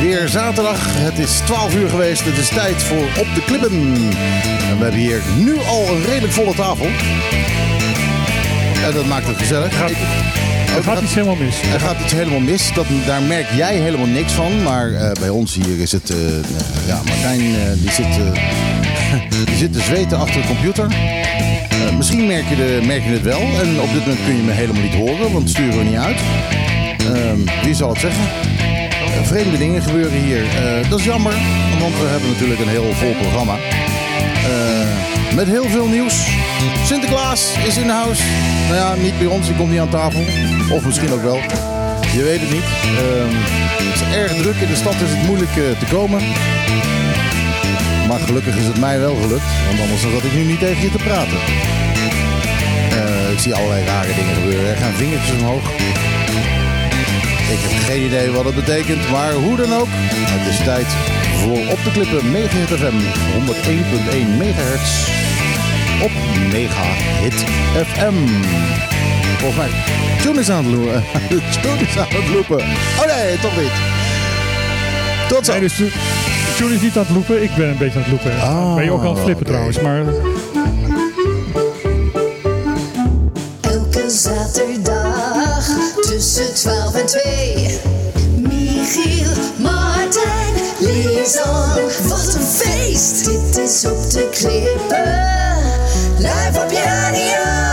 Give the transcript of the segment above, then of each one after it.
weer zaterdag. Het is 12 uur geweest. Het is tijd voor Op de Klippen. En we hebben hier nu al een redelijk volle tafel. En dat maakt het gezellig. Gaat- Er gaat iets helemaal mis. Er gaat iets helemaal mis. Dat, daar merk jij helemaal niks van. Maar eh, bij ons hier is het... eh, ja, Martijn eh, die, zit, die zit te zweten achter de computer. Misschien merk je, de, merk je het wel. En op dit moment kun je me helemaal niet horen. Want sturen we niet uit. Ehm, wie zal het zeggen? Eh, vreemde dingen gebeuren hier. Eh, dat is jammer. Want we hebben natuurlijk een heel vol programma. Eh, met heel veel nieuws. Sinterklaas is in de house. Nou ja, niet bij ons, die komt niet aan tafel. Of misschien ook wel. Je weet het niet. Ehm, het is erg druk. In de stad is het moeilijk eh, te komen. Maar gelukkig is het mij wel gelukt. Want anders zat ik nu niet tegen je te praten. Eh, ik zie allerlei rare dingen gebeuren. Er gaan vingertjes omhoog. Ik heb geen idee wat het betekent, maar hoe dan ook. Het is tijd voor Op de Klippen Megahit FM 101.1 megahertz op Mega Hit FM. Volgens mij, Tune is aan het lopen. Tune is aan het lopen. Oh nee, toch niet. Tot zo. Nee, dus tune is niet aan het lopen. Ik ben een beetje aan het lopen. Oh, ben je ook aan het flippen trouwens. Maar Elke zaterdag tussen 12 en 2. Michiel, Martijn, Lisan. Wat een feest! Dit is op de klippen. Live op je.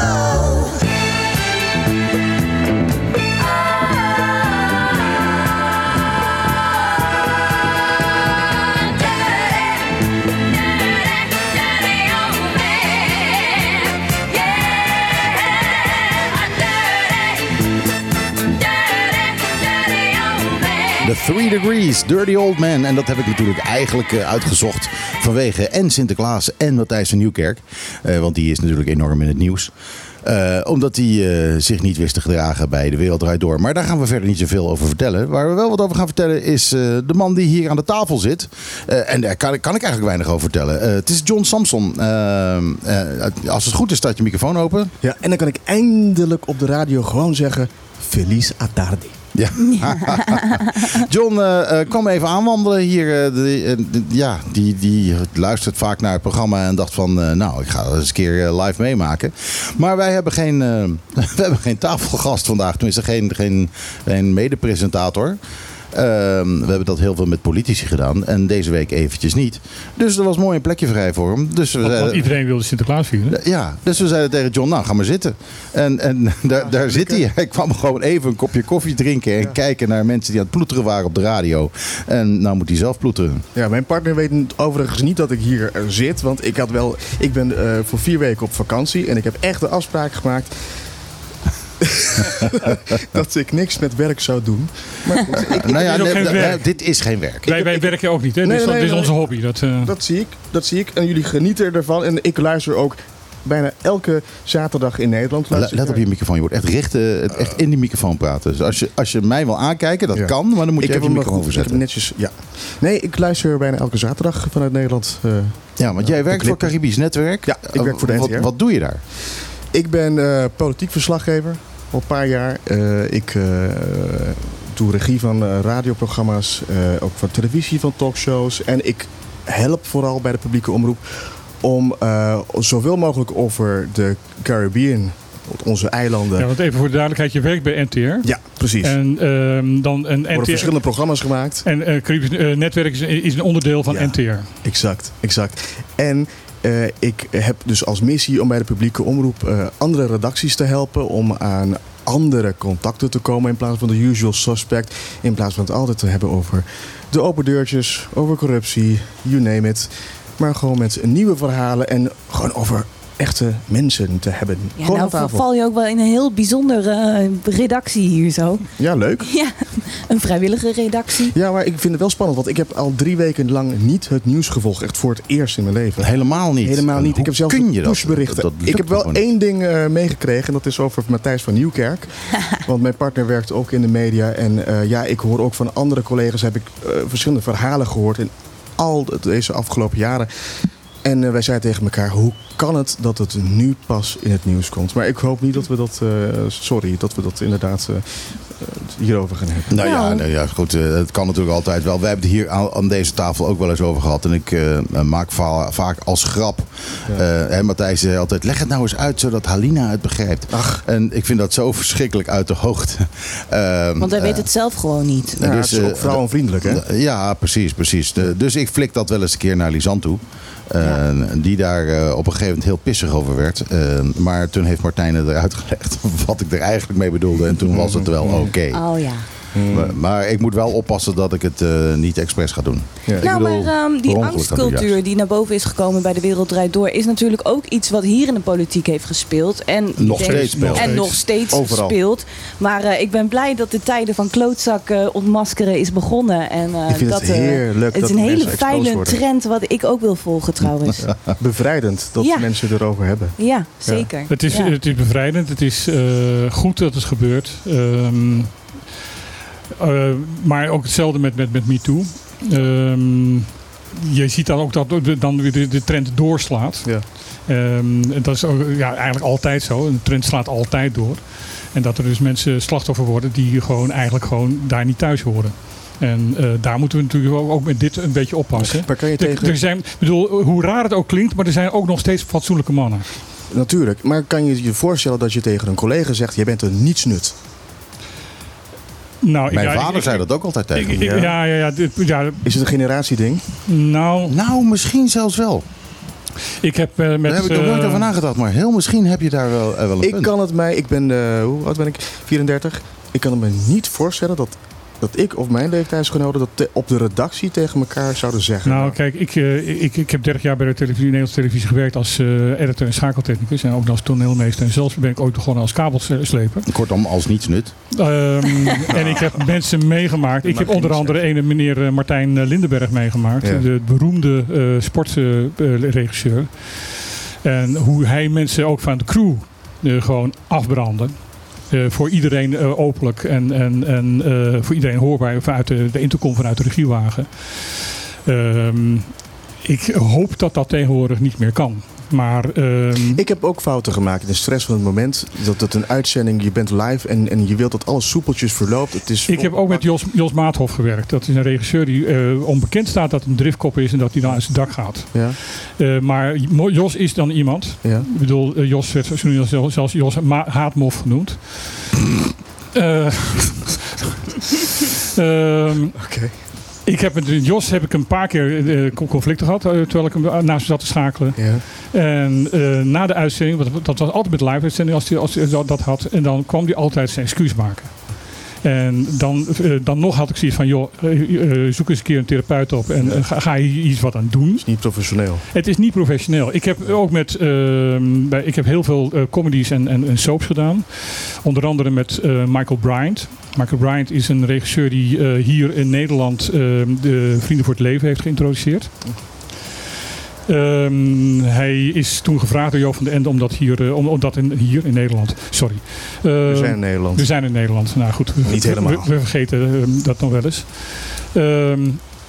Three Degrees, Dirty Old Man. En dat heb ik natuurlijk eigenlijk eh, uitgezocht vanwege en Sinterklaas en Matthijs van Nieuwkerk. Eh, want die is natuurlijk enorm in het nieuws. Eh, omdat hij zich niet wist te gedragen bij De Wereld Draait Door. Maar daar gaan we verder niet zoveel over vertellen. Waar we wel wat over gaan vertellen is de man die hier aan de tafel zit. En daar kan, kan ik eigenlijk weinig over vertellen. Het is John Samson. Als het goed is, staat je microfoon open. Ja, en dan kan ik eindelijk op de radio gewoon zeggen: Feliz a tarde. Ja. John eh, kwam even aanwandelen hier. eh, de- ja, die, die luistert vaak naar het programma en dacht van... nou, ik ga dat eens een keer live meemaken. Maar wij hebben geen, we hebben geen tafelgast vandaag. Tenminste, geen, geen, geen medepresentator. Ehm, we hebben dat heel veel met politici gedaan. En deze week eventjes niet. Dus er was mooi een plekje vrij voor hem. Dus we want, iedereen wilde Sinterklaas vieren. ja, dus we zeiden tegen John, nou ga maar zitten. En, en daar, daar zit hij. Hij kwam gewoon even een kopje koffie drinken en kijken naar mensen die aan het ploeteren waren op de radio. En nou moet hij zelf ploeteren. Ja, mijn partner weet overigens niet dat ik hier eh, zit. Want ik, had wel, ik ben eh, voor vier weken op vakantie. En ik heb echt de afspraak gemaakt. dat ik niks met werk zou doen. Maar goed, ik, nou ja, is ook nee, geen nee, werk. dit is geen werk. Wij, wij werken ook niet. Hè? Nee, dit is, nee, dit is nee. onze hobby. Dat, eh, dat zie ik. Dat zie ik. En jullie genieten ervan. En ik luister ook bijna elke zaterdag in Nederland. Let op je microfoon. Je wordt echt, recht, eh, echt in die microfoon praten. Dus als je, als je mij wil aankijken, dat Ja. kan. Maar dan moet je ik heb even je microfoon nog goed, ik heb hem verzetten. netjes. Ja. Nee, ik luister bijna elke zaterdag vanuit Nederland. eh, Ja, want jij werkt voor. Caribisch Netwerk. Ja, ik werk voor de wat, NTR. wat doe je daar? Ik ben eh, politiek verslaggever al een paar jaar. Eh, ik eh, doe regie van eh, radioprogramma's, ook van televisie, van talkshows. En ik help vooral bij de publieke omroep om zoveel mogelijk over de Caribbean, onze eilanden. ja, Ja, want even voor de duidelijkheid, je werkt bij NTR. precies. Er En ehm, dan een worden NTR. verschillende programma's gemaakt. En Caribisch eh, Netwerk is, is een onderdeel van Ja. NTR. Exact, exact. En eh, ik heb dus als missie om bij de publieke omroep eh, andere redacties te helpen om aan andere contacten te komen in plaats van de usual suspect. In plaats van het altijd te hebben over de open deurtjes, over corruptie, you name it. Maar gewoon met nieuwe verhalen en gewoon over echte mensen te hebben. Ja, gewoon nou val je ook wel in een heel bijzondere eh, redactie hier zo. Ja, leuk. Ja, een vrijwillige redactie. Ja, maar ik vind het wel spannend, want ik heb al drie weken lang niet het nieuws gevolgd. Echt voor het eerst in mijn leven. Helemaal niet. Helemaal niet. Ik heb zelfs kun je dat? pushberichten. Dat- dat lukt ik heb wel gewoon één ding eh, meegekregen en dat is over Matthijs van Nieuwkerk. Want mijn partner werkt ook in de media. En eh, ja, ik hoor ook van andere collega's heb ik eh, verschillende verhalen gehoord in al de- deze afgelopen jaren. En eh, wij zeiden tegen elkaar, hoe kan het dat het nu pas in het nieuws komt? Maar ik hoop niet dat we dat, eh, sorry, dat we dat inderdaad eh, hierover gaan hebben. Nou, ja, Nou. ja, goed. het kan natuurlijk altijd wel. We hebben het hier aan, aan deze tafel ook wel eens over gehad. En ik eh, maak va- vaak als grap. Ja. eh, hè, Matthijs zei altijd: leg het nou eens uit zodat Halina het begrijpt. Ach. En ik vind dat zo verschrikkelijk uit de hoogte. Ehm, Want hij weet het zelf gewoon niet. Ja, dus, het is ook vrouwenvriendelijk, hè? Ja, precies, precies. De- dus ik flik dat wel eens een keer naar Lisanne toe. Eh, Die daar eh, op een gegeven moment heel pissig over werd. Eh, maar toen heeft Martijn het eruit gelegd wat ik er eigenlijk mee bedoelde. En toen was het wel oké. Oh ja. Maar, maar ik moet wel oppassen dat ik het eh, niet expres ga doen. Ja. Nou, bedoel, maar ehm, die angstcultuur die naar boven is gekomen bij de Wereld Draait Door... is natuurlijk ook iets wat hier in de politiek heeft gespeeld. En Nog denk- steeds speelt. En nog steeds Overal. speelt. Maar eh, ik ben blij dat de tijden van klootzak eh, ontmaskeren is begonnen. En, eh, Ik vind dat, het eh, heerlijk Het dat is een hele fijne trend wat ik ook wil volgen trouwens. Bevrijdend dat Ja. mensen erover hebben. Ja, zeker. Het is, Ja. het is bevrijdend. Het is eh, goed dat het gebeurt. Ehm, eh, maar ook hetzelfde met, met, met MeToo. Ehm, je ziet dan ook dat dan de, de trend doorslaat. Ja. Ehm, dat is ook, ja, eigenlijk altijd zo. Een trend slaat altijd door. En dat er dus mensen slachtoffer worden die gewoon eigenlijk gewoon daar niet thuis horen. En eh, daar moeten we natuurlijk ook, ook met dit een beetje oppassen. Maar kan je tegen... er zijn, bedoel, hoe raar het ook klinkt, maar er zijn ook nog steeds fatsoenlijke mannen. Natuurlijk. Maar kan je je voorstellen dat je tegen een collega zegt... je bent een nietsnut? Nou, Mijn ja, vader ik- zei dat ook altijd tegen Ik- me. ik- Ja. ja, ja, ja, dit- ja. Is het een generatieding? Nou, Nou, misschien zelfs wel. ik heb eh, met... Daar heb ik nog nooit eh, over nagedacht. Maar heel misschien heb je daar wel, eh, wel een Ik punt. kan het mij... Ik ben... eh, hoe oud ben ik? 34. Ik kan het me niet voorstellen dat, dat ik of mijn leeftijdsgenoten... dat te- op de redactie tegen elkaar zouden zeggen. Nou, kijk, ik, eh, ik, ik heb 30 jaar bij de televisie, Nederlandse televisie gewerkt als eh, editor en schakeltechnicus. En ook als toneelmeester. En zelfs ben ik ooit begonnen als kabelsleper. Kortom, als niets nut. Ehm, en ik heb mensen meegemaakt. Ik heb onder andere ene meneer eh, Martijn Lindenberg meegemaakt. Ja. De beroemde eh sportregisseur. en hoe hij mensen ook van de crew gewoon afbrandde. Eh, voor iedereen eh, openlijk en, en, en eh, voor iedereen hoorbaar vanuit de, de intercom vanuit de regiewagen. Ehm, ik hoop dat dat tegenwoordig niet meer kan. Maar ehm, Ik heb ook fouten gemaakt in de stress van het moment. Dat het een uitzending, je bent live en, en je wilt dat alles soepeltjes verloopt. Het is Ik heb ook met Jos, Jos Maathof gewerkt. Dat is een regisseur die eh, onbekend staat dat een driftkop is en dat hij dan uit zijn dak gaat. Ja, Eh, maar Jos is dan iemand. ja. Ik bedoel, eh, Jos werd zelfs, zelfs Jos Haatmof genoemd. Eh, ehm, Oké. Ik heb met Jos heb ik een paar keer eh, conflicten gehad eh, terwijl ik hem naast hem zat te schakelen. Ja. En eh, na de uitzending, want dat was altijd met live uitzending als hij als hij dat had, en dan kwam hij altijd zijn excuus maken. En dan, eh, dan nog had ik zoiets van, joh, eh, eh, zoek eens een keer een therapeut op en eh, ga, hier iets wat aan doen. is niet professioneel. Het is niet professioneel. Ik heb ook met, ehm, bij, ik heb heel veel eh, comedies en, en, en soaps gedaan. Onder andere met eh, Michael Bryant. Michael Bryant is een regisseur die eh, hier in Nederland ehm, de Vrienden voor het Leven heeft geïntroduceerd. Ehm, hij is toen gevraagd door Joop van den Ende om dat hier, eh, om, om dat in, hier in Nederland, sorry. We Ehm, zijn in Nederland. we zijn in Nederland. Nou goed, we, Niet helemaal. We, we vergeten ehm, dat nog wel eens.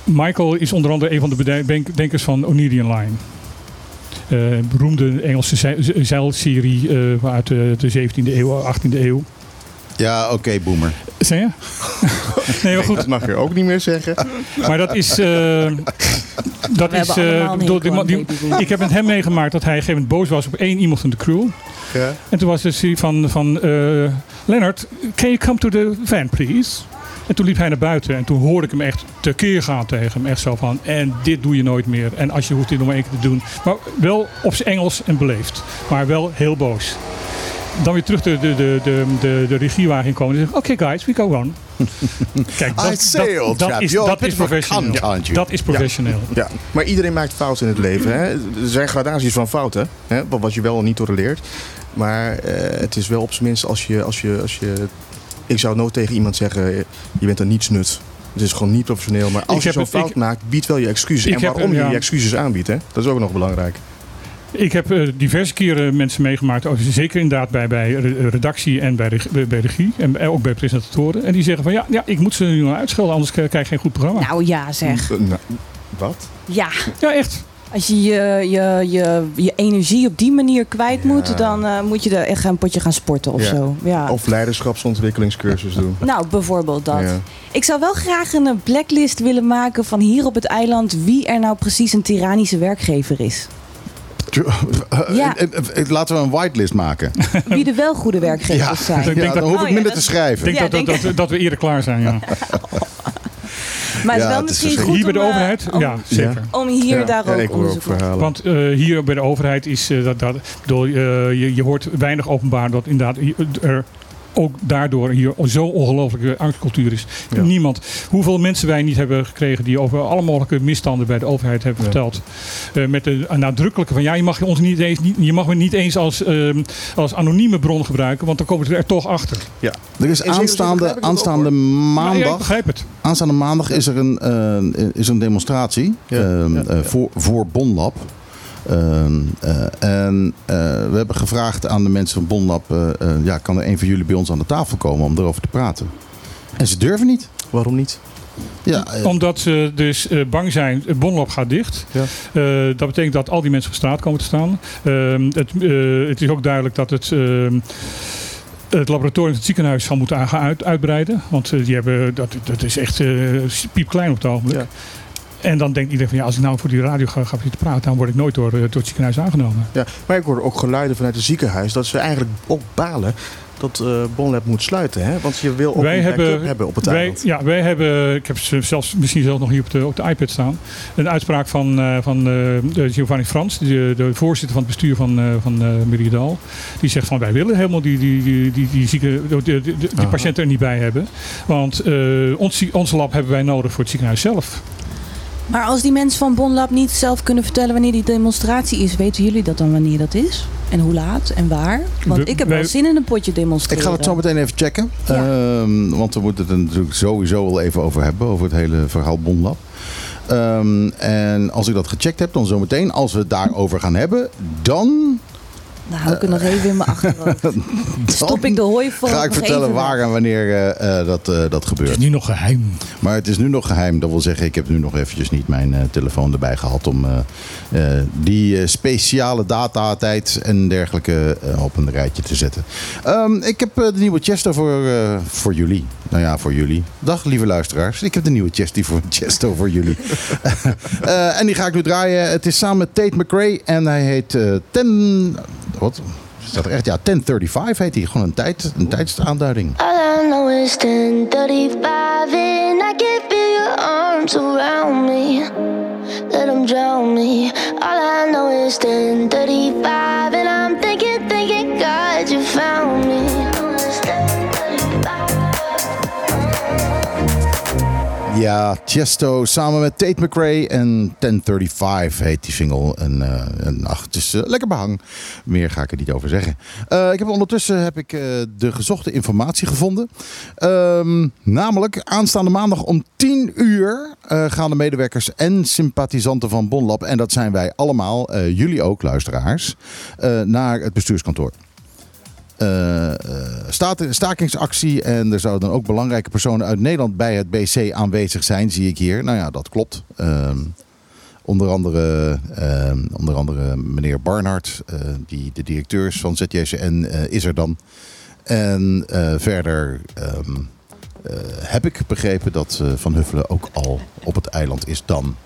Michael is onder andere een van de denkers van Onirian Line. Eh, beroemde Engelse zei- ze- zeilserie eh, uit de, de 17e eeuw, 18e eeuw. Ja, oké, boomer. Zeg je? nee, maar goed. Dat mag je ook niet meer zeggen. Maar dat is. eh, dat We is eh, bedoel, die die- ik heb met hem meegemaakt dat hij op een gegeven moment boos was op één iemand van de crew. Ja. En toen was het zoiets van, van eh, Leonard, can you come to the van please? En toen liep hij naar buiten en toen hoorde ik hem echt tekeer gaan tegen hem. Echt zo van, en dit doe je nooit meer. En als je hoeft dit nog maar één keer te doen. Maar wel op zijn Engels en beleefd. Maar wel heel boos. Dan weer terug de, de, de, de, de, de regiewagen inkomen en zeggen, oké guys, we go on. Kijk, dat chap, is, dat is professioneel. Dat is professioneel. Ja, maar iedereen maakt fouten in het leven. Hè? Er zijn gradaties van fouten, hè? wat je wel of niet tolereert. Maar eh, het is wel op zijn minst als je, als, je, als je... Ik zou nooit tegen iemand zeggen, je bent een nietsnut. Het is gewoon niet professioneel. Maar als je zo'n fout ik- maakt, bied wel je excuses. En waarom je die excuses aanbiedt, hè? dat is ook nog belangrijk. Ik heb eh, diverse keren mensen meegemaakt, ook zeker inderdaad bij, bij re- redactie en bij, reg- bij, regie en ook bij presentatoren. En die zeggen van ja, ja ik moet ze nu nog uitschelden, anders krijg je geen goed programma. Nou ja, zeg. Eh, nou, wat? Ja. Ja, echt. Als je je, je, je je energie op die manier kwijt moet, dan eh, moet je er echt een potje gaan sporten of Ja. zo. Ja. Of leiderschapsontwikkelingscursus doen. Nou, bijvoorbeeld dat. Ja. Ik zou wel graag een blacklist willen maken van hier op het eiland wie er nou precies een tyrannische werkgever is. Ja. Eh, eh, eh, Laten we een whitelist maken. Wie de wel goede werkgevers zijn. Ik denk Ja, dat- dan hoef Oh, ik ja, minder dat- te schrijven. Ik denk Ja, dat, denk- dat, dat, dat we eerder klaar zijn. Ja. Maar het Ja, is wel het is misschien goed Hier bij de overheid, om, ja, zeker. om hier Ja. daar Ja, ook ik hoor ook onderzoek verhalen. Want eh, hier bij de overheid is dat, dat bedoel, eh, je, je hoort weinig openbaar dat inderdaad er ook daardoor hier zo ongelooflijke angstcultuur is. Ja. Niemand, hoeveel mensen wij niet hebben gekregen die over alle mogelijke misstanden bij de overheid hebben Ja. verteld. Eh, met de nadrukkelijke van ja, je mag ons niet eens, niet, je mag me niet eens als, ehm, als anonieme bron gebruiken, want dan komen ze er toch achter. Er is aanstaande, aanstaande ja, ik maandag. begrijp het. Aanstaande maandag is er een, eh, is een demonstratie Ja, ehm, ja, eh, ja. Voor, voor Bonlab. Ehm, eh, en eh, we hebben gevraagd aan de mensen van Bonlab: eh, eh, ja, kan er een van jullie bij ons aan de tafel komen om erover te praten? En ze durven niet. Waarom niet? Ja, Omdat ze dus eh, bang zijn, bonlab gaat dicht. Ja. Eh, dat betekent dat al die mensen op straat komen te staan. Ehm, het, eh, het is ook duidelijk dat het... ehm, het laboratorium van het ziekenhuis zal moeten gaan uit, uitbreiden. Want die hebben, dat, dat is echt eh, piepklein op het ogenblik. Ja. En dan denkt iedereen van ja, als ik nou voor die radio ga, ga zitten praten, dan word ik nooit door, eh, door het ziekenhuis aangenomen. Ja, maar ik hoorde ook geluiden vanuit het ziekenhuis dat ze eigenlijk ook balen dat eh Bonlab moet sluiten. Hè? Want je wil ook Wij hebben- hebben op het Wij, eiland. ja, wij hebben, ik heb ze zelfs, misschien zelfs nog hier op de, op de iPad staan, een uitspraak van, eh, van Giovanni Frans, de, de voorzitter van het bestuur van, eh van Meridaal. Die zegt van wij willen helemaal die, die, die, die, die, zieke, die, die, die Aha. patiënten er niet bij hebben. Want ons, ons lab hebben wij nodig voor het ziekenhuis zelf. Maar als die mensen van Bonlab niet zelf kunnen vertellen wanneer die demonstratie is, weten jullie dat dan wanneer dat is? En hoe laat en waar? Want ik heb wel zin in een potje demonstreren. ik ga het zo meteen even checken. Ja. Ehm, want we moeten het er natuurlijk sowieso wel even over hebben. Over het hele verhaal Bonlab. Ehm, en als ik dat gecheckt heb, dan zometeen, als we het daarover gaan hebben, dan, Dan hou ik het nog even in mijn achterhoofd. Stop ik de hooi voor. ga ik vertellen waar en wanneer eh, eh, dat, eh, dat Het gebeurt. is nu nog geheim. Maar het is nu nog geheim. Dat wil zeggen, ik heb nu nog eventjes niet mijn eh, telefoon erbij gehad om eh, eh, die speciale datatijd en dergelijke op een rijtje te zetten. Ehm, ik heb de nieuwe Chesto voor, eh, voor jullie. Nou ja, voor jullie. Dag lieve luisteraars. Ik heb de nieuwe Chesty voor Chesto voor jullie. Eh, en die ga ik nu draaien. Het is samen met Tate McRae en hij heet eh 10... Wat? Staat er echt? Ja, 1035 heet hij. Gewoon een, tijd, een tijdsaanduiding. All I know is 1035 and I can feel your arms around me. Let them drown me. All I know is 1035 Ja, Chesto samen met Tate McRae en 1035 heet die single. En, eh, en ach, het is eh, lekker behang. Meer ga ik er niet over zeggen. Eh, ik heb ondertussen heb ik, de gezochte informatie gevonden. Ehm, namelijk aanstaande maandag om 10 uur gaan de medewerkers en sympathisanten van Bonlab, en dat zijn wij allemaal, jullie ook luisteraars, naar het bestuurskantoor stakingsactie. En er zouden ook belangrijke personen uit Nederland bij het BC aanwezig zijn, zie ik hier. Nou ja, dat klopt. Ehm, onder, andere, ehm, onder andere meneer Barnard, eh, die de directeur is van ZJCN, eh, is er dan. En eh, verder ehm, eh, heb ik begrepen dat eh, Van Huffelen ook al op het eiland is dan.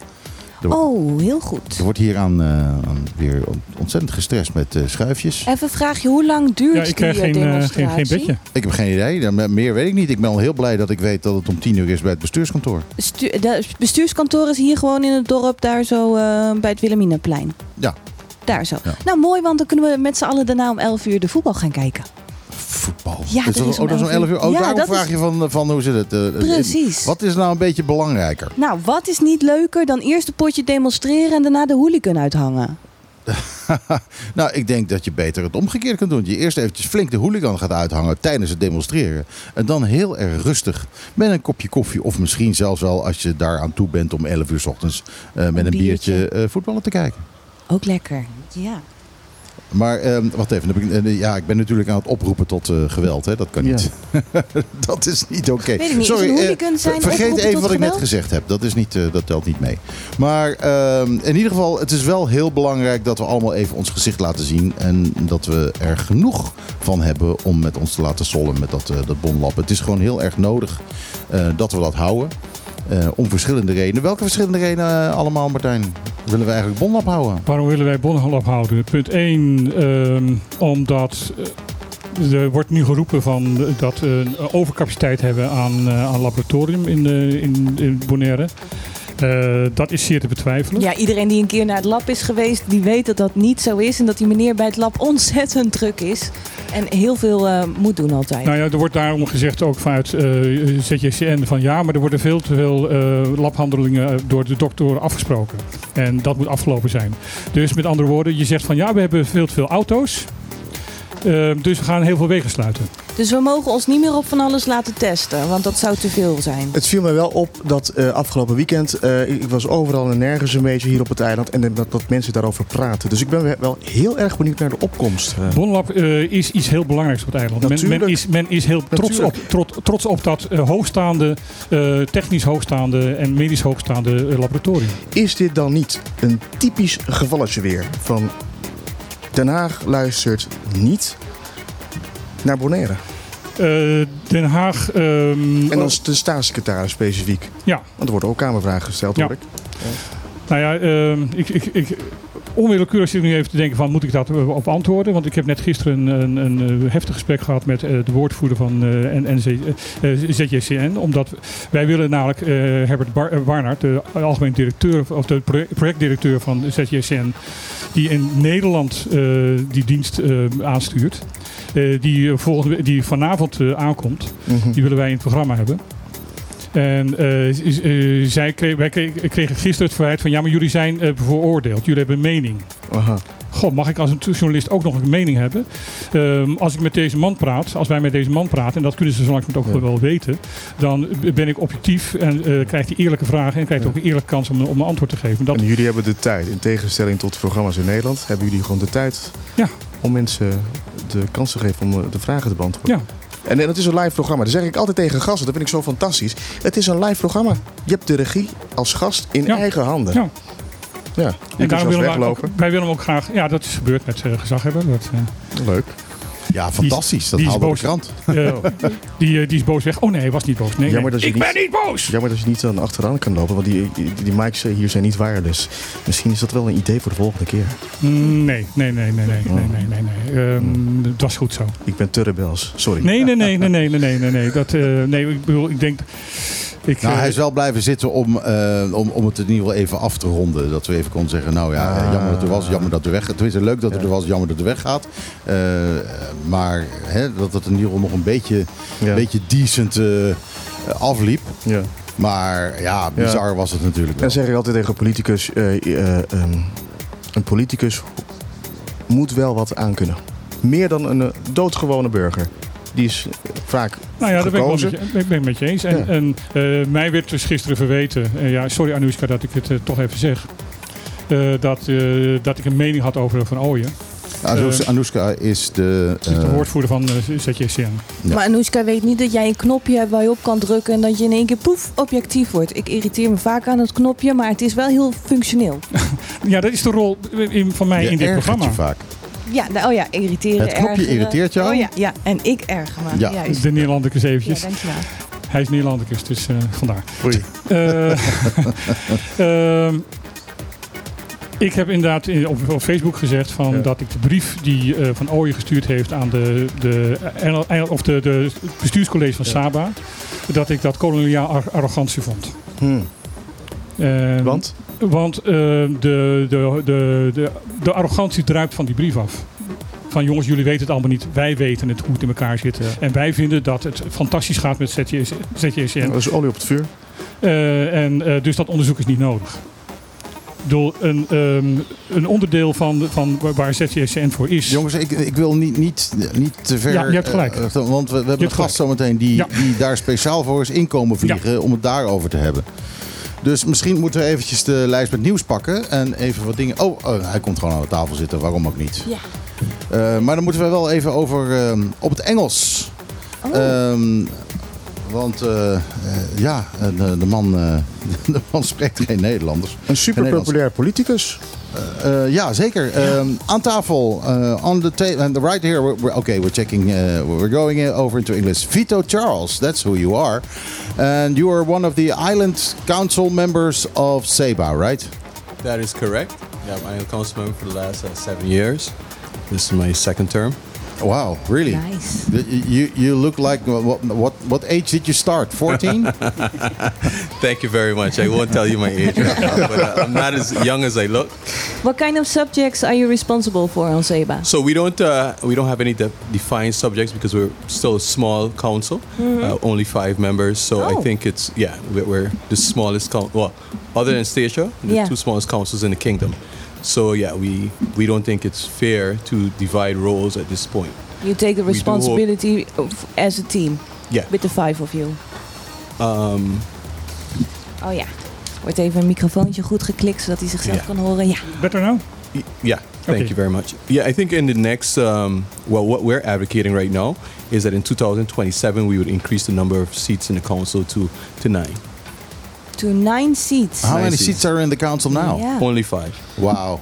Er, Oh, heel goed. er wordt hier aan, eh, aan weer ontzettend gestrest met eh, schuifjes. Even een vraagje, hoe lang duurt Ja, ik krijg die geen, eh, geen, demonstratie? geen bedje. Ik heb geen idee. Meer weet ik niet. Ik ben al heel blij dat ik weet dat het om tien uur is bij het bestuurskantoor. Stu- de bestuurskantoor is hier gewoon in het dorp, daar zo eh, bij het Wilhelminaplein. Ja. Daar zo. Ja. Nou, mooi, want dan kunnen we met z'n allen daarna om 11 uur de voetbal gaan kijken. Voetbal. Ja, is dat is oh, om dat is om 11 11 uur. Oh, Ja, daarom vraag is- je van, van hoe zit het? eh, eh, Precies. Wat is nou een beetje belangrijker? Nou, wat is niet leuker dan eerst een potje demonstreren en daarna de hooligan uithangen? Nou, ik denk dat je beter het omgekeerd kunt doen. Je eerst eventjes flink de hooligan gaat uithangen tijdens het demonstreren. En dan heel erg rustig met een kopje koffie. Of misschien zelfs wel als je daar aan toe bent om 11 uur 's ochtends eh, met een biertje, biertje. eh, voetballen te kijken. Ook lekker. Ja. Maar ehm, wacht even. heb ik- eh, ja, ik ben natuurlijk aan het oproepen tot eh, geweld. Hè? Dat kan Ja. niet. dat is niet oké. Sorry, Is een eh, zijn vergeet even wat ik net gezegd heb. Dat, is niet, eh, dat telt niet mee. Maar ehm, in ieder geval, het is wel heel belangrijk dat we allemaal even ons gezicht laten zien. En dat we er genoeg van hebben om met ons te laten sollen met dat, eh, dat bonlab. Het is gewoon heel erg nodig eh, dat we dat houden. Eh, om verschillende redenen. Welke verschillende redenen eh, allemaal, Martijn? Willen we eigenlijk bonlab houden? Waarom willen wij Bonhal ophouden? Punt 1, omdat eh, er wordt nu geroepen van, dat we een overcapaciteit hebben aan, aan laboratorium in, in, in Bonaire. Eh, dat is zeer te betwijfelen. Ja, iedereen die een keer naar het lab is geweest, die weet dat dat niet zo is. En dat die meneer bij het lab ontzettend druk is. En heel veel eh, moet doen altijd. Nou ja, er wordt daarom gezegd ook vanuit eh, ZJCN van ja, maar er worden veel te veel labhandelingen door de dokter afgesproken. En dat moet afgelopen zijn. Dus met andere woorden, je zegt van ja, we hebben veel te veel auto's. Eh, dus we gaan heel veel wegen sluiten. Dus we mogen ons niet meer op van alles laten testen. Want dat zou te veel zijn. Het viel mij wel op dat eh, afgelopen weekend, eh, ik was overal en nergens een beetje hier op het eiland. En dat, dat mensen daarover praten. Dus ik ben we- wel heel erg benieuwd naar de opkomst. eh. Bonlab eh, is iets heel belangrijks op het eiland. Men, men, is, men is heel trots op, trots, op dat hoogstaande, eh, technisch hoogstaande en medisch hoogstaande laboratorium. Is dit dan niet een typisch gevalletje weer van Den Haag luistert niet naar Bonaire? Eh, Den Haag. ehm, En dan is de staatssecretaris specifiek. Ja. Want er worden ook kamervragen gesteld, Ja. hoor ik. Nou ja, ehm, ik, ik, ik, onwillekeurig zit ik nu even te denken van moet ik dat op antwoorden? Want ik heb net gisteren een, een, een heftig gesprek gehad met eh, de woordvoerder van NNC, eh, eh, ZJCN. Omdat wij willen namelijk Herbert Bar Barnard, de algemeen directeur of de proje- projectdirecteur van ZJCN, die in Nederland die dienst aanstuurt. die, volgende, die vanavond aankomt. Mhm. Die willen wij in het programma hebben. En eh, eh, zij kreeg, wij kregen, kregen gisteren het verwijt van ja, maar jullie zijn eh, bevooroordeeld. Jullie hebben een mening. Aha. God, mag ik als een journalist ook nog een mening hebben? Ehm, als ik met deze man praat, als wij met deze man praten, en dat kunnen ze zo langzamerhand ook Ja. wel weten, dan ben ik objectief en krijgt hij eerlijke vragen en krijgt Ja. ook een eerlijke kans om, om een antwoord te geven. Dat, En jullie hebben de tijd, in tegenstelling tot programma's in Nederland, hebben jullie gewoon de tijd Ja. om mensen de kans te geven om de vragen te beantwoorden. ja, En, en het is een live programma. Dat zeg ik altijd tegen gasten. Dat vind ik zo fantastisch. Het is een live programma. Je hebt de regie als gast in Ja. eigen handen. ja. Ja. En daarom willen we ook, wij willen hem ook graag, ja, dat is gebeurd met uh, gezaghebber. Dat, eh, Leuk. Ja, fantastisch. Dat die haalde boos. de krant. Die, die is boos weg. Oh nee, hij was niet boos. Nee, ik ben niet boos! Jammer dat je niet dan achteraan kan lopen, want die, die, die mics hier zijn niet wireless. Misschien is dat wel een idee voor de volgende keer. Nee, nee, nee, nee, nee, nee, nee, nee. nee. Het was goed zo. Ik ben te rebels, sorry. Nee, nee, nee, nee, nee, nee, nee, nee. Dat, nee ik bedoel, ik denk... Ik, Nou, eh, hij is wel blijven zitten om, eh, om, om het in ieder geval even af te ronden. Dat we even konden zeggen, nou ja, Ah. jammer dat er was, jammer dat er weg gaat. Tenminste, leuk dat het er was, jammer dat er weggaat. Eh maar hè, dat het in ieder geval nog een beetje, Ja. beetje decent eh, afliep. Ja. Maar ja, bizar was het natuurlijk wel. En zeg ik altijd tegen een politicus. eh, eh, ehm, een politicus moet wel wat aankunnen. Meer dan een eh, doodgewone burger. Die is eh, vaak nou ja, dat ben ik, wel met je, ben met je eens. En, Ja. en eh, mij werd dus gisteren verweten... eh, ja, sorry Anoushka dat ik het eh, toch even zeg... eh, dat, eh, dat ik een mening had over Van Ooyen. Anoushka, Anoushka is de... Is de eh, woordvoerder van ZJCN. Ja. Maar Anoushka weet niet dat jij een knopje hebt waar je op kan drukken en dat je in één keer poef objectief wordt. Ik irriteer me vaak aan het knopje, maar het is wel heel functioneel. Ja, dat is de rol in, van mij je in dit programma. je vaak. Ja, nou, oh ja, irriteren. Het knopje ergeren. irriteert jou? Oh ja, ja, en ik erger me. Ja. Juist. De Nederlandicus Ja, eventjes. dankjewel. Hij is Nederlandicus, dus eh, vandaar. Oei. Eh, ehm, ik heb inderdaad in- op, op Facebook gezegd van Ja. dat ik de brief die eh, Van Ooyen gestuurd heeft aan de, de, of de, de bestuurscollege van Ja. Saba, dat ik dat koloniaal ar- arrogantie vond. Hm. Ehm, Want? Want eh, de, de, de, de, arrogantie druipt van die brief af. Van jongens, jullie weten het allemaal niet. Wij weten het hoe het in elkaar zit. Ja. En wij vinden dat het fantastisch gaat met ZJS ZJSN. Dat is olie op het vuur. Eh, en eh, dus dat onderzoek is niet nodig. Bedoel, een, ehm, een onderdeel van, van waar- ZJSN voor is. Jongens, ik, ik wil niet, niet, niet te ver. Ja, je hebt gelijk. eh, want we, we hebben een gast zometeen die, Ja. die daar speciaal voor is inkomen vliegen om het daarover te hebben. Dus misschien moeten we eventjes de lijst met nieuws pakken en even wat dingen. Oh, oh, hij komt gewoon aan de tafel zitten, waarom ook niet? Ja. Eh, maar dan moeten we wel even over ehm, op het Engels. Oh. Ehm, want eh, eh, ja, de, de man, eh, de man spreekt geen Nederlanders. Een super Nederlands. populair politicus. Uh, ja, zeker. Ehm, aan tafel, uh, on the table, and right here. We're, we're, okay, we're checking. Uh, we're going over into English. Vito Charles, that's who you are, and you are one of the island council members of Seba, right? That is correct. Yeah, I'm a council member for the last uh, seven years. This is my second term. Wow, really? Nice. You you, you look like what, what what age did you start? 14? Thank you very much. I won't tell you my age, right now, but uh, I'm not as young as I look. What kind of subjects are you responsible for on Seba? So we don't uh, we don't have any de- defined subjects because we're still a small council, uh, only five members. So I Oh. think it's yeah we're, we're the smallest council. Well, other than Stacia, the Yeah. two smallest councils in the kingdom. So yeah, we we don't think it's fair to divide roles at this point. You take the responsibility of, as a team Yeah. with the five of you. Um, Oh ja. Wordt even een microfoontje goed geklikt zodat hij zichzelf Ja. kan horen. Ja. Better now? Yeah, thank Okay. you very much. Yeah, I think in the next, um, well, what we're advocating right now is that in 2027 we would increase the number of seats in the council to, to nine. To nine seats. How many Nice. seats are in the council now? Yeah. Only five. Wow.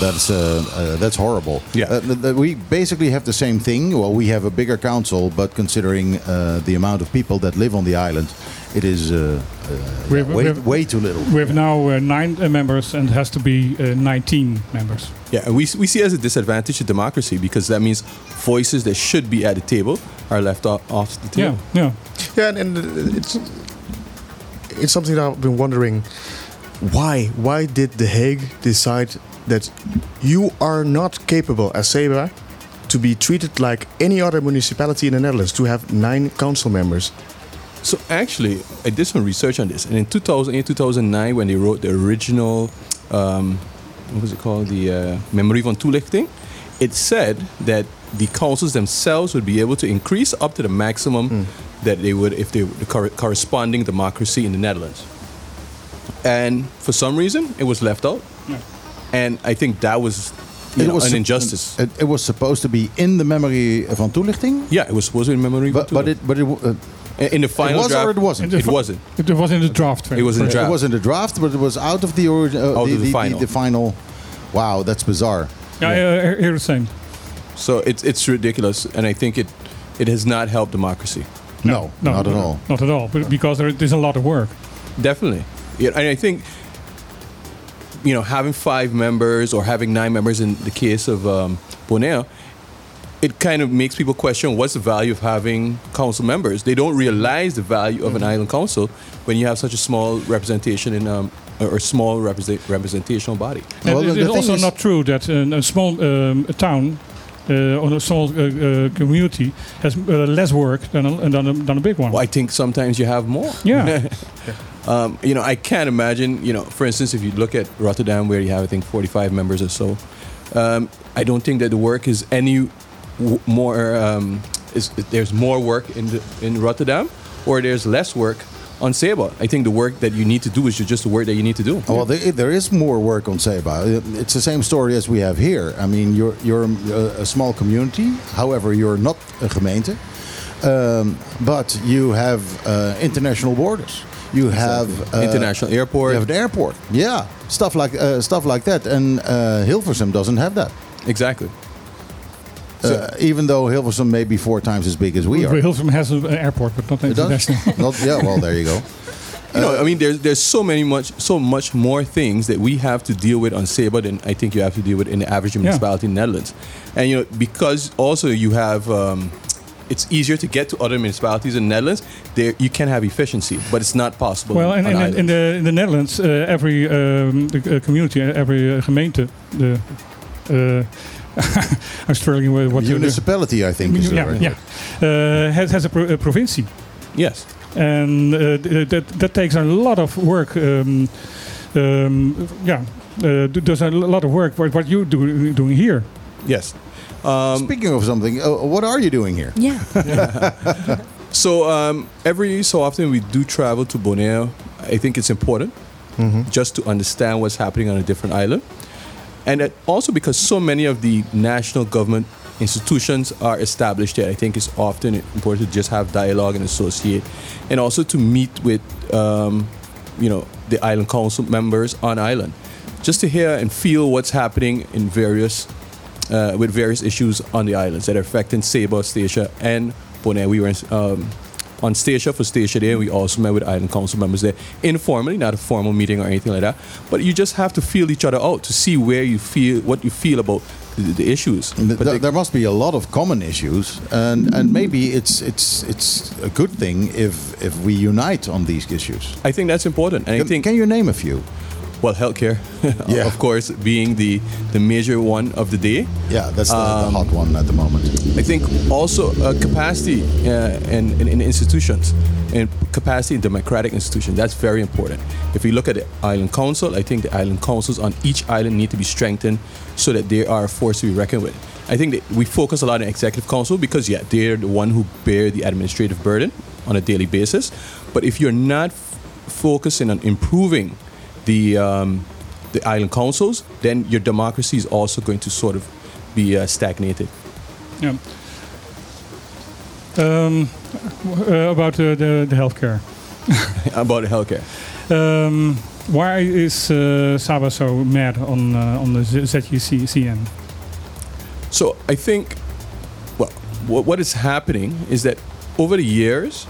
That's uh, uh, that's horrible. Yeah. Uh, th- th- we basically have the same thing. Well, we have a bigger council, but considering uh, the amount of people that live on the island, it is uh, uh, We yeah, have- way, have- way too little. We have now uh, nine uh, members and it has to be uh, 19 members. Yeah, and we, we see it as a disadvantage to democracy because that means voices that should be at the table are left off, off the table. yeah. Yeah, and, and uh, it's it's something that I've been wondering. Why? Why did The Hague decide that you are not capable as Seba to be treated like any other municipality in the Netherlands to have nine council members? So actually, I did some research on this, and in 2008, 2009, when they wrote the original, um, what was it called, the uh, Memory van Toelichting, it said that the councils themselves would be able to increase up to the maximum that they would if they were the cor- corresponding democracy in the Netherlands. And for some reason, it was left out, and I think that was, you know, an injustice. It, it was supposed to be in the memory van toelichting, yeah, it was supposed to be in Memory van but but it but it, uh, in the final it was draft, or it wasn't? It wasn't. It was in the draft. It was in the draft. it was in the draft, but it was out of the origin. Uh, Out the, of the the, final. The, final. Wow, that's bizarre. Yeah, uh, here the same. So it's it's ridiculous, and I think it it has not helped democracy. No, not at all. Not at all, but because there is a lot of work. Definitely, yeah, and I think you know having five members or having nine members in the case of um, Bonaire, it kind of makes people question what's the value of having council members. They don't realize the value of an island council when you have such a small representation in um, or or small represent, representational body. And Well, it the also is- not true that uh, a small um, a town uh, or a small uh, uh, community has uh, less work than a, than, a, than a big one. Well, I think sometimes you have more. Yeah. Um, you know, I can't imagine, you know, for instance, if you look at Rotterdam, where you have, I think, 45 members or so, um, I don't think that the work is any w- more, um, is, there's more work in, the, in Rotterdam or there's less work on Seba. I think the work that you need to do is just the work that you need to do. Well, there, there is more work on Seba. It's the same story as we have here. I mean, you're you're a, a small community. However, you're not a gemeente, um, but you have uh, international borders. You have uh, International airport. You have an airport. Yeah, stuff like uh, stuff like that. And uh, Hilversum doesn't have that. Exactly. Uh, even though Hilversum may be four times as big as we are. Hilversum has an airport, but not It does? international. Not, yeah, well, there you go. You know, I mean, there's there's so many much so much more things that we have to deal with on Seba than I think you have to deal with in the average municipality in the Netherlands. And you know, because also you have, um, it's easier to get to other municipalities in the Netherlands. There you can have efficiency, but it's not possible. Well, in, on in, in, the, in the Netherlands, uh, every um, the, uh, community, every uh, gemeente, the uh, I'm struggling with what you Municipality, I think. Is yeah, right yeah, uh, has, has a, pro- a provincie, yes, and uh, that that takes a lot of work. Um, um, yeah, uh, th- there's a lot of work. What what you do doing here? yes. Um, Speaking of something, uh, what are you doing here? Yeah. So um, every so often we do travel to Bonaire. I think it's important just to understand what's happening on a different island. And also because so many of the national government institutions are established there, I think it's often important to just have dialogue and associate, and also to meet with, um, you know, the island council members on island, just to hear and feel what's happening in various, uh, with various issues on the islands that are affecting Saba, Statia, and Bonaire. We were in, um, on Statia for Day, and we also met with island council members there informally, not a formal meeting or anything like that. But you just have to feel each other out to see where you feel, what you feel about the, the issues. Th- But th- they- there must be a lot of common issues, and, and maybe it's it's it's a good thing if if we unite on these issues. I think that's important, and I think can you name a few? Well, healthcare, Yeah. of course, being the the major one of the day. Yeah, that's the, Um, the hot one at the moment. I think also uh, capacity uh, in, in, in institutions and capacity in democratic institutions. That's very important. If we look at the island council, I think the island councils on each island need to be strengthened so that they are a force to be reckoned with. I think that we focus a lot on executive council because yeah, they're the one who bear the administrative burden on a daily basis. But if you're not f- focusing on improving the um, the island councils, then your democracy is also going to sort of be uh, stagnated. Yeah. Um, uh, about uh, the, the healthcare. about the healthcare. Um, why is uh, Saba so mad on uh, on the Z- ZUCN? So I think, well, what, what is happening is that over the years,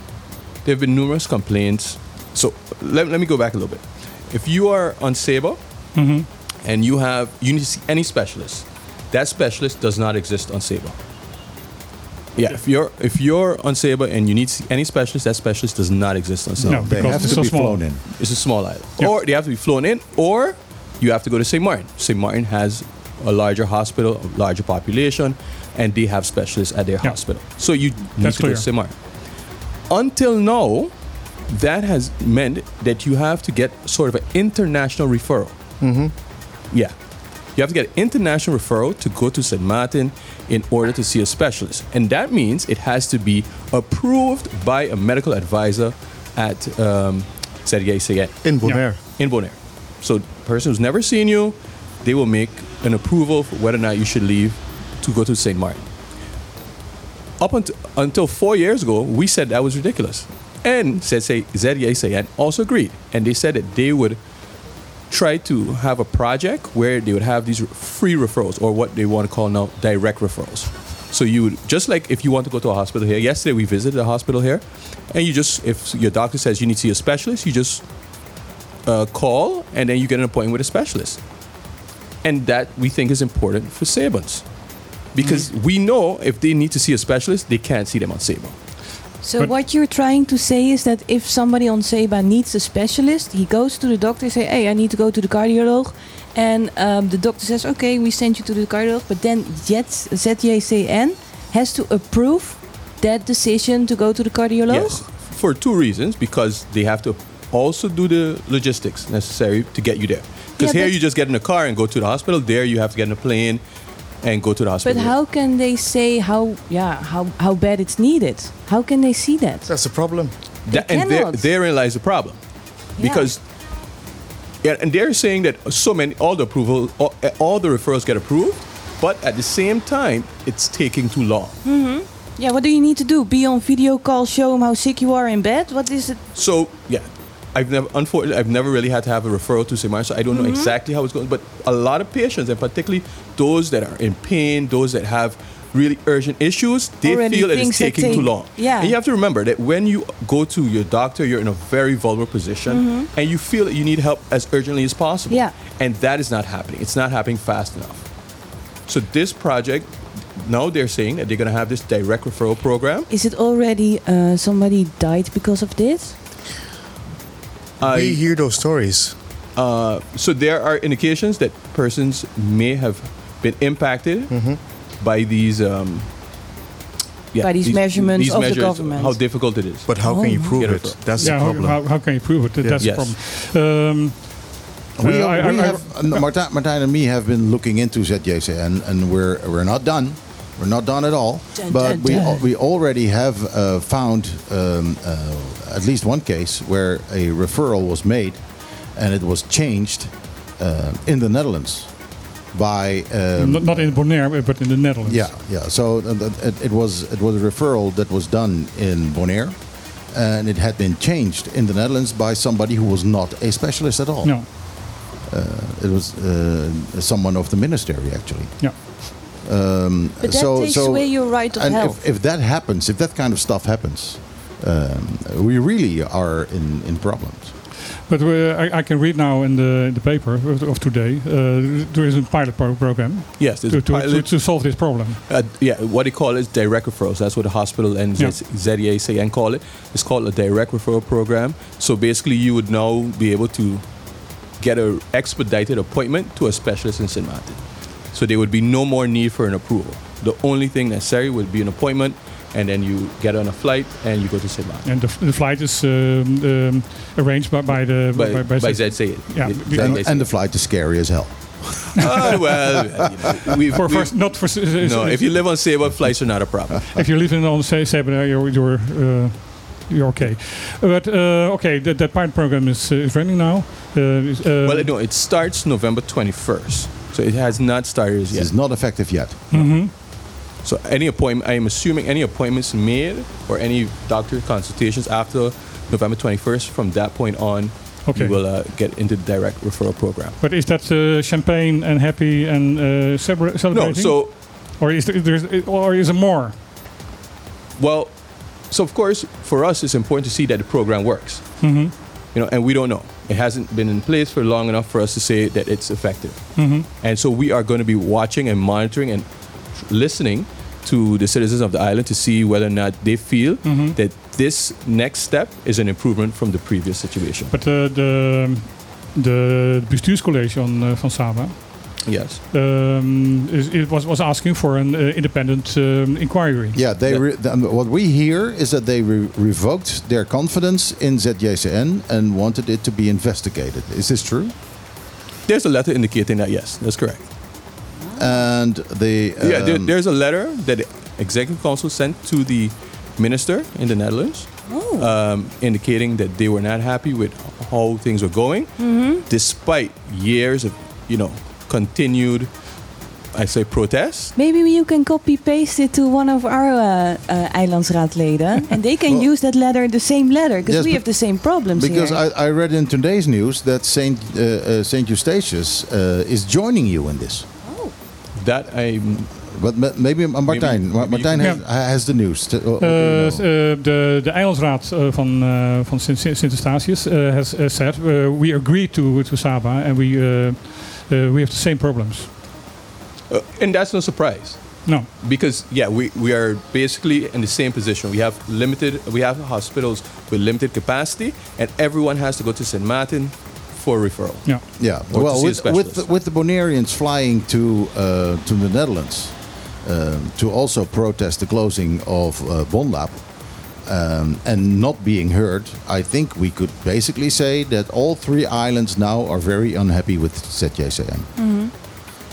there have been numerous complaints. So let, let me go back a little bit. If you are on SABA Mhm. and you have you need to see any specialist, that specialist does not exist on SABA. Yeah, if you're if you're on SABA and you need to see any specialist, that specialist does not exist on SABA. No, They have to so be small. flown in. It's a small island. Yeah. Or they have to be flown in, or you have to go to St. Martin. St. Martin has a larger hospital, a larger population, and they have specialists at their Yeah. hospital. So you need That's to go to St. Martin. Until now, that has meant that you have to get sort of an international referral. Yeah. You have to get an international referral to go to St. Martin in order to see a specialist. And that means it has to be approved by a medical advisor at um, ZGCN In Bonaire. in Bonaire. So person who's never seen you, they will make an approval for whether or not you should leave to go to St. Martin. Up until, until four years ago, we said that was ridiculous. And ZYCN also agreed. And they said that they would try to have a project where they would have these free referrals or what they want to call now direct referrals. So you would just like if you want to go to a hospital here. Yesterday we visited a hospital here, and you just if your doctor says you need to see a specialist, you just uh, call and then you get an appointment with a specialist. And that we think is important for Sabans. Because we know if they need to see a specialist, they can't see them on Saba. So But- what you're trying to say is that if somebody on Seba needs a specialist, he goes to the doctor, and say, "Hey, I need to go to the cardiologist," and um, the doctor says, "Okay, we send you to the cardiologist." But then ZJCN has to approve that decision to go to the cardiologist. Yes, for two reasons. Because they have to also do the logistics necessary to get you there. Because Yeah, here you just get in a car and go to the hospital. There you have to get in a plane and go to the hospital. But how can they say how yeah how how bad it's needed? How can they see that? That's the problem. That- They and there, cannot. therein lies the problem. Because yeah, and they're saying that so many all the approval all, all the referrals get approved, but at the same time it's taking too long. Mhm. Yeah, what do you need to do? Be on video call, show them how sick you are in bed. What is it? So yeah, I've never unfortunately I've never really had to have a referral to St. Martin, so I don't know Mm-hmm. exactly how it's going. But a lot of patients, and particularly those that are in pain, those that have really urgent issues, they Already feel it's things that taking too long. yeah. And you have to remember that when you go to your doctor, you're in a very vulnerable position, and you feel that you need help as urgently as possible. Mm-hmm. Yeah. And that is not happening. It's not happening fast enough. So this project. Now they're saying that they're going to have this direct referral program. Is it already uh, somebody died because of this? I- we hear those stories. Uh, so there are indications that persons may have been impacted by these um, yeah, By these measurements of the government. How difficult it is. But how can you Oh. prove it? it. That's yeah, the how, problem. how, how can you prove it? That's Yes. the problem. Um, We, Uh, I- we I- have, uh, Martijn, Martijn and me have been looking into ZJCN, and we're we're not done. We're not done at all. Dun, but dun, we dun. al- we already have uh, found um, uh, at least one case where a referral was made, and it was changed uh, in the Netherlands. by um, not, not in Bonaire, but in the Netherlands. yeah, yeah. So uh, it, it was it was a referral that was done in Bonaire, and it had been changed in the Netherlands by somebody who was not a specialist at all. No. It was uh, someone of the ministry actually. Yeah. Um, But that so, takes so, away your right of and health. if, if that happens, if that kind of stuff happens, um, we really are in, in problems. But uh, I, I can read now in the, in the paper of, of today, uh, there is a pilot pro- program Yes, there's to, a to, to, solve this problem. Uh, yeah, what they call is direct referrals. That's what the hospital and Yeah. Z- ZEA say and call it. It's called a direct referral program. So basically, you would now be able to get an expedited appointment to a specialist in St. Martin. So there would be no more need for an approval. The only thing necessary would be an appointment, and then you get on a flight and you go to St. And the, the flight is um, um, arranged by, by the By, by, by, ZEA. Yeah, Yeah, And, and the flight is scary as hell. Ah, well, you know, we, for, we- for, not for s- s- no, if you live on Saba, flights are not a problem. if you live in on say Sabina, you're you're uh, you're okay. But uh, okay, that, that pilot program is, uh, is running now. Uh, is, uh, well, no, it starts November 21st. So it has not started It yet. is not effective yet. mhm. So any appointment, I am assuming any appointments made or any doctor consultations after November 21st, from that point on, Okay. you will uh, get into the direct referral program. But is that uh, champagne and happy and uh, celebra- No, so, or is there, or is there more? well, so of course, for us, it's important to see that the program works. hmm You know, and we don't know. It hasn't been in place for long enough for us to say that it's effective. hmm And so we are going to be watching and monitoring and listening to the citizens of the island to see whether or not they feel Mhm. that this next step is an improvement from the previous situation. But uh, the de bestuurscollege on, uh, van Saba Yes. um, it was, was asking for an uh, independent um, inquiry. Yeah, they Yeah. Re- what we hear is that they re- revoked their confidence in ZJCN and wanted it to be investigated. Is this true? There's a letter indicating that, yes, that's correct. And the yeah, there, um, there's a letter that the executive council sent to the minister in the Netherlands, um, indicating that they were not happy with how things were going, despite years of, you know, continued, I say, protests. Maybe you can copy paste it to one of our uh, uh, eilandsraadleden, and they can Well- use that letter, the same letter, because Yes, we have the same problems because here. I, I read in today's news that Saint uh, uh, Saint Eustatius uh, is joining you in this. Oh, That I, But maybe Martijn, maybe you Martijn can- has, has the news. To, uh, what do you s- know? de, de eilandsraad van, uh, van Sint, Sint Sint Eustatius uh, has uh, said uh, we agree to, to Saba and we, we have the same problems. uh, and that's no surprise. No. because yeah we, we are basically in the same position we have limited we have hospitals with limited capacity and everyone has to go to st martin for referral Yeah. Yeah, Or well, with, with, the, with the Bonaireans flying to uh, to the Netherlands um, to also protest the closing of uh, Bonlab um, and not being heard, I think we could basically say that all three islands now are very unhappy with ZJCM.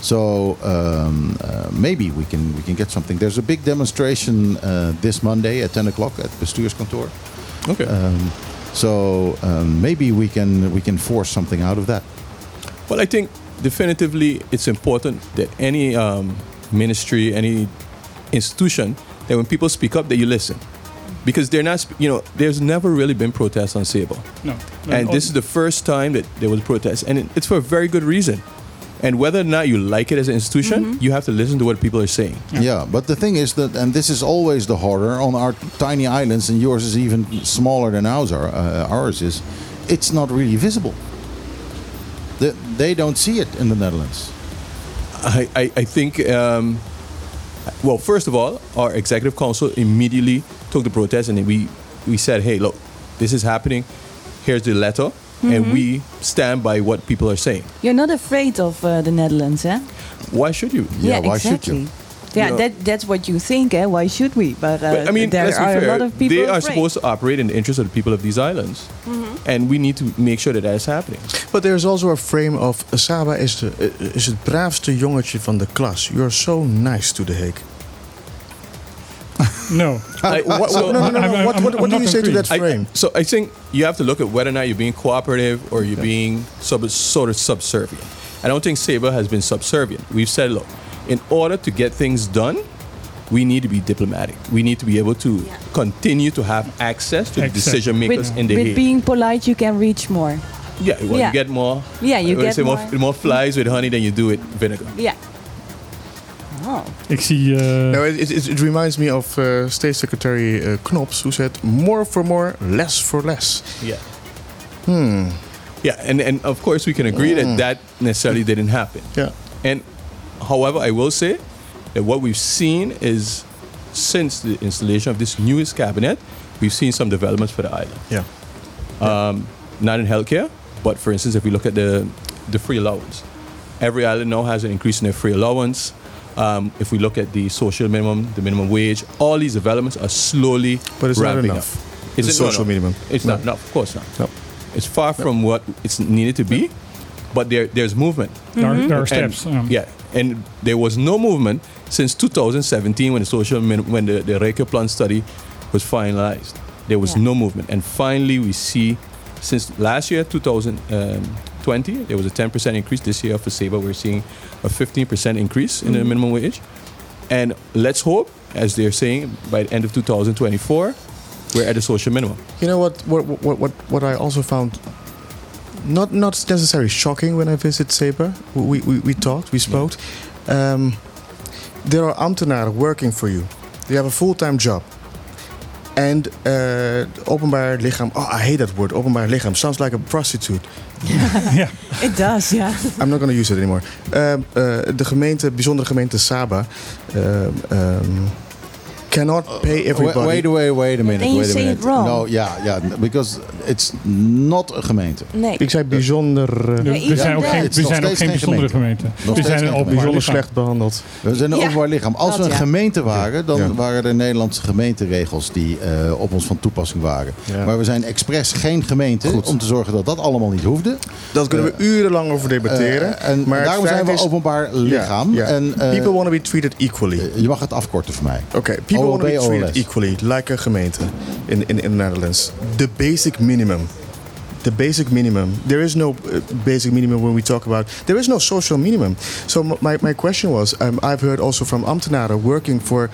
So um, uh, maybe we can we can get something. There's a big demonstration uh, this Monday at 10 o'clock at bestuurskantoor. okay Um, so um, maybe we can we can force something out of that. well i think definitively it's important that any um, ministry any institution that when people speak up that you listen because they're not you know there's never really been protests on Sable. No. and this is the first time that there was protest and it- it's for a very good reason and whether or not you like it as an institution you have to listen to what people are saying Yeah. but the thing is that, and this is always the horror on our tiny islands, and yours is even smaller than ours. Are, uh, ours is, it's not really visible. The, they don't see it in the Netherlands. I, I, I think, um, well, first of all, our executive council immediately took the protest and we, we said, hey, look, this is happening. Here's the letter. And we stand by what people are saying. You're not afraid of uh, the Netherlands, eh? Why should you? Yeah, why should you? exactly. Yeah, know- that, that's what you think, eh? Why should we? But, uh, But, I mean, there let's be are fair. a lot of people they are afraid. supposed to operate in the interest of the people of these islands. And we need to make sure that that is happening. But there's also a frame of Saba is, de, eh, is het braafste jongetje van de klas. You're so nice to the Hague. No. I- What, so- no, no, no, no. What, what, what do you say to agreeing. that I- frame? so I think you have to look at whether or not you're being cooperative or you're being sub, sort of subservient. I don't think Sabre has been subservient. We've said, look, in order to get things done, we need to be diplomatic. We need to be able to continue to have access to the decision makers With, in the with Hague. being polite, you can reach more. yeah, well, Yeah. you get more. Yeah, you get say more. more flies with honey than you do with vinegar. Yeah. Ik zie... eh, No, it, it, it reminds me of uh, State Secretary uh, Knops, who said more for more, less for less. Yeah. Hmm. Yeah, and, and of course we can agree that that necessarily didn't happen. Yeah. And however, I will say that what we've seen is since the installation of this newest cabinet, we've seen some developments for the island. Yeah. Um, not in healthcare, but for instance, if we look at the the free allowance, every island now has an increase in their free allowance. Um, if we look at the social minimum, the minimum wage, all these developments are slowly But it's not enough. up. The Is social no, no. minimum. It's No. not. No, of course not. No. It's far from what it's needed to be, but there there's movement. there, are, there are And- steps. um, yeah, and there was no movement since 2017 when the social min- when the the Rijke Plan study was finalized. There was Yeah. no movement, and finally we see since last year 2020 there was a 10% increase. This year for Sabre we're seeing a 15% increase in the minimum wage, and let's hope, as they're saying, by the end of 2024 we're at the social minimum. You know what? What? What? What? What I also found not not necessarily shocking when I visit Sabre. We we, we talked. We spoke. Um, there are ambtenaren working for you. They have a full time job. And uh, openbaar lichaam. Oh, I hate that word. Openbaar lichaam sounds like a prostitute. It does, yeah. I'm not going to use it anymore. Um, uh, de gemeente, bijzondere gemeente Saba, um, um, cannot pay Wait, everybody. wait, wait, wait a minute. Then you wait a say minute. it wrong. No, yeah, yeah, because it's not een gemeente. Nee. Ik zei bijzonder, uh, Er, Ja, er zijn ook ja, geen, het is we zijn ook geen bijzondere gemeente. We zijn openbaar bijzonder lichaam. slecht behandeld. We zijn een Ja, openbaar lichaam. Als we een gemeente waren, dan waren er Nederlandse gemeenteregels die eh, op ons van toepassing waren. Ja. Maar we zijn expres geen gemeente Goed. om te zorgen dat dat allemaal niet hoefde. Dat kunnen we urenlang over debatteren. Eh, en maar daarom zijn we openbaar lichaam. En, eh, people want to be treated equally. eh, je mag het afkorten voor mij. Okay, people want to be treated equally, like a gemeente in, in, in the Netherlands. The basic minimum. The basic minimum. There is no uh, basic minimum when we talk about. There is no social minimum. So my, my question was, um, I've heard also from ambtenaren working for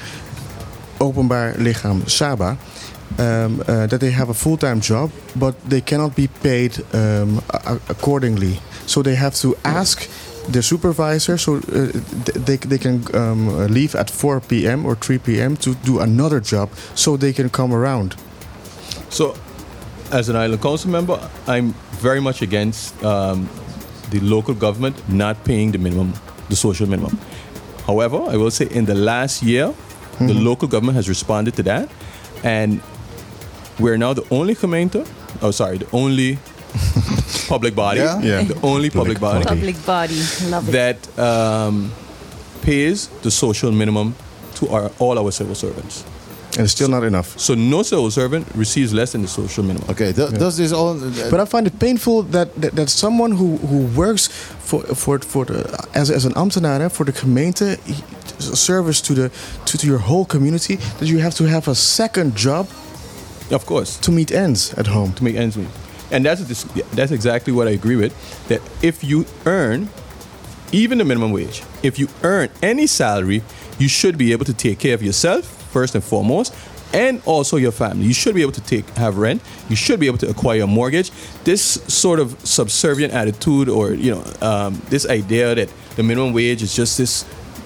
openbaar lichaam Saba. Um, uh, that they have a full-time job, but they cannot be paid um, accordingly. So they have to ask their supervisor, so uh, they, they can um, leave at 4 p.m. or 3 p.m. to do another job, so they can come around. So, as an island council member, I'm very much against um, the local government not paying the minimum, the social minimum. However, I will say in the last year, the local government has responded to that, and we're now the only gemeente, oh sorry, the only public body, Yeah? Yeah. the only public body Public body. Love it. that um, pays the social minimum to our, all our civil servants. And it's still not enough. So no civil servant receives less than the social minimum. Oké, dat dat is al. eh, But I find it painful that, that, that someone who, who works for, for, for the, as, as an ambtenaar, hè, for the gemeente, service to, the, to, to your whole community, that you have to have a second job Of course. to meet ends at home. to make ends meet. And that's that's exactly what I agree with. That if you earn even the minimum wage, if you earn any salary, you should be able to take care of yourself first and foremost, and also your family. You should be able to take have rent. You should be able to acquire a mortgage. This sort of subservient attitude, or you know, um, this idea that the minimum wage is just this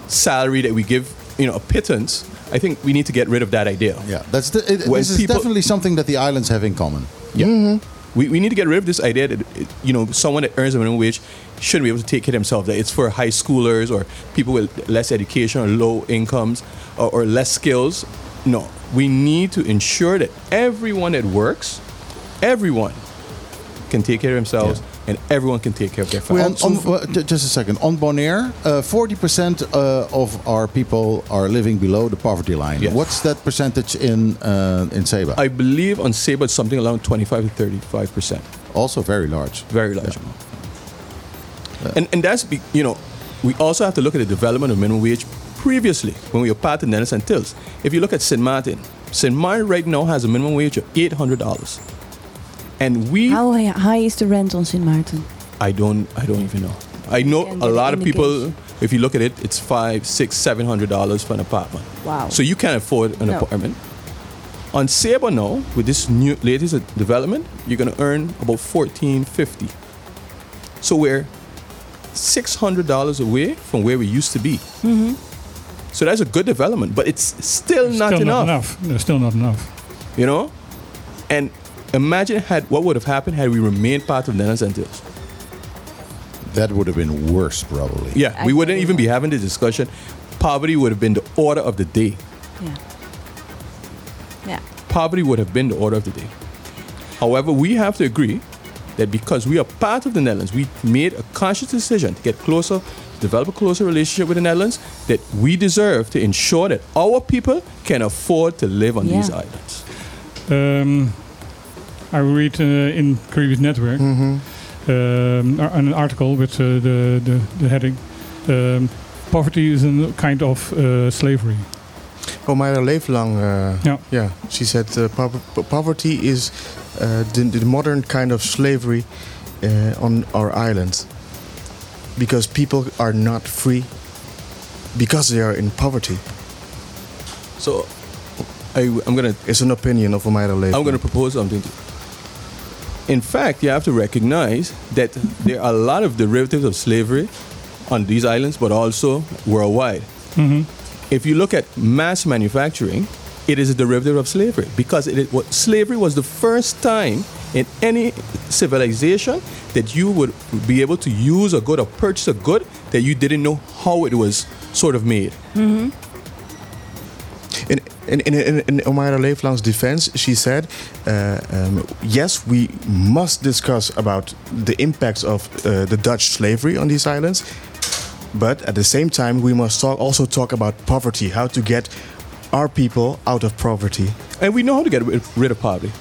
salary that we give, you know, a pittance. I think we need to get rid of that idea. Yeah, that's the, it, this is people- definitely something that the islands have in common. Yeah. We, we need to get rid of this idea that you know someone that earns a minimum wage shouldn't be able to take care of themselves. That it's for high schoolers or people with less education or low incomes or, or less skills. No, we need to ensure that everyone that works, everyone, can take care of themselves and everyone can take care of their On, families. on, uh, just a second. On Bonaire, uh, 40% uh, of our people are living below the poverty line. Yes. What's that percentage in uh, in Seba? I believe on Saba it's something around 25 to 35 percent. also very large. very large amount. And and that's be, you know, we also have to look at the development of minimum wage previously when we were part of Dennis and Tills. If you look at St. Martin, St. Martin right now has a minimum wage of eight hundred dollars, and we How high is the rent on Sint Maarten? I don't I don't even know. I know a lot of people. If you look at it, it's five, six, seven hundred dollars for an apartment. Wow. So you can't afford an No. apartment. On Sabre now, with this new latest development, you're gonna earn about fourteen fifty. So we're six hundred dollars away from where we used to be. Mm-hmm. So that's a good development, but it's still not still enough. not enough. No, still not enough. You know, and imagine had what would have happened had we remained part of the Netherlands Antilles. That would have been worse, probably. Yeah, I we wouldn't agree. even be having the discussion. Poverty would have been the order of the day. Yeah. Yeah. Poverty would have been the order of the day. However, we have to agree that because we are part of the Netherlands, we made a conscious decision to get closer, develop a closer relationship with the Netherlands, that we deserve to ensure that our people can afford to live on these islands. Um, I read uh, in Caribbean Network um, an article with uh, the, the, the heading um, Poverty is a kind of uh, slavery. Omaira Leeflang, uh, Yeah. yeah, she said uh, po- po- poverty is uh, the, the modern kind of slavery uh, on our island because people are not free because they are in poverty. So I, I'm going to It's an opinion of Omaira Leeflang. I'm going to propose something. In fact, you have to recognize that there are a lot of derivatives of slavery on these islands, but also worldwide. Mhm. If you look at mass manufacturing, it is a derivative of slavery because it, is- what, slavery was the first time in any civilization that you would be able to use a good or purchase a good that you didn't know how it was sort of made. In, in, in, in, in Omaira Leeflang's defense, she said, uh, um, yes, we must discuss about the impacts of uh, the Dutch slavery on these islands, but at the same time, we must talk, also talk about poverty, how to get our people out of poverty. And we know how to get rid rid of poverty.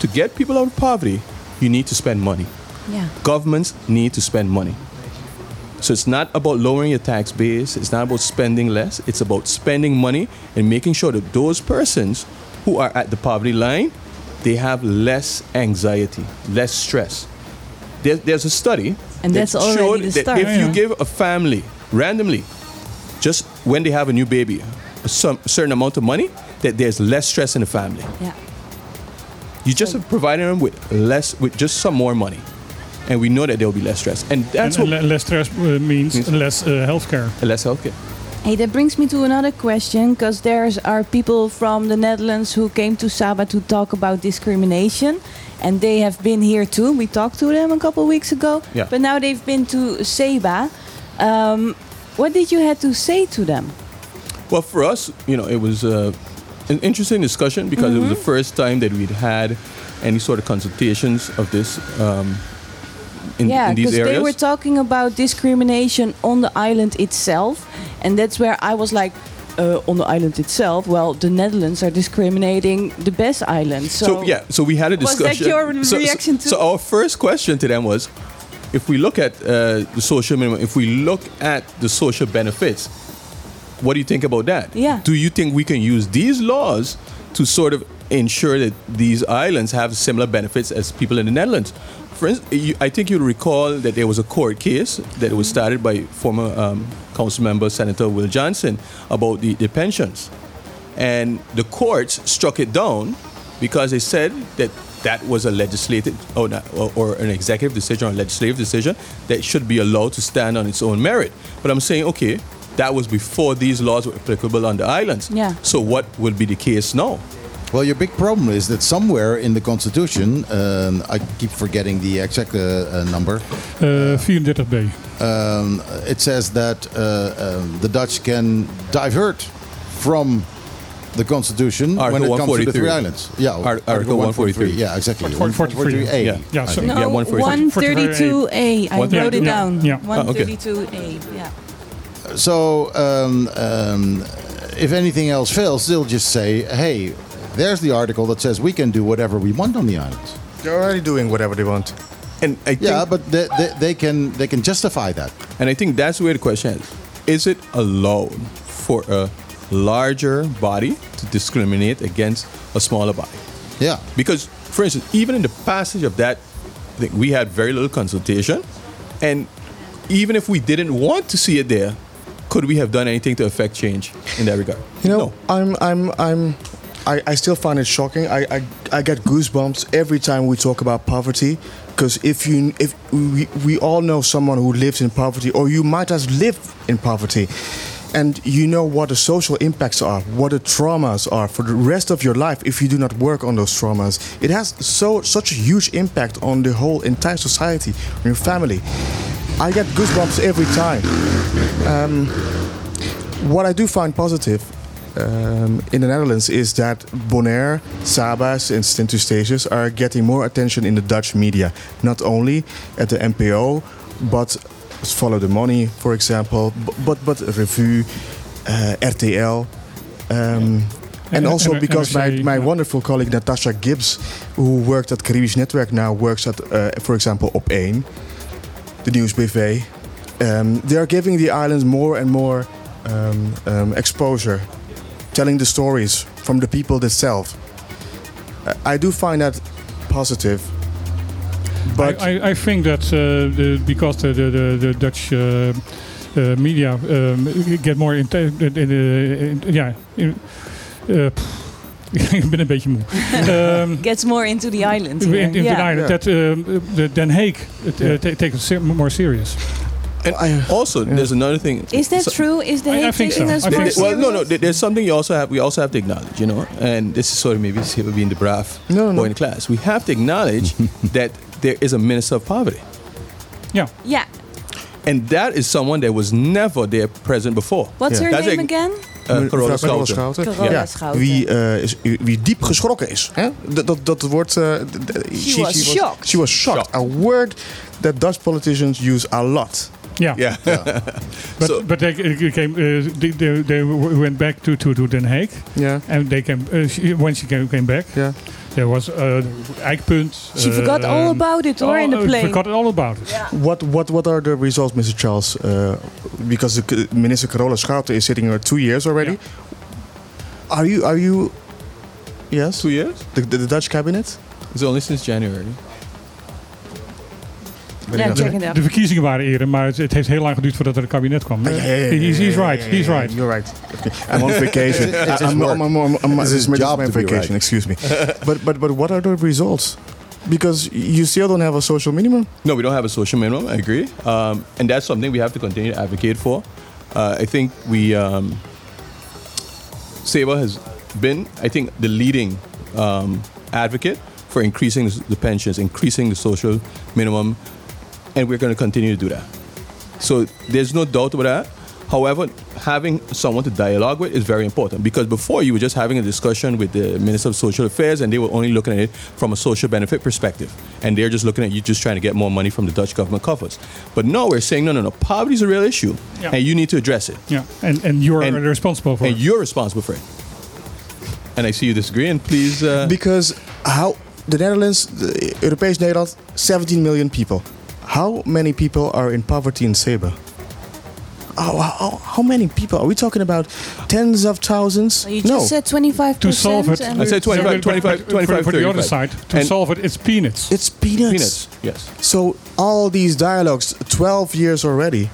To get people out of poverty, you need to spend money. Yeah. Governments need to spend money. So it's not about lowering your tax base, it's not about spending less, it's about spending money and making sure that those persons who are at the poverty line, they have less anxiety, less stress. There, there's a study And that that's already showed the that start. if you give a family randomly, just when they have a new baby, a some certain amount of money, that there's less stress in the family. Yeah. You just are providing them with less, with just some more money, and we know that there will be less stress, and that's and, what le- less stress uh, means Means- less uh, healthcare. less healthcare. Hey, that brings me to another question because there's are people from the Netherlands who came to Saba to talk about discrimination, and they have been here too. We talked to them a couple weeks ago, Yeah. but now they've been to Saba. Um, what did you have to say to them? Well, for us, you know, it was uh, an interesting discussion because it was Mm-hmm. the first time that we'd had any sort of consultations of this um, in, yeah, in these because they were talking about discrimination on the island itself, and that's where I was like. Uh, on the island itself, well, the Netherlands are discriminating the best islands. So, so yeah, so we had a discussion. Was that your so, so- reaction to- So, our first question to them was, if we look at uh, the social minimum, if we look at the social benefits, what do you think about that? Yeah. Do you think we can use these laws to sort of ensure that these islands have similar benefits as people in the Netherlands? For instance, you, I think you'll recall that there was a court case that was started by former um, council member Senator Will Johnson about the, the pensions. And the courts struck it down because they said that that was a legislative or, not, or, or an executive decision or a legislative decision that should be allowed to stand on its own merit. But I'm saying, okay, that was before these laws were applicable on the islands. Yeah. So what will be the case now? Well, your big problem is that somewhere in the Constitution, um, I keep forgetting the exact uh, uh, number, Uh, 34b. um, it says that uh, um, the Dutch can divert from the Constitution when it comes to the three islands. Yeah, Art- Article 143. Yeah, exactly. 143. 143A. Yeah. Yeah, so- I think. No, Yeah, 143. 132A. I One- wrote it yeah, down. yeah. Oh, 132A. Yeah. So, um, um, if anything else fails, they'll just say, hey, there's the article that says we can do whatever we want on the islands. They're already doing whatever they want. And I think, Yeah, but they, they, they can they can justify that. and I think that's where the question is: Is it allowed for a larger body to discriminate against a smaller body? Yeah. Because, for instance, even in the passage of that, thing, we had very little consultation, and even if we didn't want to see it there, could we have done anything to affect change in that regard? You know, no. I'm, I'm, I'm, I, I still find it shocking. I, I, I get goosebumps every time we talk about poverty. Because if you, if we, we all know someone who lives in poverty, or you might have lived in poverty, and you know what the social impacts are, what the traumas are for the rest of your life if you do not work on those traumas. It has so such a huge impact on the whole entire society, on your family. I get goosebumps every time. Um, what I do find positive um, in the Netherlands is that Bonaire, Sabas, and Sint Eustatius are getting more attention in the Dutch media. Not only at the NPO, but Follow the Money, for example, b- but but Revue, uh, RTL. Um, and And- also because my, my wonderful colleague Natasha Gibbs, who worked at Caribisch Network now, works at, uh, for example, Op1, the News BV. Um, they are giving the islands more and more um, um, exposure, telling the stories from the people themselves. I- I do find that positive. But I, I, I think that uh, the, because the, the, the, the Dutch uh, uh, media um, get more in, in, in, in, ja, in, uh, pff, ik ben een beetje moe. Um, Gets more into the island. in, here. in the yeah. island, that um, the Den Haag uh, Yeah. ta- take it more serious. And I- also, yeah. there's another thing. Is that So- true? Is the I- I think so. us I more think so. well, no, no. There's something you also have. We also have to acknowledge, you know, and this is sort of maybe being the brav No, no. boy in the class. We have to acknowledge that there is a minister of poverty, Ja, Yeah. and that is someone that was never there present before. What's Yeah. her That's name like- again? Uh, Mevrouw Carola Carola Schouten. Schouten. Carola Ja, Schouten. Wie, eh, is, wie diep geschrokken is. Hè? Dat, dat, dat woord... eh, d- d- She was shocked. She was shocked. Shocked. A word that Dutch politicians use a lot. Ja. Yeah. But, So- but they, uh, came, uh, they, they, they went back to, to, to Den Haag. Yeah, And they came, uh, she, when she came, came back, yeah. there was uh, Eikpunt. She forgot all about it, or in the oh, plane. Forgot all about it. What, what, what are the results, Mr. Charles? Uh, because the, Minister Carola Schouten is sitting here two years already. Are you... Are you yes? Two years? The, the, the Dutch cabinet? It's only since January. Yeah, check it out. De verkiezingen waren eerder, maar het, het heeft heel lang geduurd voordat er een kabinet kwam. Ah, ja, ja, ja, he's, he's right, he's right. You're right. Okay. I'm on vacation. It's- it's I'm, work. I'm, I'm, I'm, I'm, It's his my job to be vacation. right. Excuse me. but but but what are the results? Because you still don't have a social minimum. No, we don't have a social minimum. I agree, um, and that's something we have to continue to advocate for. Uh, I think we um, SEBA has been, I think, the leading um, advocate for increasing the, the pensions, increasing the social minimum, and we're going to continue to do that. So there's no doubt about that. However, having someone to dialogue with is very important because before you were just having a discussion with the Minister of Social Affairs and they were only looking at it from a social benefit perspective. And they're just looking at you just trying to get more money from the Dutch government coffers. But no, we're saying, no, no, no, poverty is a real issue Yeah. and you need to address it. Yeah, and, and you're And- responsible for And it. you're responsible for it. And I see you disagreeing, please. Uh, Because how the Netherlands, the Europees Nederland, 17 million people. How many people are in poverty in Seba? How, how, how many people? Are we talking about tens of thousands? You no. said 25%. To solve it, I said 25, But- but- 25, but 25, for, for the other side, to And- solve it, it's peanuts. it's peanuts. peanuts, yes. So all these dialogues, 12 years already,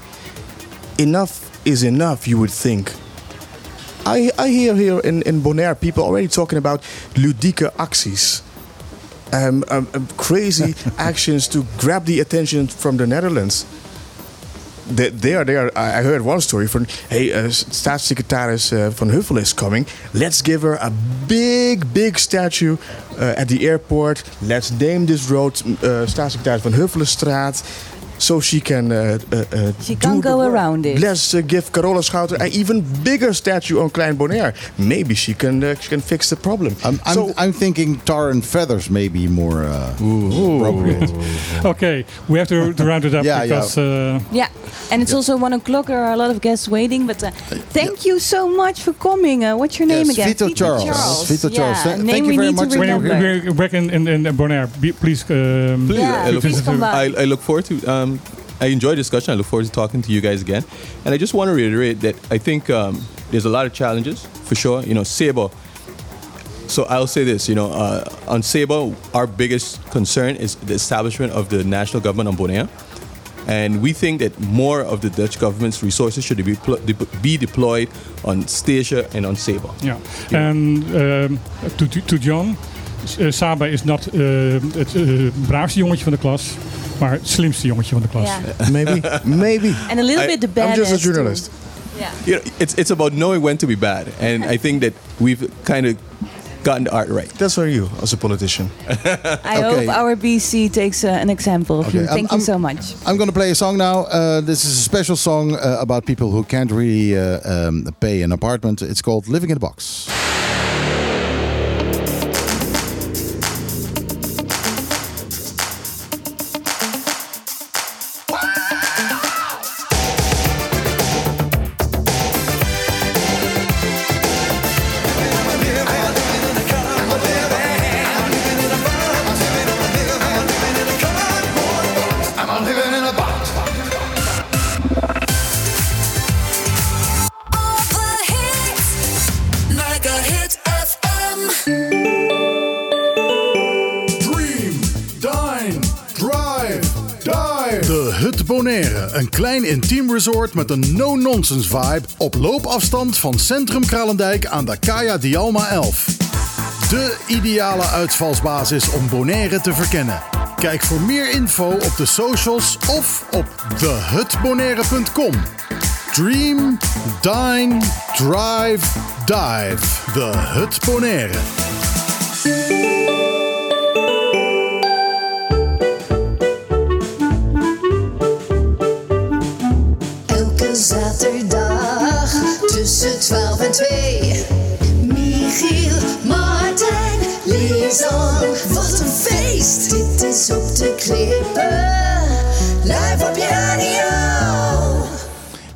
enough is enough, you would think. I, I hear here in, in Bonaire people already talking about ludieke acties. Um, um, um, crazy actions to grab the attention from the Netherlands. They, they are there. I I heard one story from, hey, uh, staatssecretaris uh, van Huffel is coming. Let's give her a big, big statue uh, at the airport. Let's name this road uh, staatssecretaris van Huffelenstraat. So she can uh, uh, uh, She can't go around it. Let's uh, give Carola Schouten an even bigger statue on Klein Bonaire. Maybe she can uh, she can fix the problem. I'm, I'm, so, I'm thinking tar and feathers may be more uh, appropriate. Okay, we have to, to round it up Yeah, yeah. because uh, Yeah, and it's also one o'clock. There are a lot of guests waiting. But uh, thank you so much for coming. Uh, what's your name Yes, again? Vito Charles. Vito yeah, Charles. Th- a thank name you very much. when remember. we're back in, in, in Bonaire, be, please, um, Please, Yeah, I look, please come by. I, I look forward to. Um, I enjoy the discussion. I look forward to talking to you guys again. And I just want to reiterate that I think um, there's a lot of challenges for sure. You know, Sabo. So I'll say this. You know, uh, on Sabo, our biggest concern is the establishment of the national government on Bonaire. And we think that more of the Dutch government's resources should be, pl- de- be deployed on Stasia and on Saba. Ja. and ehm, to, to John, Saba is not eh, het eh, braafste jongetje van de klas, maar het slimste jongetje van de klas. Ja. Maybe, maybe. And a little I- bit the baddest. I'm just a journalist. Yeah. You know, it's, it's about knowing when to be bad. And I think that we've kind of gotten the art right. That's on you as a politician. I Okay. hope our BC takes uh, an example of Okay, you. I'm- Thank you I'm- so much. I'm going to play a song now. Uh, this is a special song uh, about people who can't really uh, um, pay an apartment. It's called Living in a Box. Bonaire. Een klein intiem resort met een no-nonsense vibe. Op loopafstand van Centrum Kralendijk aan de Kaya Dialma 11. De ideale uitvalsbasis om Bonaire te verkennen. Kijk voor meer info op de socials of op thehutbonaire.com. Dream, dine, drive, dive. De Hut Bonaire. 12 en 2. Michiel, Martijn, Lisan. Wat een feest! Dit is op de klippen. Live op je.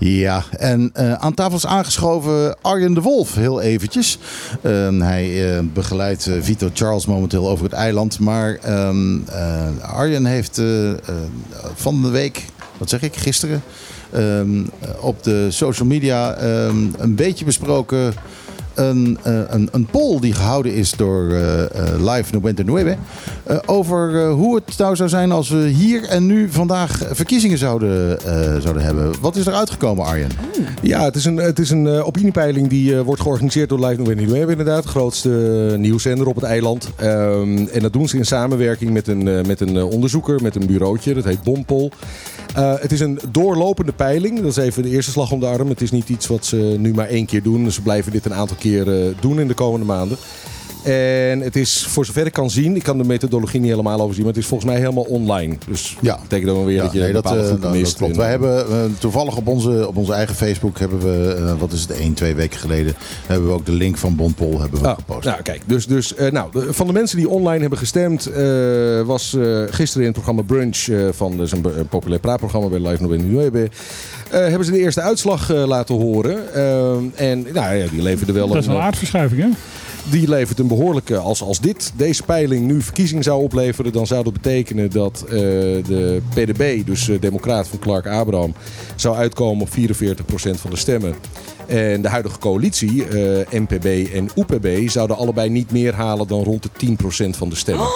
Ja, en eh, aan tafel is aangeschoven Arjen de Wolf, heel eventjes. Ehm, hij eh, begeleidt eh, Vito Charles momenteel over het eiland. Maar ehm, eh, Arjen heeft van de week, wat zeg ik, gisteren... ehm, op de social media ehm, een beetje besproken... Een, eh, een, een poll die gehouden is door eh, Live Noventa Nueve. eh, over hoe het nou zou zijn als we hier en nu vandaag verkiezingen zouden, zouden hebben. Wat is er uitgekomen, Arjen? Ja, het is een, het is een opiniepeiling die wordt georganiseerd door Live November Nueve inderdaad. De grootste nieuwszender op het eiland. Ehm, en dat doen ze in samenwerking met een, met een onderzoeker, met een bureautje. Dat heet Bompol. Eh, het is een doorlopende peiling. Dat is even de eerste slag om de arm. Het is niet iets wat ze nu maar één keer doen. Ze blijven dit een aantal keer eh, doen in de komende maanden. En het is, voor zover ik kan zien, ik kan de methodologie niet helemaal overzien, maar het is volgens mij helemaal online. Dus Ja. dat betekent dan weer Ja, dat je nee, dat, bepaalde eh, groepen dat- mist. klopt. Wij hebben eh, toevallig op onze, op onze eigen Facebook hebben we, eh, wat is het, één, twee weken geleden, hebben we ook de link van Bonpol hebben we Ah, gepost. nou, kijk, dus, dus eh, nou, de- van de mensen die online hebben gestemd, eh, was eh, gisteren in het programma Brunch eh, van dus een, een populair praatprogramma bij Live November Nueve, eh, hebben ze de eerste uitslag laten horen. Eh, en nou, ja, die leverde wel Dat is een, een aardverschuiving, hè? Die levert een behoorlijke. Als, als dit, deze peiling nu verkiezing zou opleveren, dan zou dat betekenen dat eh, de PDB, dus eh, Democraat van Clark Abraham, zou uitkomen op 44% van de stemmen. En de huidige coalitie, eh, NPB en UPB, zouden allebei niet meer halen dan rond de 10% van de stemmen.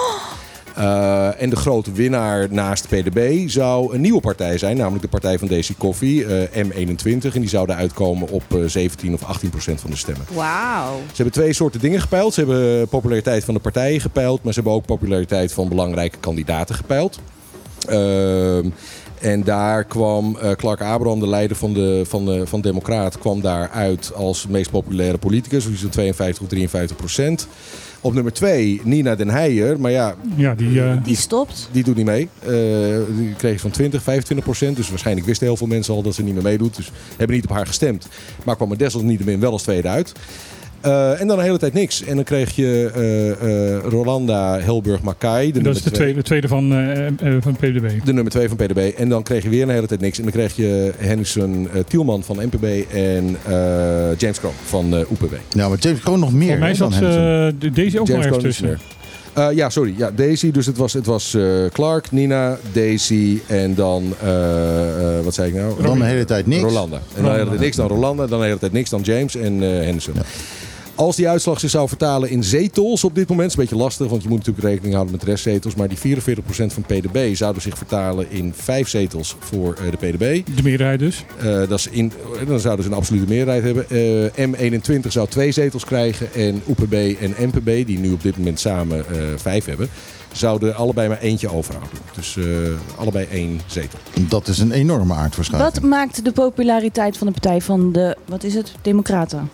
Eh, en de grote winnaar naast PDB zou een nieuwe partij zijn, namelijk de partij van Daisy Koffie, eh, M21. En die zouden uitkomen op eh, 17 of 18 procent van de stemmen. Wauw. Ze hebben twee soorten dingen gepeild. Ze hebben populariteit van de partijen gepeild, maar ze hebben ook populariteit van belangrijke kandidaten gepeild. Ehm, en daar kwam eh, Clark Abraham, de leider van de, van de van Democraat, kwam daar uit als meest populaire politicus. Dus zo'n 52 of 53 procent. Op nummer twee Nina Den Heijer. Maar ja, Ja, die, eh, Die stopt. die doet niet mee. Eh, die kreeg van 20, 25 procent. Dus waarschijnlijk wisten heel veel mensen al dat ze niet meer meedoet. Dus hebben niet op haar gestemd. Maar kwam er desalniettemin wel als tweede uit. Eh, en dan een hele tijd niks. En dan kreeg je eh, eh, Rolanda Helburg-Makai. dat is de nummer twee. tweede, de tweede van, van PDB. De nummer 2 van PDB. En dan kreeg je weer een hele tijd niks. En dan kreeg je Henderson eh, Tielman van NPB en eh, James Kroon van eh UPB. Ja, maar James gewoon nog meer Voor mij zat eh, deze ook nog James Kroon is tussen. Eh, ja, sorry. Ja, Daisy. Dus het was, het was eh, Clark, Nina, Daisy en dan... eh, eh, wat zei ik nou? Dan de hele tijd niks. Rolanda. En dan de hele tijd niks, dan Rolanda. Dan de hele tijd niks, dan James en eh, Henderson. Als die uitslag zich zou vertalen in zetels op dit moment, is een beetje lastig, want je moet natuurlijk rekening houden met restzetels. Maar die 44% van PDB zouden zich vertalen in vijf zetels voor eh, de PDB. De meerderheid dus. Eh, dat is in, dan zouden ze een absolute meerderheid hebben. Eh, M21 zou twee zetels krijgen. En UPB en MPB, die nu op dit moment samen eh, vijf hebben, zouden allebei maar eentje overhouden. Dus eh, allebei één zetel. Dat is een enorme aardverschuiving. Wat maakt de populariteit van de partij van de, wat is het, Democraten?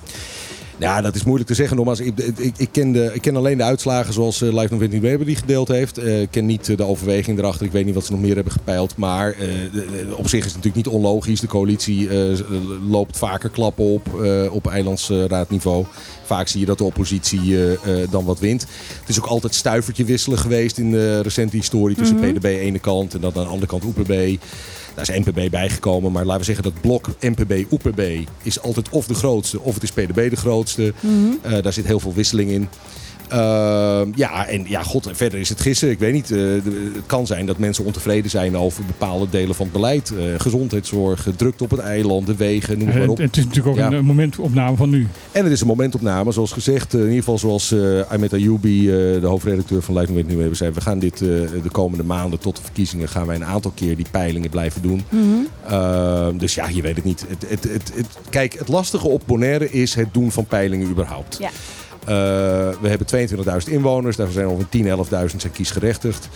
Ja, dat is moeilijk te zeggen. Nogmaals, ik, ik, ik, ken, de, ik ken alleen de uitslagen zoals uh, Live November Weber die gedeeld heeft. Eh, ik ken niet eh, de overweging erachter. Ik weet niet wat ze nog meer hebben gepeild. Maar de- de- op zich is het natuurlijk niet onlogisch. De coalitie loopt vaker klappen op op eilandsraadniveau. Vaak zie je dat de oppositie dan wat wint. Het is ook altijd stuivertje wisselen geweest in de recente historie. Tussen Mhm. PDB ene kant en dan aan de andere kant OPB. Daar is NPB bijgekomen, maar laten we zeggen dat blok NPB-OPB is altijd of de grootste of het is PDB de grootste. Eh, daar zit heel veel wisseling in. Ehm, ja, en ja, god, en verder is het gissen. Ik weet niet. eh, het kan zijn dat mensen ontevreden zijn over bepaalde delen van het beleid. Eh, gezondheidszorg, eh, drukte op het eiland, de wegen, noem het maar En op. het is natuurlijk ook Ja. een eh, momentopname van nu. En het is een momentopname, zoals gezegd. eh, in ieder geval zoals uh, Ahmed Ayoubi, eh, de hoofdredacteur van Moment nu hebben zei. We gaan dit eh, de komende maanden tot de verkiezingen gaan wij een aantal keer die peilingen blijven doen. Ehm, dus ja, je weet het niet. Het, het, het, het- kijk, het lastige op Bonaire is het doen van peilingen überhaupt. Ja. Eh, we hebben 22.000 inwoners. Daarvan zijn ongeveer 10.000, 11.000 zijn kiesgerechtigd.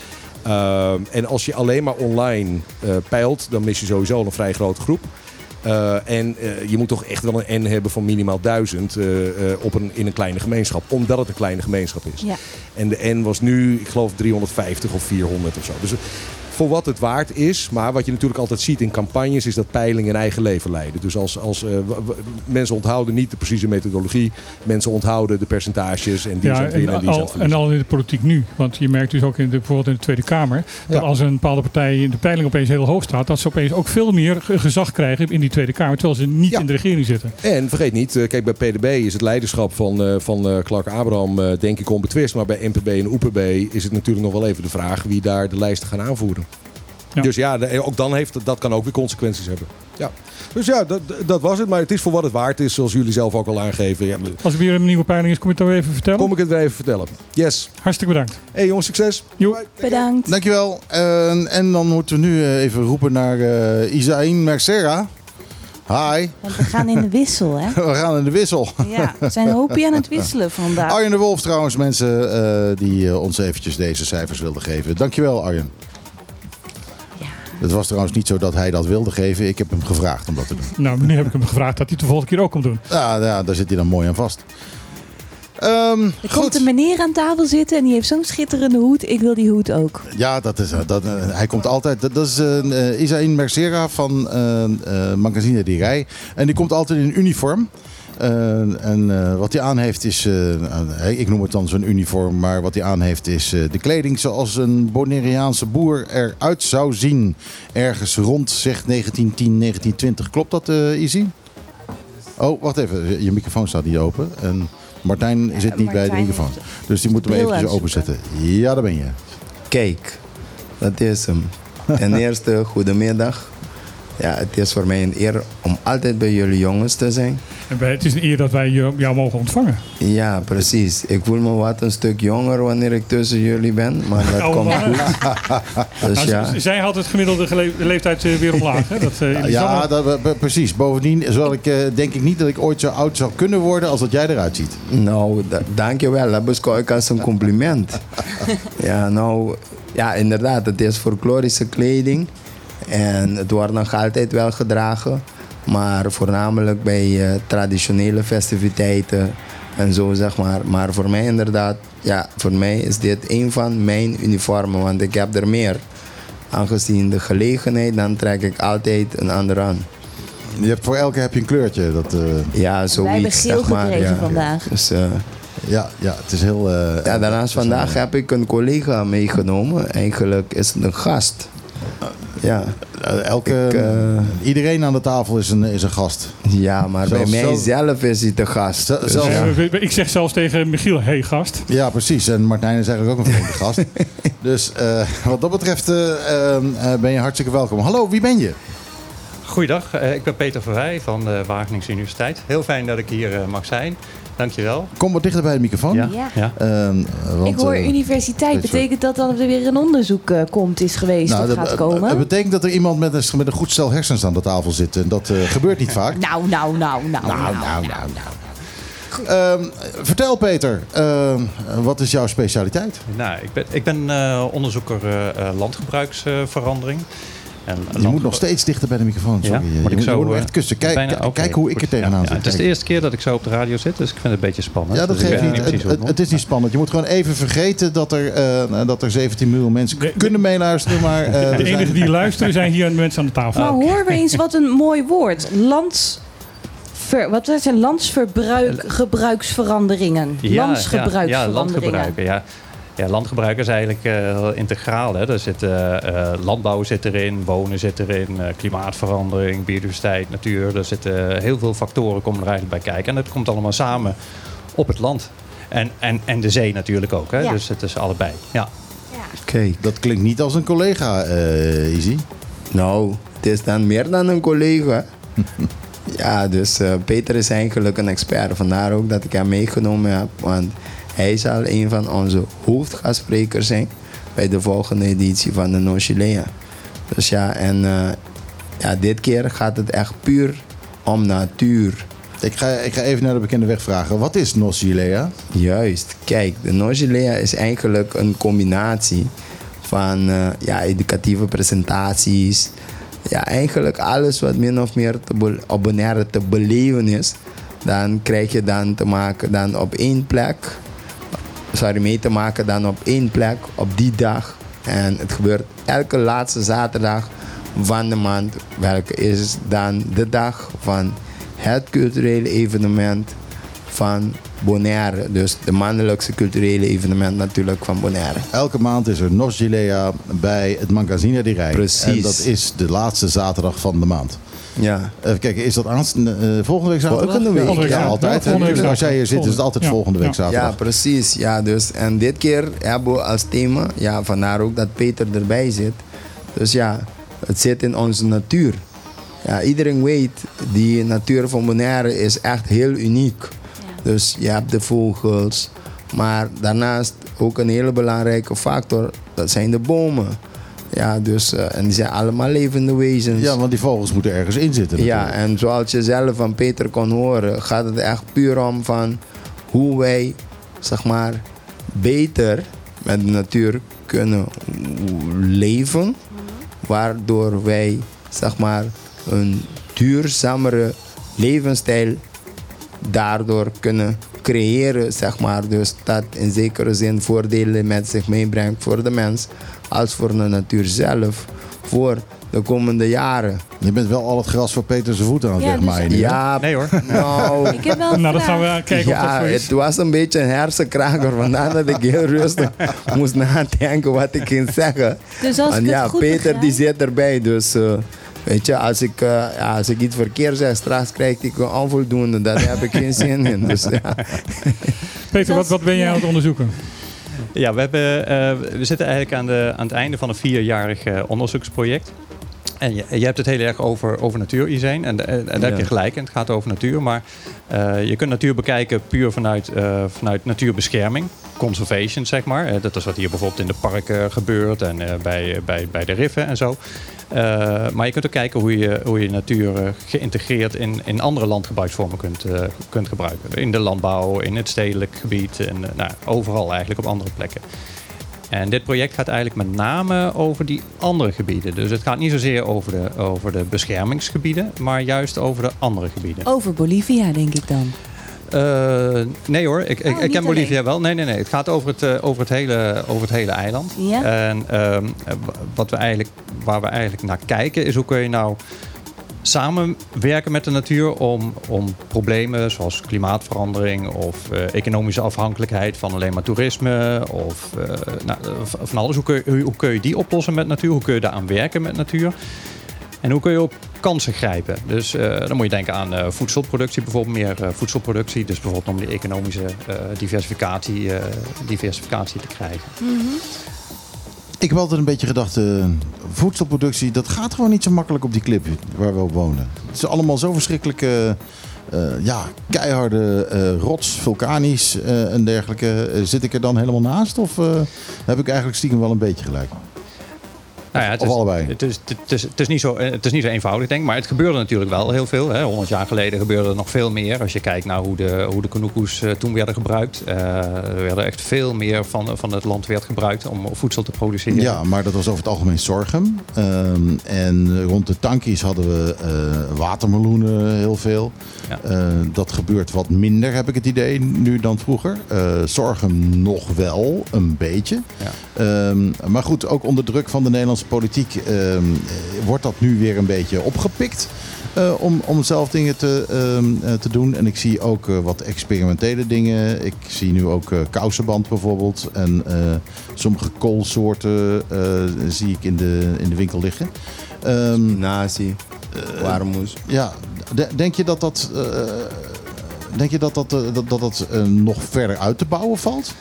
Ehm, en als je alleen maar online eh, peilt, dan mis je sowieso al een vrij grote groep. Eh, en je moet toch echt wel een N hebben van minimaal 1000 eh, eh, op een, in een kleine gemeenschap. Omdat het een kleine gemeenschap is. Ja. En de N was nu, ik geloof, 350 of 400 of zo. Dus voor wat het waard is. Maar wat je natuurlijk altijd ziet in campagnes is dat peilingen een eigen leven leiden. Dus als, als eh, mensen onthouden niet de precieze methodologie. Mensen onthouden de percentages en die Ja, zijn en en, die al, en al in de politiek nu. Want je merkt dus ook in de, bijvoorbeeld in de Tweede Kamer. Dat Ja. als een bepaalde partij in de peiling opeens heel hoog staat. Dat ze opeens ook veel meer ge- gezag krijgen in die Tweede Kamer. Terwijl ze niet Ja. in de regering zitten. En vergeet niet, eh, kijk bij PDB is het leiderschap van, eh, van Clark Abraham denk ik onbetwist. Maar bij NPB en OPB is het natuurlijk nog wel even de vraag wie daar de lijsten gaan aanvoeren. Ja. Dus ja, ook dan heeft dat kan ook weer consequenties hebben. Ja. Dus ja, dat, dat was het. Maar het is voor wat het waard is, zoals jullie zelf ook al aangeven. Ja, Als er weer een nieuwe peiling is, kom je het dan even vertellen. kom ik het weer even vertellen. Yes. Hartstikke bedankt. Hey jongens, succes. Jo. Bedankt. Dankjewel. En, en dan moeten we nu eh, even roepen naar eh Isaïn Mercera. Hi, Want we gaan in de wissel, hè? we gaan in de wissel. Ja, we zijn hoopje aan het wisselen vandaag. Arjen de Wolf trouwens, mensen eh, die ons eventjes deze cijfers wilden geven. Dankjewel Arjen. Het was trouwens niet zo dat hij dat wilde geven. Ik heb hem gevraagd om dat te doen. Nou, nu heb ik hem gevraagd dat hij het de volgende keer ook komt doen. Ja, ja daar zit hij dan mooi aan vast. Ehm, Er komt een meneer aan tafel zitten en die heeft zo'n schitterende hoed. Ik wil die hoed ook. Ja, dat is, eh, dat, eh, hij komt altijd. Dat, dat is eh eh, Isaïn Mercera van eh eh, Magazine Die Rij. En die komt altijd in uniform. Eh, en eh, wat hij aan heeft is, eh, ik noem het dan zo'n uniform, maar wat hij aan heeft is eh, de kleding zoals een Bonaireaanse boer eruit zou zien. Ergens rond, zeg 1910, 1920. Klopt dat, eh Izzy? Oh, wacht even. Je microfoon staat niet open. En Martijn zit niet bij de microfoon. Dus die moeten we eventjes openzetten. Ja, daar ben je. Kijk, dat is hem. Ten eerste, goedemiddag. Ja, het is voor mij een eer om altijd bij jullie jongens te zijn. En het is een eer dat wij jou jou mogen ontvangen. Ja, precies. Ik voel me wat een stuk jonger wanneer ik tussen jullie ben, maar dat Oh, komt maar- goed. Dus Nou, ja, Zij had het gemiddelde leeftijd eh, weer omlaag. Hè? Dat, eh, Ja, dat, pre- precies. Bovendien zal ik, eh, denk ik niet dat ik ooit zo oud zou kunnen worden als dat jij eruit ziet. nou, da- dankjewel. Dat beschouw ik als een compliment. Ja, nou, ja, inderdaad. Het is folklorische kleding. En het wordt nog altijd wel gedragen. Maar voornamelijk bij eh, traditionele festiviteiten en zo, zeg maar. Maar voor mij inderdaad, ja, voor mij is dit een van mijn uniformen. Want ik heb er meer. Aangezien de gelegenheid, dan trek ik altijd een ander aan. Je hebt, voor elke heb je een kleurtje. Dat, eh, Ja, zoiets, hebben geel zeg maar. gekregen ja. vandaag. Dus, eh, ja, ja, het is heel... eh, Ja, daarnaast vandaag een- heb ik een collega meegenomen. Eigenlijk is het een gast. Ja, eh, elke, ik, eh, iedereen aan de tafel is een, is een gast. ja maar Zelfs- bij mijzelf is hij de gast. Dus zelfs- ja. Ik zeg zelfs tegen Michiel, hey gast. Ja, precies. En Martijn is eigenlijk ook een vreemde gast. Dus eh, wat dat betreft eh, eh, eh, ben je hartstikke welkom. Hallo, wie ben je? goeiedag, Eh, ik ben Peter Verwij van de Wageningse Universiteit. Heel fijn dat ik hier mag zijn. Dankjewel. Kom wat dichter bij de microfoon. Ja, ja. Ehm, want, ik hoor eh, universiteit. Betekent dat dan dat er weer een onderzoek eh, komt, is geweest nou, of dat, gaat eh, komen? Het betekent dat er iemand met een, met een goed stel hersens aan de tafel zit. En dat eh, gebeurt niet vaak. Nou, nou, nou, nou, Nou, nou, nou, nou. Ehm, vertel Peter, ehm, wat is jouw specialiteit? Nou, ik ben, ik ben eh, onderzoeker eh, eh, landgebruiksverandering. En Je moet nog steeds dichter bij de microfoon. Sorry. Ja, je moet ik moet, zo, eh, echt kussen. Kijk, bijna- kijk, hoe ik er tegenaan Ja, ja, zit. Het is de eerste keer dat ik zo op de radio zit, dus ik vind het een beetje spannend. Ja, dat Dus geeft niet. Het, is niet spannend. Je moet gewoon even vergeten dat er, eh, dat er 17 miljoen mensen kunnen meeluisteren. Maar, eh, De zijn- enige die luisteren zijn hier mensen aan de tafel. Maar hoor we eens wat een mooi woord. Landsver, wat zijn landsgebruiksveranderingen? Ja, Ja, Landsgebruiksveranderingen. landgebruiken. Ja. Ja, landgebruik is eigenlijk eh, heel integraal. Hè. Er zit, eh, eh, landbouw zit erin, wonen zit erin, eh, klimaatverandering, biodiversiteit, natuur. Er zitten heel veel factoren komen er eigenlijk bij kijken. En dat komt allemaal samen op het land. En, en, en de zee natuurlijk ook. Hè. Ja. Dus het is allebei. Ja. Oké, dat klinkt niet als een collega, eh Izzy. Nou, het is dan meer dan een collega. ja, dus eh, Peter is eigenlijk een expert. Vandaar ook dat ik hem meegenomen heb. Want hij zal een van onze hoofdgastsprekers zijn bij de volgende editie van de No Chilea. Dus ja, en eh, ja, dit keer gaat het echt puur om natuur. Ik ga, ik ga even naar de bekende weg vragen. Wat is Nocilea? Juist. Kijk, de Nocilea is eigenlijk een combinatie van eh, ja, educatieve presentaties. Ja, eigenlijk alles wat min of meer te op Bonaire te beleven is. Dan krijg je dan te maken dan op één plek. Sorry, mee te maken dan op één plek op die dag. En het gebeurt elke laatste zaterdag van de maand. Welke is dan de dag van het culturele evenement van Bonaire. Dus de maandelijkse culturele evenement natuurlijk van Bonaire. Elke maand is er Nocilea bij het Magazine di Rij. Precies. En dat is de laatste zaterdag van de maand. Ja. Even kijken, is dat aanst- eh, volgende week zaterdag? Volgende week. Ja, Volgende week ja, altijd. Volgende week Als jij hier zit, is het altijd Ja. volgende week Ja, zaterdag. precies. Ja, dus, en dit keer hebben we als thema, ja, vandaar ook dat Peter erbij zit. Dus ja, het zit in onze natuur. Ja, iedereen weet, die natuur van Bonaire is echt heel uniek. Dus je hebt de vogels, maar daarnaast ook een hele belangrijke factor, dat zijn de bomen. Ja, dus, eh, en die zijn allemaal levende wezens. Ja, want die vogels moeten ergens in zitten. Ja, en zoals je zelf van Peter kon horen, gaat het echt puur om van hoe wij, zeg maar, beter met de natuur kunnen leven. Waardoor wij, zeg maar, een duurzamere levensstijl daardoor kunnen creëren, zeg maar. Dus dat in zekere zin voordelen met zich meebrengt voor de mens, als voor de natuur zelf, voor de komende jaren. Je bent wel al het gras voor Peter zijn voeten aan het Ja, wegmaaien. dus-? Ja, Nee hoor. Nou, Ik heb wel Nou, dan gaan we kijken of dat ja, is. het was een beetje een hersenkraker. Vandaar dat ik heel rustig moest nadenken wat ik ging zeggen. Dus als ik het ja, goed Peter begrijp- die zit erbij. Dus eh, weet je, als ik, ja, als ik iets verkeerd zeg, straks krijg ik een onvoldoende. Daar heb ik geen zin in. Dus, ja. Peter, wat, wat ben jij aan het onderzoeken? Ja, we, hebben, eh, we zitten eigenlijk aan, de, aan het einde van een vierjarig eh, onderzoeksproject. En je, je hebt het heel erg over, over natuur, Iseen. En, en, en daar heb je gelijk in. Het gaat over natuur. Maar eh, je kunt natuur bekijken puur vanuit, eh, vanuit natuurbescherming. Conservation, zeg maar. Eh, dat is wat hier bijvoorbeeld in de parken gebeurt. En eh, bij, bij, bij de riffen en zo. Eh, maar je kunt ook kijken hoe je, hoe je natuur eh, geïntegreerd in, in andere landgebruiksvormen kunt, eh, kunt gebruiken. In de landbouw, in het stedelijk gebied. En nou, overal eigenlijk op andere plekken. En dit project gaat eigenlijk met name over die andere gebieden. Dus het gaat niet zozeer over de, over de beschermingsgebieden, maar juist over de andere gebieden. Over Bolivia, denk ik dan. Eh, nee hoor, ik, ik, Oh, ik ken alleen. Bolivia wel. Nee, nee, nee. Het gaat over het, eh, over het, hele, over het hele eiland. Ja. En ehm, eh, wat we eigenlijk, waar we eigenlijk naar kijken is hoe kun je nou samenwerken met de natuur om, om problemen zoals klimaatverandering of eh, economische afhankelijkheid van alleen maar toerisme of nou, van alles. Hoe kun, je, hoe kun je die oplossen met natuur? Hoe kun je daaraan werken met natuur? En hoe kun je op kansen grijpen? Dus eh, dan moet je denken aan eh, voedselproductie, bijvoorbeeld meer eh, voedselproductie. Dus bijvoorbeeld om die economische eh, diversificatie, eh, diversificatie te krijgen. Ik heb altijd een beetje gedacht, eh, voedselproductie, dat gaat gewoon niet zo makkelijk op die klip waar we op wonen. Het is allemaal zo verschrikkelijke, eh, ja, keiharde eh, rots, vulkanisch eh, en dergelijke. Zit ik er dan helemaal naast of eh, heb ik eigenlijk stiekem wel een beetje gelijk? Nou ja, het Of is, allebei? Het is, het, is, het, is niet zo, het is niet zo eenvoudig, denk ik. Maar het gebeurde natuurlijk wel heel veel. Hè. 100 jaar geleden gebeurde er nog veel meer. Als je kijkt naar hoe de, hoe de kanoekoes eh, toen werden gebruikt. Eh, er werden echt veel meer van, van het land werd gebruikt om voedsel te produceren. Ja, maar dat was over het algemeen sorghum. Ehm, en rond de tankies hadden we eh, watermeloenen heel veel. Ja. Dat gebeurt wat minder, heb ik het idee, nu dan vroeger. Sorghum nog wel, een beetje. Ja. Ehm, maar goed, ook onder druk van de Nederlandse politiek ehm, eh, wordt dat nu weer een beetje opgepikt. eh, om, om zelf dingen te, ehm, eh, te doen. En ik zie ook wat experimentele dingen. Ik zie nu ook kousenband bijvoorbeeld. En sommige koolsoorten zie ik in de, in de winkel liggen. Ehm, Nazi, warmoes. ja, de- denk je dat dat, denk je dat, dat, dat, dat, nog verder uit te bouwen valt?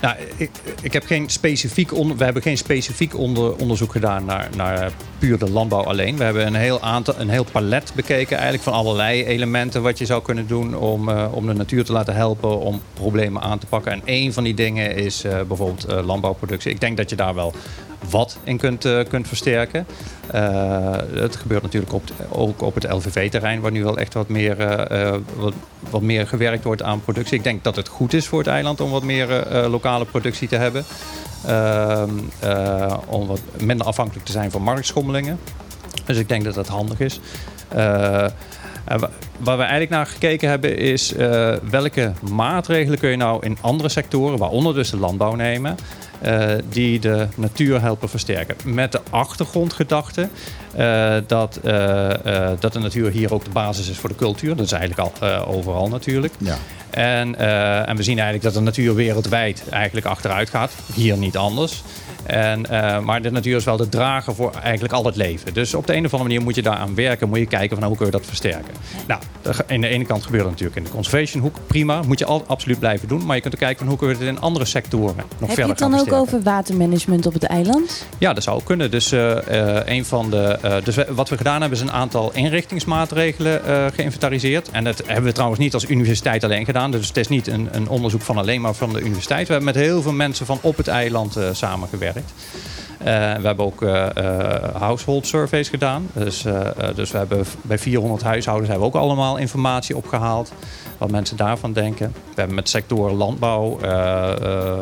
Nou, ik, ik heb geen specifiek we hebben geen specifiek onder, onderzoek gedaan naar, naar puur de landbouw alleen. We hebben een heel, aantal, een heel palet bekeken eigenlijk van allerlei elementen wat je zou kunnen doen om, eh, om de natuur te laten helpen om problemen aan te pakken. En één van die dingen is eh, bijvoorbeeld landbouwproductie. Ik denk dat je daar wel wat in kunt, eh, kunt versterken. Eh, het gebeurt natuurlijk ook op het LVV-terrein, waar nu wel echt wat meer, eh, wat, wat meer gewerkt wordt aan productie. Ik denk dat het goed is voor het eiland om wat meer lokale productie te hebben. Ehm, eh, om wat minder afhankelijk te zijn van marktschommelingen. Dus ik denk dat dat handig is. Waar we eigenlijk naar gekeken hebben is welke maatregelen kun je nou in andere sectoren, waaronder dus de landbouw nemen, eh, die de natuur helpen versterken. Met de achtergrondgedachte eh, dat, eh, dat de natuur hier ook de basis is voor de cultuur. Dat is eigenlijk al overal natuurlijk. Ja. En, en we zien eigenlijk dat de natuur wereldwijd eigenlijk achteruit gaat. Hier niet anders. En, eh, maar de natuur is wel de drager voor eigenlijk al het leven. Dus op de een of andere manier moet je daaraan werken. Moet je kijken van nou, hoe kun je dat versterken. Nou, aan de ene kant gebeurt het natuurlijk in de conservation hoek. Prima, moet je al, absoluut blijven doen. Maar je kunt ook kijken van hoe kun je het in andere sectoren nog Heb je verder het gaan dan ook over watermanagement op het eiland? Ja, dat zou ook kunnen. Dus, eh, eh, een van de, dus we- wat we gedaan hebben is een aantal inrichtingsmaatregelen geïnventariseerd. En dat hebben we trouwens niet als universiteit alleen gedaan. Dus het is niet een, een onderzoek van alleen maar van de universiteit. We hebben met heel veel mensen van op het eiland eh, Eh, we hebben ook eh, eh, household surveys gedaan. Dus, dus we hebben bij 400 huishoudens hebben we ook allemaal informatie opgehaald. Wat mensen daarvan denken. We hebben met sectoren landbouw, eh, eh, eh,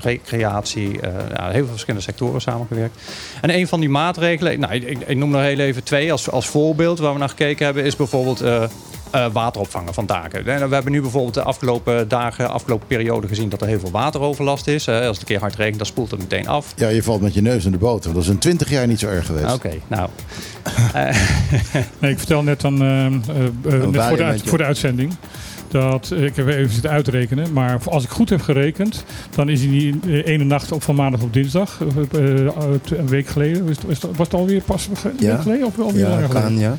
recreatie, eh, ja, heel veel verschillende sectoren samengewerkt. En een van die maatregelen, nou, ik, ik- noem er heel even twee als, als voorbeeld waar we naar gekeken hebben, is bijvoorbeeld eh, eh, water opvangen van daken. En We hebben nu bijvoorbeeld de afgelopen dagen, afgelopen periode gezien dat er heel veel wateroverlast is. Als het een keer hard regent, dan spoelt het meteen af. Ja, je valt met je neus in de boter. Dat is in 20 jaar niet zo erg geweest. Oké, nou. Nee, ik vertel net dan, net voor de, uit- momentje. voor de uitzending. Dat, ik heb even zitten uitrekenen. Maar als ik goed heb gerekend, dan is in die eh, ene nacht op van maandag op dinsdag, eh, eh, een week geleden, was het, was alweer pas een Ja. week geleden? Of alweer Ja, langer geleden? kan, ja.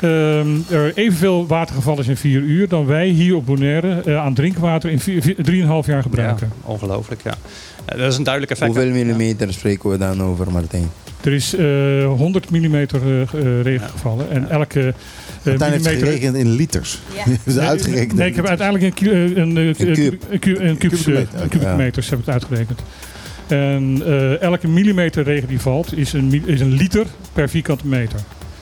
Ehm, er evenveel watergevallen is in vier uur dan wij hier op Bonaire eh, aan drinkwater in vier- vier- drieënhalf jaar gebruiken. Ja, ongelooflijk, ja. Eh, Dat is een duidelijk effect. Hoeveel millimeter spreken we dan over, Martijn? Er is eh 100 mm eh, eh, regen gevallen en elke eh Martijn heeft millimeter... gerekend in liters. Ja. Nee, uitgerekend. Nee, ik heb uiteindelijk een, Kubieke eh, meters heb ik het uitgerekend. En eh, elke millimeter regen die valt is een, is een liter per vierkante meter.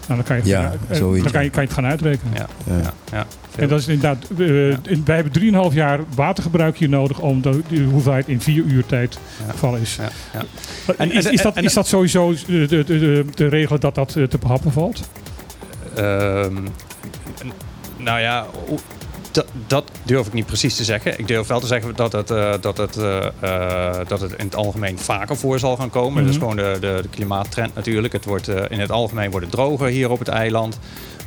Nou, dan kan je, het Ja, gaan, eh, dan kan je, kan je het gaan uitrekenen. Ja, Ja. ja. En dat is inderdaad, eh, in- wij hebben 3,5 jaar watergebruik hier nodig om de, de hoeveelheid in 4 uur tijd gevallen is. Ja, ja. En, is, is, dat, is dat sowieso eh, de, de, de, te regelen dat dat eh, te behappen valt? Ehm, nou ja, dat, dat durf ik niet precies te zeggen. Ik durf wel te zeggen dat het, eh, dat het, eh, eh, dat het in het algemeen vaker voor zal gaan komen. Dat is Mhm. gewoon de, de, de klimaattrend natuurlijk. Het wordt, in het algemeen wordt het droger hier op het eiland.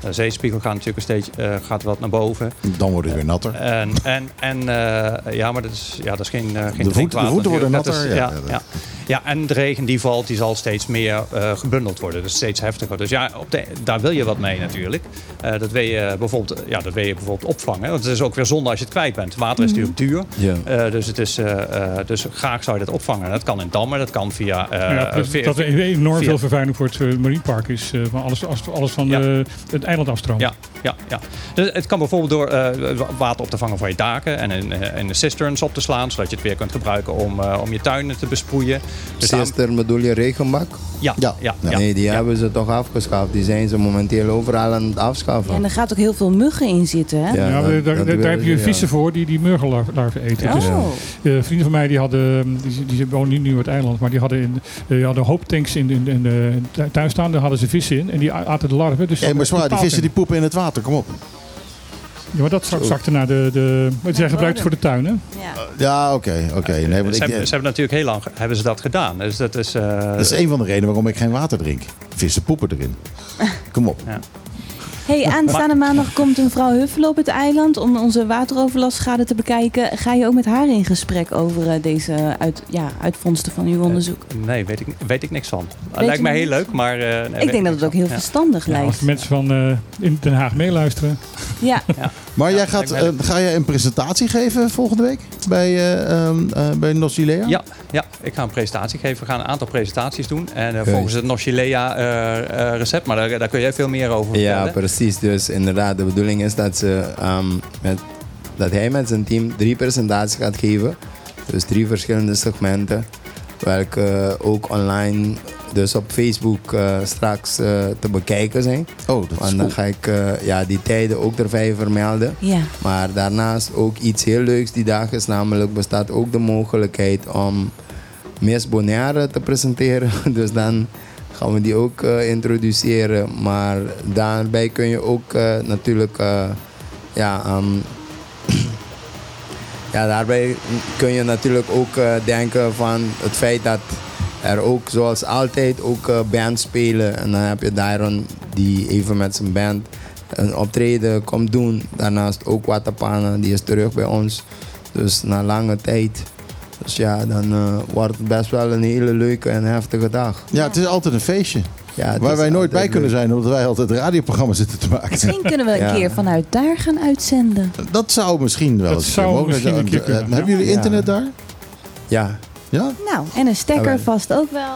De zeespiegel gaat natuurlijk een steeds gaat wat naar boven. Dan wordt het weer natter. En, en, en ja, maar dat is, ja, dat is geen, geen voeten- de voeten worden natuurlijk. Dat natter, is- ja, ja, ja, ja, en de regen die valt, die zal steeds meer eh, gebundeld worden. Dus steeds heftiger. Dus ja, op de, daar wil je wat mee natuurlijk. Eh, dat, wil je bijvoorbeeld, ja, dat wil je bijvoorbeeld opvangen. Want het is ook weer zonde als je het kwijt bent. Water is Mhm. natuurlijk duur. Ja. Eh, dus, het is, eh, eh, dus graag zou je dat opvangen. Dat kan in dammen, dat kan via... eh, ja, plus via- dat er enorm via- veel vervuiling voor het marinepark is. van alles, als- alles van Ja. eh, het eiland afstromen. Ja, ja, ja. Dus het kan bijvoorbeeld door eh, water op te vangen van je daken en in, in de cisterns op te slaan, zodat je het weer kunt gebruiken om, eh, om je tuinen te besproeien. Dus daarom- Sister bedoel je regenbak? ja, ja, ja, ja. Nee, die hebben ze toch afgeschaft. Die zijn ze momenteel overal aan het afschaffen. En er gaat ook heel veel muggen in zitten, hè? Ja, Ja, dat- daar, dat daar heb je vissen ja. voor die die muggenlarven eten. Oh. Dus, eh, vrienden van mij die hadden, die, die wonen niet nu op het eiland, maar die hadden, in, eh, die hadden hooptanks in, in, in tuin staan. Daar hadden ze vissen in en die aten de larven. Dus Hé, maar zwaar, die vissen die poepen in het water, kom op. Ja, maar dat zakte naar de... de het zijn gebruikt voor de tuin, hè? Ja. Ja, oké, oké. Nee, want Ze, ik- hebben, ze hebben natuurlijk heel lang hebben ze dat gedaan. Dus dat is. eh, Dat is een van de redenen waarom ik geen water drink. Vissen poepen erin. Kom op. Hey, aanstaande maandag komt een vrouw Huffelen op het eiland om onze wateroverlastschade te bekijken. Ga je ook met haar in gesprek over eh, deze uit, ja, uitvondsten van uw onderzoek? nee, weet ik, weet ik niks van. je lijkt mij niks? heel leuk, maar. eh, nee, weet ik denk dat het ook van. heel Ja. verstandig Ja, als lijkt. de mensen van eh, in Den Haag meeluisteren. Ja, Maar jij gaat, eh, ga jij een presentatie geven volgende week bij, eh ehm, eh, bij Nocilea? Ja, ja, ik ga een presentatie geven. We gaan een aantal presentaties doen. En eh, volgens het Nochilea eh, eh, recept, maar daar, daar kun jij veel meer over Ja, vertellen. Precies. Dus inderdaad, de bedoeling is dat, ze, ehm, met, dat hij met zijn team drie presentaties gaat geven. Dus drie verschillende segmenten. Welke ook online, dus op Facebook eh, straks eh, te bekijken zijn. Oh, dat is Want dan cool. ga ik eh, ja, die tijden ook erbij vermelden. ja. Maar daarnaast ook iets heel leuks die dag is namelijk bestaat ook de mogelijkheid om Miss Bonaire te presenteren. Dus dan gaan we die ook eh, introduceren. Maar daarbij kun je ook eh, natuurlijk eh, ja, ehm, ja, daarbij kun je natuurlijk ook denken van het feit dat er ook zoals altijd ook bands spelen. En dan heb je Dyron die even met zijn band een optreden komt doen. Daarnaast ook Watapana, die is terug bij ons. Dus na lange tijd. Dus ja, dan eh, wordt het best wel een hele leuke en heftige dag. Ja, het is altijd een feestje. Ja, Waar wij nooit bij kunnen leuk. zijn, omdat wij altijd radioprogramma's zitten te maken. Misschien kunnen we een Ja. keer vanuit daar gaan uitzenden. Dat zou misschien wel Dat eens zou mogelijk misschien een keer kunnen, Hebben jullie ja. internet daar? Ja, Ja? Nou, en een stekker vast ook wel.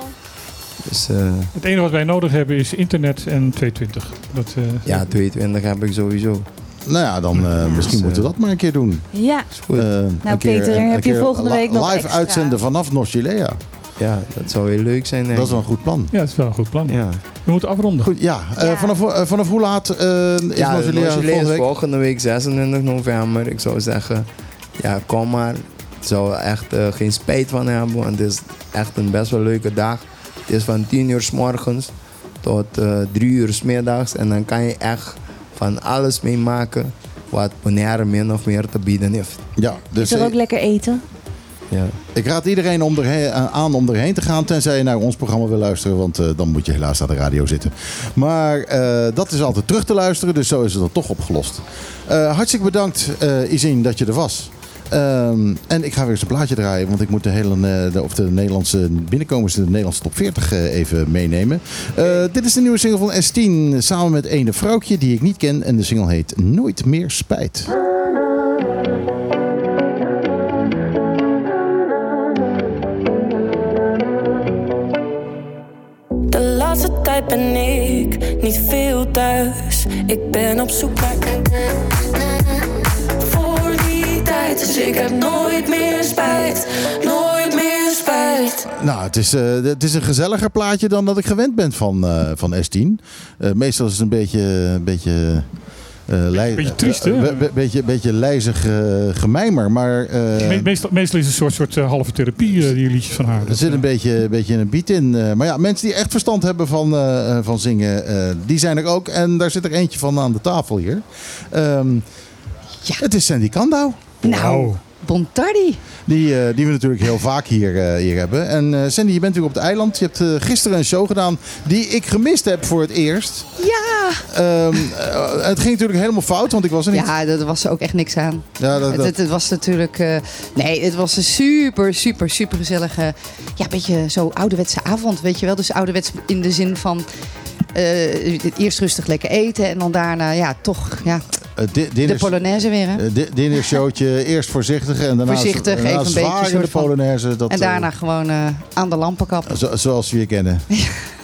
dus eh, Het enige wat wij nodig hebben is internet en 220. Dat, eh, ja, 22 heb ik sowieso. Nou ja, dan eh, misschien Dus, moeten we eh, dat maar een keer doen. Ja, Goed. Nou, keer- Peter, een heb je volgende week nog live extra? uitzenden vanaf Nocilea. Ja, dat zou heel leuk zijn. denk Dat is wel een goed plan. ja, dat is wel een goed plan. Ja, We moeten afronden. Goed, ja. eh, vanaf, vanaf hoe laat eh, is ja volgende is week? volgende week 26 november. Ik zou zeggen, ja, kom maar. Ik zou er echt eh, geen spijt van hebben, want het is echt een best wel leuke dag. Het is van 10 uur s morgens tot eh 3 uur s middags. En dan kan je echt van alles meemaken wat Bonaire min of meer te bieden heeft. Ja, dus is er eh, ook lekker eten? Ja. ik raad iedereen om erheen, eh, aan om erheen te gaan, tenzij je naar ons programma wil luisteren, want eh, dan moet je helaas aan de radio zitten. Maar eh, dat is altijd terug te luisteren, dus zo is het dan toch opgelost. Eh, hartstikke bedankt, eh Izine, dat je er was. Ehm, en ik ga weer eens een plaatje draaien, want ik moet de hele eh, de, of de Nederlandse binnenkomers, de Nederlandse top 40 eh, even meenemen. Eh, dit is de nieuwe single van S10 samen met ene vrouwtje die ik niet ken en de single heet Nooit meer spijt. De laatste tijd ben ik niet veel thuis. Ik ben op zoek naar tijd. Dus ik heb nooit meer spijt, nooit meer spijt. Nou, het is, eh, het is een gezelliger plaatje dan dat ik gewend ben van, eh, van S10. Eh, meestal is het een beetje... Een beetje eh, lei- Beetje triest, hè? be- be- beetje, beetje lijzig gemijmer, maar... eh, Me- meestal, meestal is het een soort, soort halve therapie, die liedjes van haar. er zit een beetje, een beetje een beat in. eh, maar ja, mensen die echt verstand hebben van, van zingen, eh, die zijn er ook. En daar zit er eentje van aan de tafel hier. Ehm, Het is Sandy Kandau. Nou, Bontardi. Die, eh, die we natuurlijk heel vaak hier, eh, hier hebben. En eh, Sandy, je bent natuurlijk op het eiland. Je hebt gisteren een show gedaan die ik gemist heb voor het eerst. Ja! Ehm, eh, het ging natuurlijk helemaal fout, want ik was er niet. Ja, er was ook echt niks aan. Ja, dat, Het, dat- het, het was natuurlijk... nee, het was een super, super, super gezellige... Ja, beetje zo ouderwetse avond, weet je wel. Dus ouderwets in de zin van... eh, eerst rustig lekker eten en dan daarna, ja, toch, ja, eh, di- de Polonaise weer, hè. eh, di- dinnershowtje, eerst voorzichtig en daarna, Voorzichtig, daarna even een beetje de Polonaise. Dat, en daarna eh, gewoon eh, aan de lampenkap. zo- zoals we je kennen.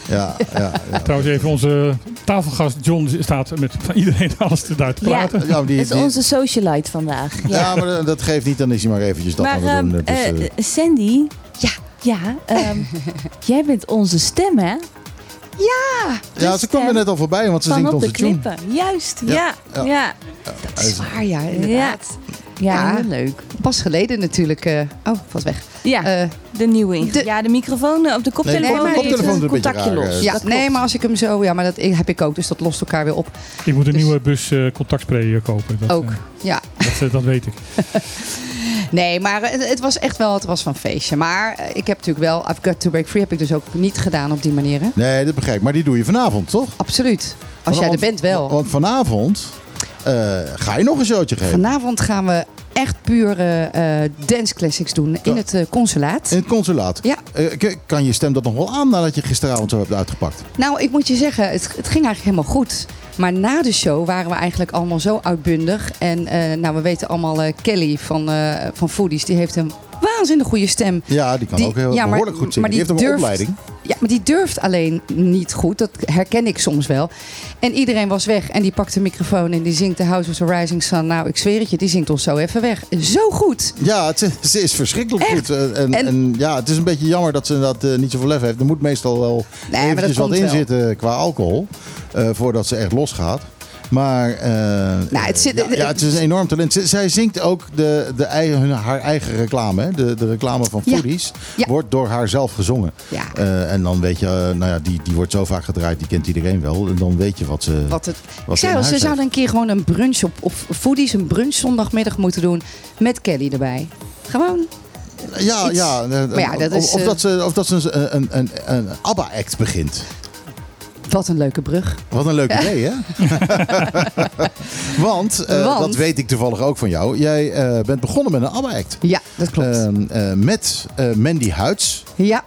Ja, ja, ja. Trouwens, even onze tafelgast John staat met van iedereen alles te daar te praten. Ja, die- dat is die- onze socialite vandaag. Ja, Ja, maar dat- geeft niet, dan is hij maar eventjes dat maar aan het doen. ehm, Dus, eh, eh, Sandy, ja, ja ehm, jij bent onze stem, hè? Ja! ja, ze kwam er net al voorbij, want ze Van zingt op de onze tune. Juist, Ja, ja. ja. ja. Dat is waar, ja, Ja, inderdaad. ja, Ja. leuk. Pas geleden natuurlijk... eh, oh, vast weg. Ja, Eh, de nieuwe de- Ja, de microfoon eh, op de koptelefoon. Nee, de koptelefoon een contactje raar, los. ja, Dat nee, klopt. maar als ik hem zo... Ja, maar dat heb ik ook, dus dat lost elkaar weer op. Ik moet een Dus- nieuwe bus eh, contactspray kopen. Dat, Ook, ja. dat, dat weet ik. Nee, maar het, het was echt wel het was van feestje. Maar eh, ik heb natuurlijk wel... I've Got To Break Free heb ik dus ook niet gedaan op die manier, hè? Nee, dat begrijp ik. Maar die doe je vanavond, toch? Absoluut. Als jij er bent wel. Want vanavond eh, ga je nog een showtje geven. Vanavond gaan we echt pure eh, dance classics doen in het consulaat. In het consulaat. Ja. Kan je stem dat nog wel aan nadat je gisteravond zo hebt uitgepakt? Nou, ik moet je zeggen, het, het ging eigenlijk helemaal goed. Maar na de show waren we eigenlijk allemaal zo uitbundig. En eh, nou, we weten allemaal, eh, Kelly van, eh, van Foodies, die heeft een waanzinnig goede stem. Ja, die kan Die- ook heel ja, maar- behoorlijk goed zingen. maar die, die heeft een durft- opleiding. Ja, maar die durft alleen niet goed. Dat herken ik soms wel. En iedereen was weg en die pakt de microfoon en die zingt The House of the Rising Sun. Nou, ik zweer het je, die zingt ons zo even weg. Zo goed. Ja, het, ze is verschrikkelijk Echt? goed. Eh, En, en, En- ja, het is een beetje jammer dat ze dat eh, niet zoveel lef heeft. Er moet meestal wel eventjes wat in wel. zitten qua alcohol. eh, voordat ze echt losgaat. Maar eh, Nou, het zit- ja, ja, het is een enorm talent. Zij zingt ook de, de eigen, hun- haar eigen reclame. Hè? De, de reclame van. Foodies Ja. wordt door haar zelf gezongen. Eh, en dan weet je, eh, nou ja, die, die wordt zo vaak gedraaid, die kent iedereen wel. En dan weet je wat ze. Wat het, wat ik ze in zei al, huis ze heeft. zouden een keer gewoon een brunch op, op Foodies, een brunch zondagmiddag moeten doen met Kelly erbij. Gewoon. Ja, iets. ja, Maar ja, dat of, is, of dat ze, of dat ze een, een, een, een ABBA-act begint. Wat een leuke brug. Wat een leuk idee, hè? Want, eh, Want? dat weet ik toevallig ook van jou. Jij eh, bent begonnen met een ABBA-act. Ja, dat klopt. Ehm, eh, met Mandy Huids. ja,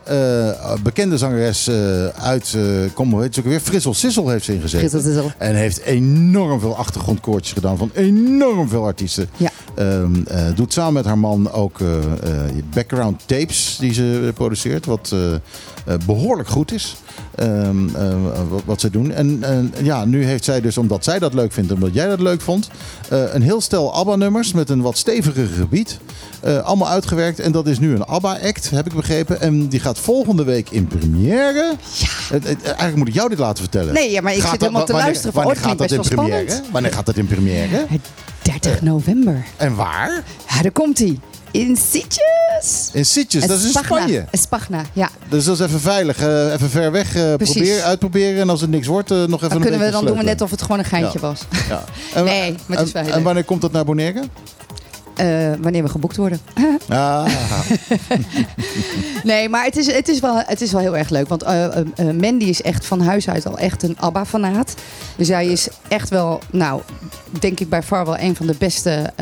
bekende zangeres uit, kom hoe heet ze ook weer? Frissel Sissel heeft ze ingezeten. Frissel Sissel. En heeft enorm veel achtergrondkoortjes gedaan van enorm veel artiesten. Ja. Ehm, eh, doet samen met haar man ook background tapes die ze produceert. Wat behoorlijk goed is. Ehm, eh, wat, wat ze doen. En ja, nu heeft zij dus, omdat zij dat leuk vindt, omdat jij dat leuk vond, eh, een heel stel ABBA-nummers met een wat steviger gebied. eh, allemaal uitgewerkt. En dat is nu een ABBA-act, heb ik begrepen. En die gaat volgende week in première. Ja. eigenlijk moet ik jou dit laten vertellen. Nee, ja, maar ik Gaat zit dat- helemaal te wanneer- luisteren Wanneer oh, gaat dat in première? spannend. Wanneer gaat dat in première? 30 november. En waar? Ja, daar komt hij. In Sitges. In Sitges, dat is in Spagna. Spanje. Spagna, ja. Dus dat is even veilig, eh, even ver weg eh uitproberen. En als het niks wordt, eh, nog even Dan, een kunnen we, dan doen we net of het gewoon een geintje Ja. was. Ja. En, Nee, maar het is wel en, wanneer komt dat naar Bonaire? Wanneer we geboekt worden. Ah, Nee, maar het is, het is, wel, het is wel heel erg leuk. Want Mandy is echt van huis uit al echt een ABBA-fanaat. Dus zij is echt wel, nou, denk ik bij far wel een van de beste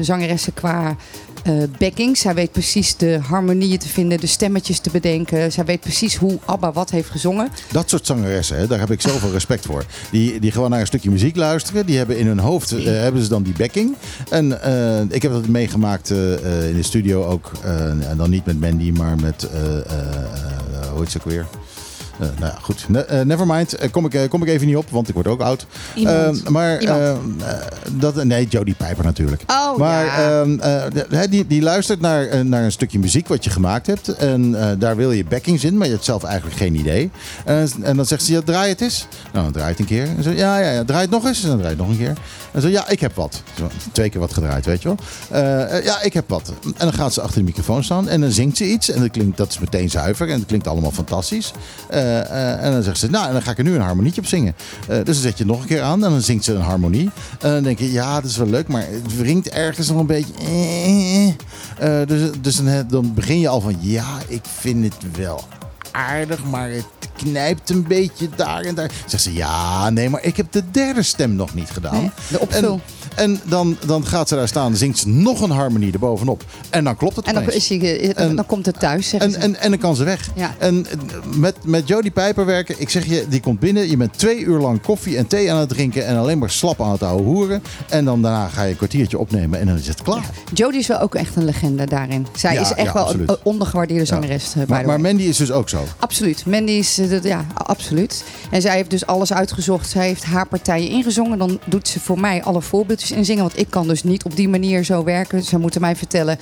zangeressen qua eh backing. Zij weet precies de harmonieën te vinden, de stemmetjes te bedenken. Zij weet precies hoe ABBA wat heeft gezongen. dat soort zangeressen, hè, daar heb ik zoveel respect voor. Die, die gewoon naar een stukje muziek luisteren. Die hebben in hun hoofd eh, hebben ze dan die backing. En eh, ik heb dat meegemaakt in de studio ook. en dan niet met Mandy, maar met, hoe heet ze ook weer? Eh, nou ja, goed. Ne eh, nevermind. Eh, kom, ik, kom ik even niet op, want ik word ook oud. Iemand. Eh, maar Iemand. eh, eh, dat, nee, Jodie Piper natuurlijk. Oh, maar ja. ehm, eh, die, die luistert naar, naar een stukje muziek wat je gemaakt hebt. En daar wil je backings in, maar je hebt zelf eigenlijk geen idee. En, en dan zegt ze, ja, draai het eens. Nou, dan draai het een keer. En zo, ja, ja, ja, draai het nog eens. En dan draai het nog een keer. En zo, ja, ik heb wat. Twee keer wat gedraaid, weet je wel. Eh, eh, ja, ik heb wat. En dan gaat ze achter de microfoon staan en dan zingt ze iets. En dat, klinkt, dat is meteen zuiver en dat klinkt allemaal fantastisch. Eh, en dan zegt ze, nou, en dan ga ik er nu een harmonietje op zingen. Dus dan zet je het nog een keer aan en dan zingt ze een harmonie. En dan denk je, ja, dat is wel leuk, maar het wringt ergens nog een beetje. dus dus dan, dan begin je al van, ja, ik vind het wel aardig, maar het knijpt een beetje daar en daar. Zegt ze, ja, nee, maar ik heb de derde stem nog niet gedaan. Nee, de opvul. En, en dan, dan gaat ze daar staan, zingt ze nog een harmonie erbovenop. En dan klopt het En dan, opeens. is hij, eh, En- dan komt het thuis, En, en, en dan kan ze weg. Ja. En eh, met, met Jodie Pijper werken, ik zeg je, die komt binnen. Je bent twee uur lang koffie en thee aan het drinken. En alleen maar slap aan het ouwe hoeren. En dan daarna ga je een kwartiertje opnemen en dan is het klaar. Jodie is wel ook echt een legende daarin. Zij Ja, is echt wel absoluut. een ondergewaardeerde zangeres. eh, Maar, maar. Mandy is dus ook zo. Absoluut. Mandy is, eh, dat- ja, absoluut. En zij heeft dus alles uitgezocht. Zij heeft haar partijen ingezongen. Dan doet ze voor mij alle voorbeeldjes inzingen. Want ik kan dus niet op die manier zo werken. Ze moeten mij vertellen,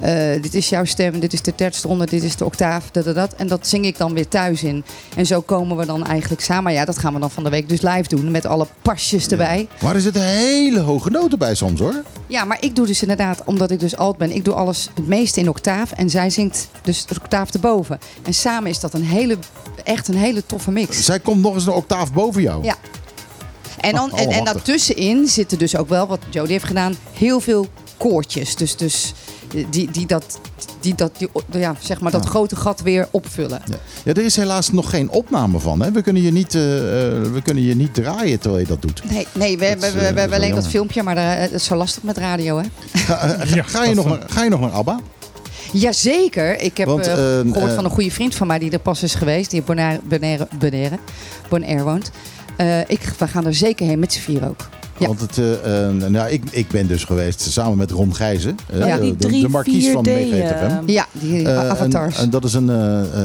eh, dit is jouw stem, dit is de tertstonde, dit is de octaaf, dat, dat, dat. En dat zing ik dan weer thuis in. En zo komen we dan eigenlijk samen. Maar ja, dat gaan we dan van de week dus live doen. Met alle pasjes erbij. Maar er zitten hele hoge noten bij soms hoor. Ja, maar ik doe dus inderdaad, omdat ik dus alt ben, ik doe alles het meeste in octaaf. En zij zingt dus de octaaf erboven. En samen is dat een hele, echt een hele toffe mix. Zij komt nog eens een octaaf boven jou. Ja. En, dan, en, en daartussenin zitten dus ook wel, wat Jodie heeft gedaan, heel veel koortjes. Dus, dus eh, die, die dat, die, dat, die, ja, zeg maar dat grote gat weer opvullen. Ja. ja, er is helaas nog geen opname van. Hè? We, kunnen je niet, eh, eh, we kunnen je niet draaien terwijl je dat doet. Nee, nee we, Dat we, we, we hebben alleen dat filmpje, maar dat is zo lastig met radio, hè? Ga, ga, je nog naar, ga je nog naar ABBA? Jazeker. Ik heb Want, eh, eh, gehoord eh, van een goede vriend van mij die er pas is geweest. Die in Bonaire, Bonaire, Bonaire, Bonaire woont. Eh, ik, we gaan er zeker heen met z'n vier ook. Ja. Want het, eh, eh, nou, ik, ik ben dus geweest samen met Ron Gijzen. eh, Ja, de- de, de markies van 3-4D, Mega eh, FM. Ja, die avatars. En, en dat is een,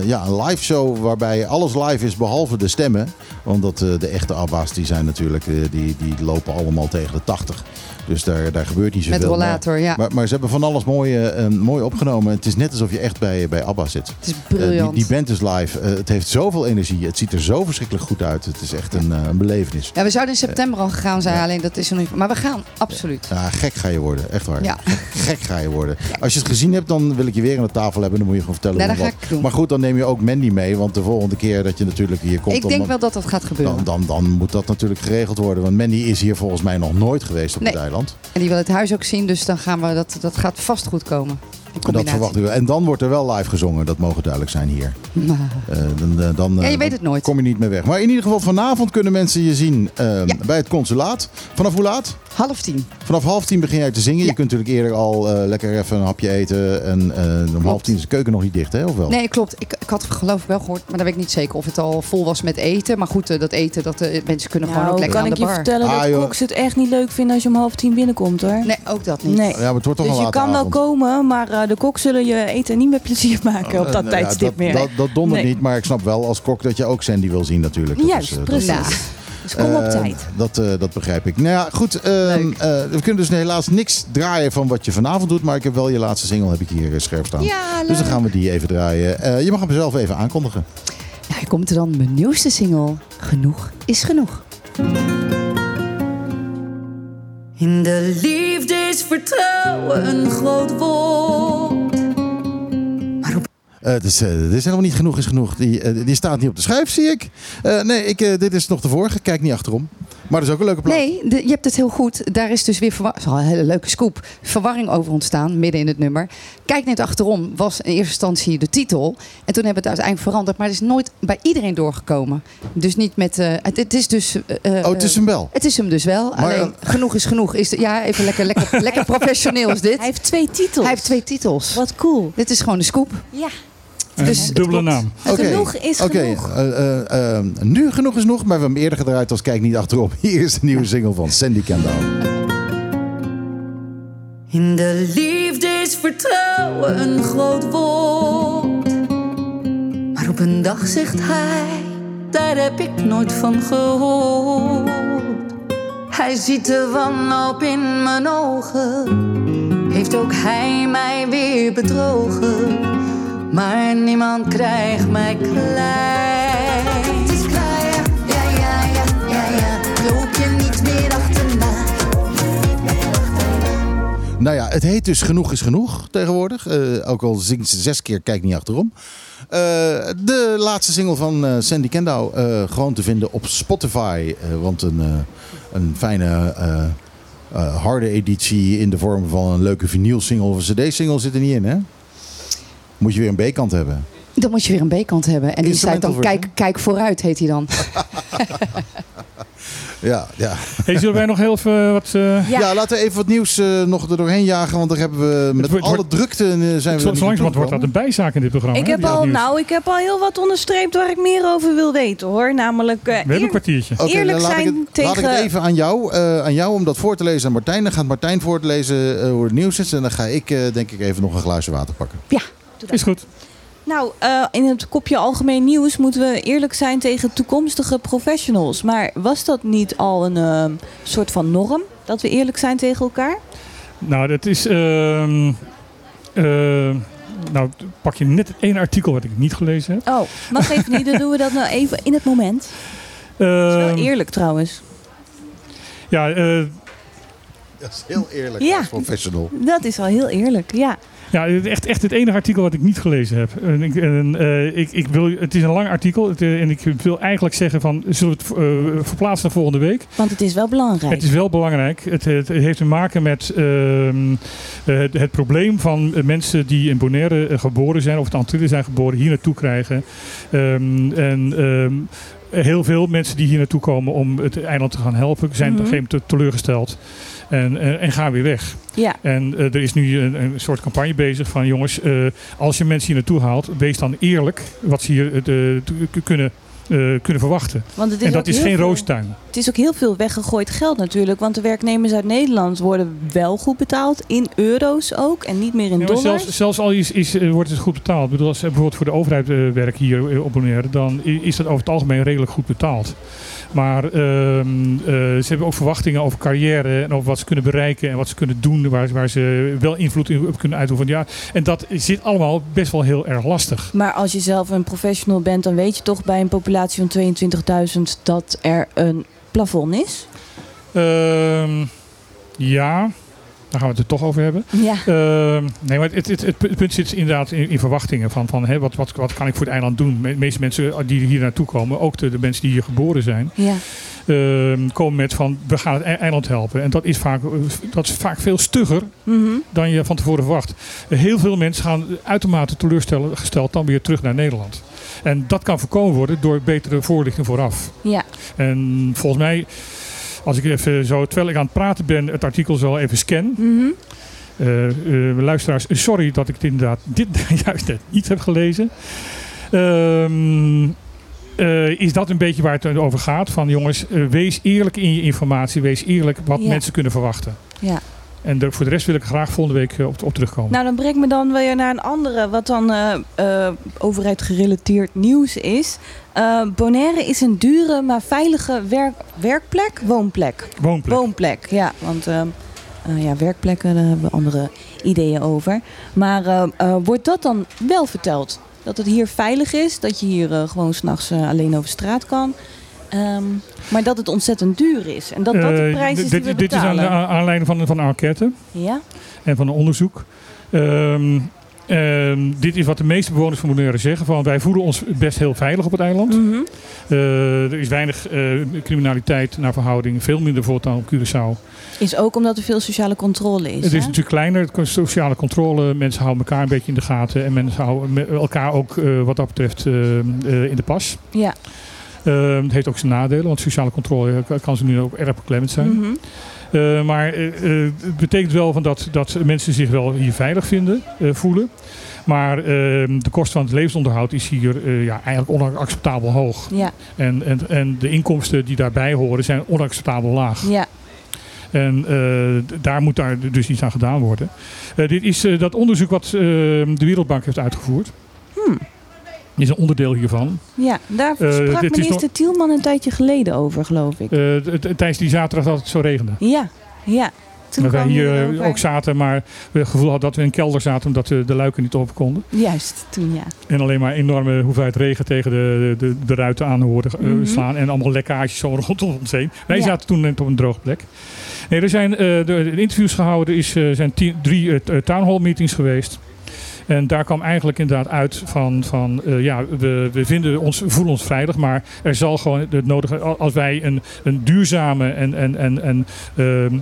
ja, een live show waarbij alles live is behalve de stemmen. Want dat, eh, de echte ABBA's die zijn natuurlijk, eh, die, die lopen allemaal tegen de 80. Dus daar, daar gebeurt niet zoveel. Met rollator, maar, ja. Maar, maar ze hebben van alles mooi, eh, eh, mooi opgenomen. Het is net alsof je echt bij, bij ABBA zit. Het is Eh, briljant. die, die band is live. Eh, het heeft zoveel energie. Het ziet er zo verschrikkelijk goed uit. Het is echt een, eh, een belevenis. ja, we zouden in september al gegaan zijn, alleen dat is er nog niet. Maar we gaan, absoluut. Ja, gek ga je worden, echt waar. Ja. Gek, ga je worden. Als je het gezien hebt, dan wil ik je weer aan de tafel hebben. Dan moet je gewoon vertellen Nee, dat wat. Maar goed, dan neem je ook Mandy mee. Want de volgende keer dat je natuurlijk hier komt... Ik dan, denk wel dat dat gaat gebeuren. dan, dan, dan moet dat natuurlijk geregeld worden. Want Mandy is hier volgens mij nog nooit geweest op Nee. het eiland. En die wil het huis ook zien, dus dan gaan we dat, dat gaat vast goed komen. Die Dat. En dan wordt er wel live gezongen. Dat mogen duidelijk zijn hier. Nou, Eh, dan, eh, dan, Ja, je eh, weet dan het nooit. kom je niet meer weg. Maar in ieder geval vanavond kunnen mensen je zien Ja. bij het consulaat. Vanaf hoe laat? Half tien. Vanaf half tien begin jij te zingen. Ja. Je kunt natuurlijk eerder al eh, lekker even een hapje eten. En eh, om half tien is de keuken nog niet dicht, hè? Of wel? Nee, klopt. Ik, ik had geloof ik wel gehoord, maar dat weet ik niet zeker of het al vol was met eten. Maar goed, eh, dat eten, dat mensen kunnen gewoon ook lekker kan aan ik de je bar. vertellen Ah, dat joh. koks het echt niet leuk vinden als je om half tien binnenkomt hoor. Nee, ook dat niet. Nee. Ja, maar het wordt toch Dus een je kan wel komen, maar eh, de kok zullen je eten niet met plezier maken op dat nou ja, tijdstip dat, meer. Dat, dat dondert Nee. niet, maar ik snap wel als kok dat je ook Sandy wil zien natuurlijk. Dat Juist, is, dat- precies. Dus kom op Eh, tijd. Dat, eh, dat begrijp ik. Nou ja, goed. ehm, eh, we kunnen dus helaas niks draaien van wat je vanavond doet. Maar ik heb wel je laatste single heb ik hier eh, scherp staan. Ja, dus dan gaan we die even draaien. Eh, je mag hem zelf even aankondigen. Nou, hier komt er dan mijn nieuwste single. Genoeg is genoeg. In de liefde is vertrouwen een groot woord. Eh, het, is, eh, het is helemaal niet genoeg is genoeg. Die, eh, die staat niet op de schijf, zie ik. Eh, nee, ik, dit is nog de vorige. Kijk niet achterom. Maar dat is ook een leuke plaat. Nee, de- je hebt het heel goed. Daar is dus weer is al een hele leuke scoop. Verwarring over ontstaan, midden in het nummer. Kijk net achterom was in eerste instantie de titel. En toen hebben we het uiteindelijk veranderd. Maar het is nooit bij iedereen doorgekomen. Dus niet met... eh, het, het is dus... Oh, het is hem wel. Het is hem dus wel. Maar, Alleen genoeg is genoeg. Is de- ja, even lekker, lekker, lekker professioneel is dit. Hij heeft twee titels. Hij heeft twee titels. Wat cool. Dit is gewoon de scoop. Ja. Dus dubbele naam. Genoeg is genoeg. eh, eh, eh, nu genoeg is genoeg, maar we hebben hem eerder gedraaid als Kijk niet achterom. Hier is de nieuwe single van Sandy Kendall. In de liefde is vertrouwen een groot woord. Maar op een dag zegt hij, daar heb ik nooit van gehoord. Hij ziet de wanhoop in mijn ogen. Heeft ook hij mij weer bedrogen. Maar niemand krijgt mij klein. Het is klaar, ja, ja, ja, ja, ja, ja. Loop je niet meer achterna. Nou ja, het heet dus Genoeg is Genoeg tegenwoordig. Eh, ook al zingt ze zes keer, kijk niet achterom. Eh, de laatste single van eh, Sandy Kendall eh, gewoon te vinden op Spotify. Eh, want een, eh, een fijne eh, eh, harde editie in de vorm van een leuke vinyl single of een cd-single zit er niet in, hè? Moet je weer een B-kant hebben. Dan moet je weer een B-kant hebben. En die staat dan kijk, kijk vooruit, heet hij dan. Ja, ja. Hey, zullen wij nog heel even wat... eh, Ja. laten we even wat nieuws eh, nog er doorheen jagen. Want daar hebben we met wordt- alle wordt- drukte eh, zijn we Zo, er langzamerhand wordt dat een bijzaak in dit programma. Ik hè, heb, al, nou, ik heb al heel wat onderstreept waar ik meer over wil weten hoor. Namelijk eh, We hebben een kwartiertje. Oké, eerlijk dan laat zijn ik het, tegen... Laat ik het even aan jou, eh, aan jou om dat voor te lezen aan Martijn. Dan gaat Martijn voor te lezen eh, hoe het nieuws is. En dan ga ik eh, denk ik even nog een glaasje water pakken. Is goed. Nou, eh, in het kopje algemeen nieuws moeten we eerlijk zijn tegen toekomstige professionals. Maar was dat niet al een eh, soort van norm? Dat we eerlijk zijn tegen elkaar? Nou, dat is... ehm, eh, nou, pak je net het ene artikel wat ik niet gelezen heb. Oh, mag even niet. Dan doen we dat nou even in het moment. Dat is wel Ehm, eerlijk trouwens. ja, eh, Dat is heel eerlijk Ja. als professional. Dat is al heel eerlijk, ja. Ja, echt, echt het enige artikel wat ik niet gelezen heb. En ik, en, eh, ik, ik wil, het is een lang artikel het, eh, en ik wil eigenlijk zeggen van, zullen we het eh, verplaatsen naar volgende week? Want het is wel belangrijk. Het is wel belangrijk. Het, het heeft te maken met ehm, eh, het, het probleem van mensen die in Bonaire geboren zijn of in de Antillen zijn geboren, hier naartoe krijgen. Ehm, en ehm, heel veel mensen die hier naartoe komen om het eiland te gaan helpen, zijn op Mhm. een gegeven moment teleurgesteld. En, en, en gaan weer weg. Ja. En eh, er is nu een, een soort campagne bezig van jongens, eh, als je mensen hier naartoe haalt, wees dan eerlijk wat ze hier eh, kunnen, eh, kunnen verwachten. Want het is en dat is geen veel- roostuin. Het is ook heel veel weggegooid geld natuurlijk. Want de werknemers uit Nederland worden wel goed betaald. In euro's ook. En niet meer in Ja, dollars. zelfs, zelfs al is, is, eh, wordt het goed betaald. Ik bedoel, als ze bijvoorbeeld voor de overheid eh, werken hier eh, op Bonaire, dan is dat over het algemeen redelijk goed betaald. Maar ehm, eh, ze hebben ook verwachtingen over carrière en over wat ze kunnen bereiken en wat ze kunnen doen, waar, waar ze wel invloed in op kunnen uitoefenen. Ja, en dat zit allemaal best wel heel erg lastig. Maar als je zelf een professional bent, dan weet je toch bij een populatie van 22.000 dat er een plafond is. Ehm, ja, daar gaan we het er toch over hebben. Ja. Ehm, nee, maar het, het, het, het punt zit inderdaad in, in verwachtingen. Van, van, hè, wat, wat, wat kan ik voor het eiland doen? De meeste mensen die hier naartoe komen, ook de, de mensen die hier geboren zijn, Ja. ehm, komen met van we gaan het eiland helpen. En dat is vaak, dat is vaak veel stugger Mhm. dan je van tevoren verwacht. Heel veel mensen gaan uitermate teleurgesteld dan weer terug naar Nederland. En dat kan voorkomen worden door betere voorlichting vooraf. Ja. En volgens mij, als ik even zo, terwijl ik aan het praten ben, het artikel zo even scan. Mhm. Eh, eh, luisteraars, sorry dat ik het inderdaad dit juist net niet heb gelezen. Ehm, eh, is dat een beetje waar het over gaat? Van jongens, wees eerlijk in je informatie. Wees eerlijk wat Ja. mensen kunnen verwachten. Ja. En de- voor de rest wil ik graag volgende week eh, op, op terugkomen. Nou, dan breng me dan weer naar een andere, wat dan eh eh, overheid gerelateerd nieuws is. Bonaire is een dure maar veilige werk, werkplek, woonplek. Woonplek. Woonplek, ja. Want eh, eh, ja, werkplekken, daar hebben we andere ideeën over. Maar wordt dat dan wel verteld? Dat het hier veilig is, dat je hier gewoon s'nachts nachts alleen over straat kan. Ehm, maar dat het ontzettend duur is. En dat dat de Eh, prijs is dit- die we dit, is aan, aan- aanleiding van, van een enquête Ja? en van een onderzoek. Ehm, ehm, dit is wat de meeste bewoners van Bonaire zeggen. Van, wij voelen ons best heel veilig op het eiland. Mhm. Eh, er is weinig eh, criminaliteit naar verhouding. Veel minder dan op Curaçao. Is ook omdat er veel sociale controle is. Het is natuurlijk kleiner, sociale controle. Mensen houden elkaar een beetje in de gaten. En mensen houden elkaar ook wat dat betreft in de pas. Ja. Eh, het heeft ook zijn nadelen, want sociale controle kan- kan ze nu ook erg beklemmend zijn. Mhm. Eh, maar eh, eh, het betekent wel van dat, dat mensen zich wel hier veilig vinden, eh, voelen. Maar eh, de kosten van het levensonderhoud is hier eh, ja, eigenlijk onacceptabel hoog. Ja. En, en, en de inkomsten die daarbij horen zijn onacceptabel laag. Ja. En eh, daar moet daar dus iets aan gedaan worden. Eh, dit is eh, dat onderzoek wat eh, de Wereldbank heeft uitgevoerd. Hmm. Is een onderdeel hiervan. Ja, daar Eh, sprak minister nog- Tielman een tijdje geleden over, geloof ik. Eh, tijdens die zaterdag dat het zo regende. Ja, ja. Toen Dat wij hier eh, ook zaten, maar we het gevoel hadden dat we in een kelder zaten omdat we de luiken niet open konden. Juist, toen ja. En alleen maar enorme hoeveelheid regen tegen de, de, de ruiten aan hoorden Mhm. slaan. En allemaal lekkages zo rondom ons heen. Wij Ja. zaten toen net op een droge plek. Nee, er zijn de, de interviews gehouden. Er is, zijn tien- drie eh, t- eh, town hall meetings geweest. En daar kwam eigenlijk inderdaad uit van, van eh, ja, we, we vinden ons, voelen ons veilig, maar er zal gewoon het nodige, als wij een, een duurzame en, en, en, en ehm,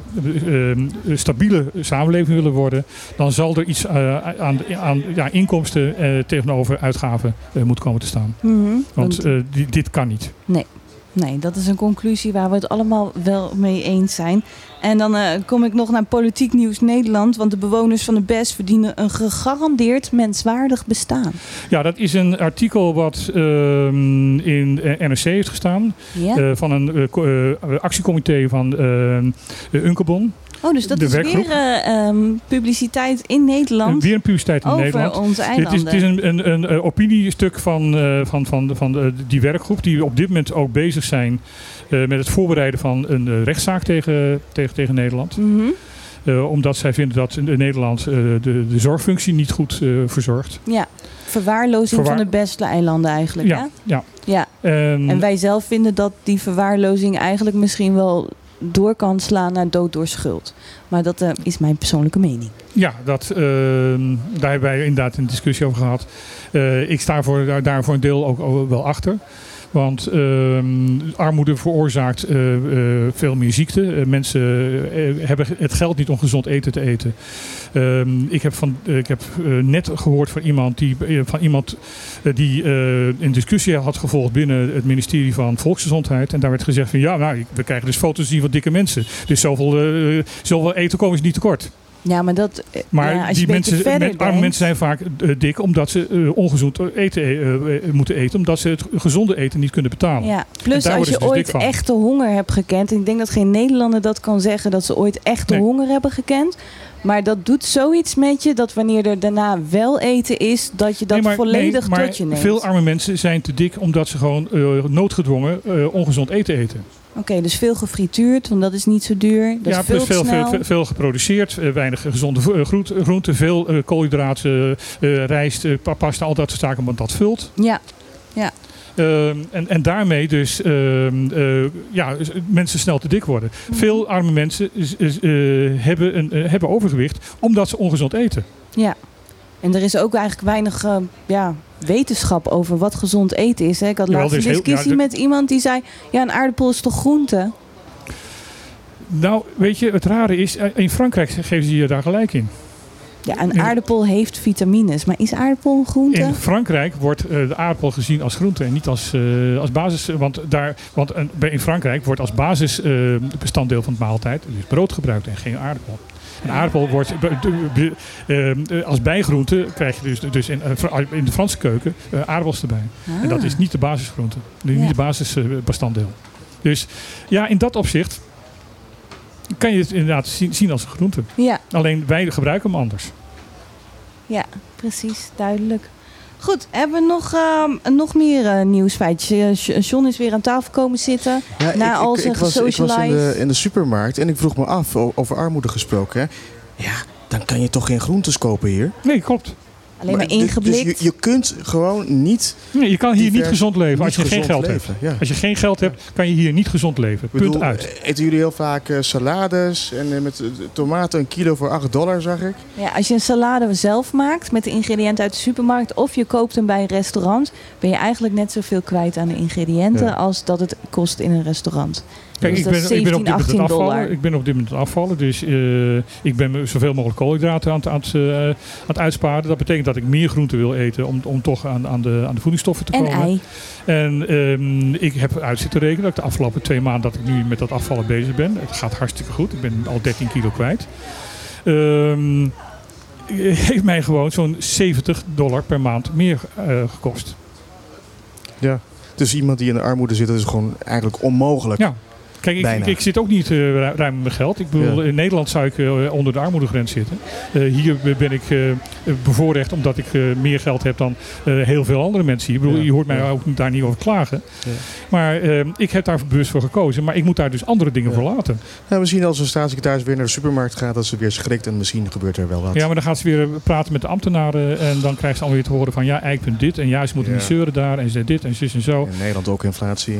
ehm, stabiele samenleving willen worden, dan zal er iets eh, aan, aan ja, inkomsten eh, tegenover uitgaven moeten komen te staan. Mhm. Want Want- di- dit kan niet. Nee. Nee, dat is een conclusie waar we het allemaal wel mee eens zijn. En dan eh, kom ik nog naar Politiek Nieuws Nederland. Want de bewoners van de BES verdienen een gegarandeerd menswaardig bestaan. Ja, dat is een artikel wat ehm, in eh, NRC heeft gestaan. Eh, van een co- actiecomité van ehm, eh, Unkebon. Oh, dus dat de is werkgroep. weer eh, ehm, publiciteit in Nederland. Weer een publiciteit in over Nederland. onze Het is, het is een, een, een, eh, opiniestuk van, eh, van, van, van de- die werkgroep die op dit moment ook bezig zijn met het voorbereiden van een rechtszaak tegen, tegen, tegen Nederland. Mhm. Omdat zij vinden dat in Nederland de, de zorgfunctie niet goed verzorgt. Ja, verwaarlozing Verwaar- van de beste eilanden eigenlijk. Ja, Hè? ja. ja. En, En wij zelf vinden dat die verwaarlozing eigenlijk misschien wel door kan slaan naar dood door schuld. Maar dat eh, is mijn persoonlijke mening. Ja, dat, ehm, daar hebben wij inderdaad een discussie over gehad. Eh, ik sta voor, daar, daar voor een deel ook ook wel achter. Want ehm, armoede veroorzaakt eh, eh, veel meer ziekte. Eh, mensen hebben het geld niet om gezond eten te eten. Ehm, ik heb, van, ik heb net gehoord van iemand die, van iemand, die een discussie had gevolgd binnen het ministerie van Volksgezondheid. En daar werd gezegd van ja, nou, we krijgen dus foto's zien van dikke mensen. Dus zoveel, zoveel eten komen ze niet tekort. Ja, maar dat. eh, Maar ja, die mensen, arme mensen zijn vaak eh, dik omdat ze eh, ongezond eten eh, eh, moeten eten. Omdat ze het gezonde eten niet kunnen betalen. Ja, plus als je dus ooit echte honger hebt gekend. en Ik denk dat geen Nederlander dat kan zeggen dat ze ooit echte Nee. honger hebben gekend. Maar dat doet zoiets met je dat wanneer er daarna wel eten is, dat je dat Nee, maar- volledig nee, tot je neemt. Veel arme mensen zijn te dik omdat ze gewoon eh, noodgedwongen eh, ongezond eten eten. Oké, dus veel gefrituurd, want dat is niet zo duur. Dat ja, is veel plus veel, veel, veel, veel geproduceerd, eh, weinig gezonde eh, groenten, veel eh, koolhydraten, eh, rijst, eh, pa- pasta, al dat soort zaken, want dat vult. Ja, ja. Ehm, en, en daarmee dus ehm, eh, ja, mensen snel te dik worden. Mhm. Veel arme mensen is- is, hebben, een, hebben overgewicht omdat ze ongezond eten. Ja. En er is ook eigenlijk weinig ja, wetenschap over wat gezond eten is. Hè. Ik had laatst een heel- discussie ja, de- met iemand die zei... Ja, een aardappel is toch groente? Nou, weet je, het rare is, eh, in Frankrijk geven ze je daar gelijk in. Ja, een aardappel heeft vitamines. Maar is aardappel een groente? In Frankrijk wordt eh, de aardappel gezien als groente en niet als, eh, als basis. Want, daar, want in Frankrijk wordt als basisbestanddeel van het maaltijd dus brood gebruikt en geen aardappel. Een aardappel wordt eh, als bijgroente krijg je dus, dus in, eh, in de Franse keuken eh, aardappels erbij. En dat Ah. is niet de basisgroente, niet Ja. de basisbestanddeel. Dus ja, in dat opzicht kan je het inderdaad zien, zien als een groente. Ja. Alleen wij gebruiken hem anders. Ja, precies. Duidelijk. Goed, hebben we nog, ehm, nog meer eh, nieuwsfeitjes? John is weer aan tafel komen zitten. Ja, na ik, al zijn ik, was, ik was in, de, in de supermarkt en ik vroeg me af, over armoede gesproken. Hè? Ja, dan kan je toch geen groentes kopen hier? Nee, klopt. Alleen maar dus- Dus ingeblikt. je, je kunt gewoon niet... Nee, je kan hier niet gezond leven niet als je geen geld leven, hebt. ja. Als je geen geld hebt, kan je hier niet gezond leven. Ik Punt bedoel, uit. Eten jullie heel vaak eh, salades en eh, met eh, tomaten een kilo voor 8 dollar, zag ik? Ja, als je een salade zelf maakt met de ingrediënten uit de supermarkt of je koopt hem bij een restaurant, ben je eigenlijk net zoveel kwijt aan de ingrediënten Ja. als dat het kost in een restaurant. Kijk, dus ik ben, is ik ben op 17, dit moment 18 afvallen. dollar. Ik ben op dit moment afvallen. Dus eh, ik ben me zoveel mogelijk koolhydraten aan het, aan, het, eh, aan het uitsparen. Dat betekent dat ik meer groente wil eten om, om toch aan, aan, de, aan de voedingsstoffen te En komen. ei. En ehm, ik heb uit zitten rekenen dat ik de afgelopen twee maanden dat ik nu met dat afvallen bezig ben. Het gaat hartstikke goed. Ik ben al 13 kilo kwijt. Ehm, heeft mij gewoon zo'n 70 dollar per maand meer eh, gekost. Ja. Dus iemand die in de armoede zit, dat is gewoon eigenlijk onmogelijk. Ja. Kijk, ik, ik, ik zit ook niet ru- ruim met mijn geld. Ik bedoel, Ja. in Nederland zou ik eh, onder de armoedegrens zitten. Eh, hier ben ik eh, bevoorrecht omdat ik meer geld heb dan heel veel andere mensen hier. Ik bedoel, Ja. je hoort mij Ja. ook daar niet over klagen. Maar ik heb daar bewust voor gekozen. Maar ik moet daar dus andere dingen voor laten. Misschien als een staatssecretaris weer naar de supermarkt gaat, dat ze weer schrikt en misschien gebeurt er wel wat. Ja, maar dan gaat ze weer praten met de ambtenaren. En dan krijgt ze alweer te horen van ja, eigenlijk dit. En ja, ze moeten niet zeuren daar. En ze dit en zus en zo. In Nederland ook inflatie.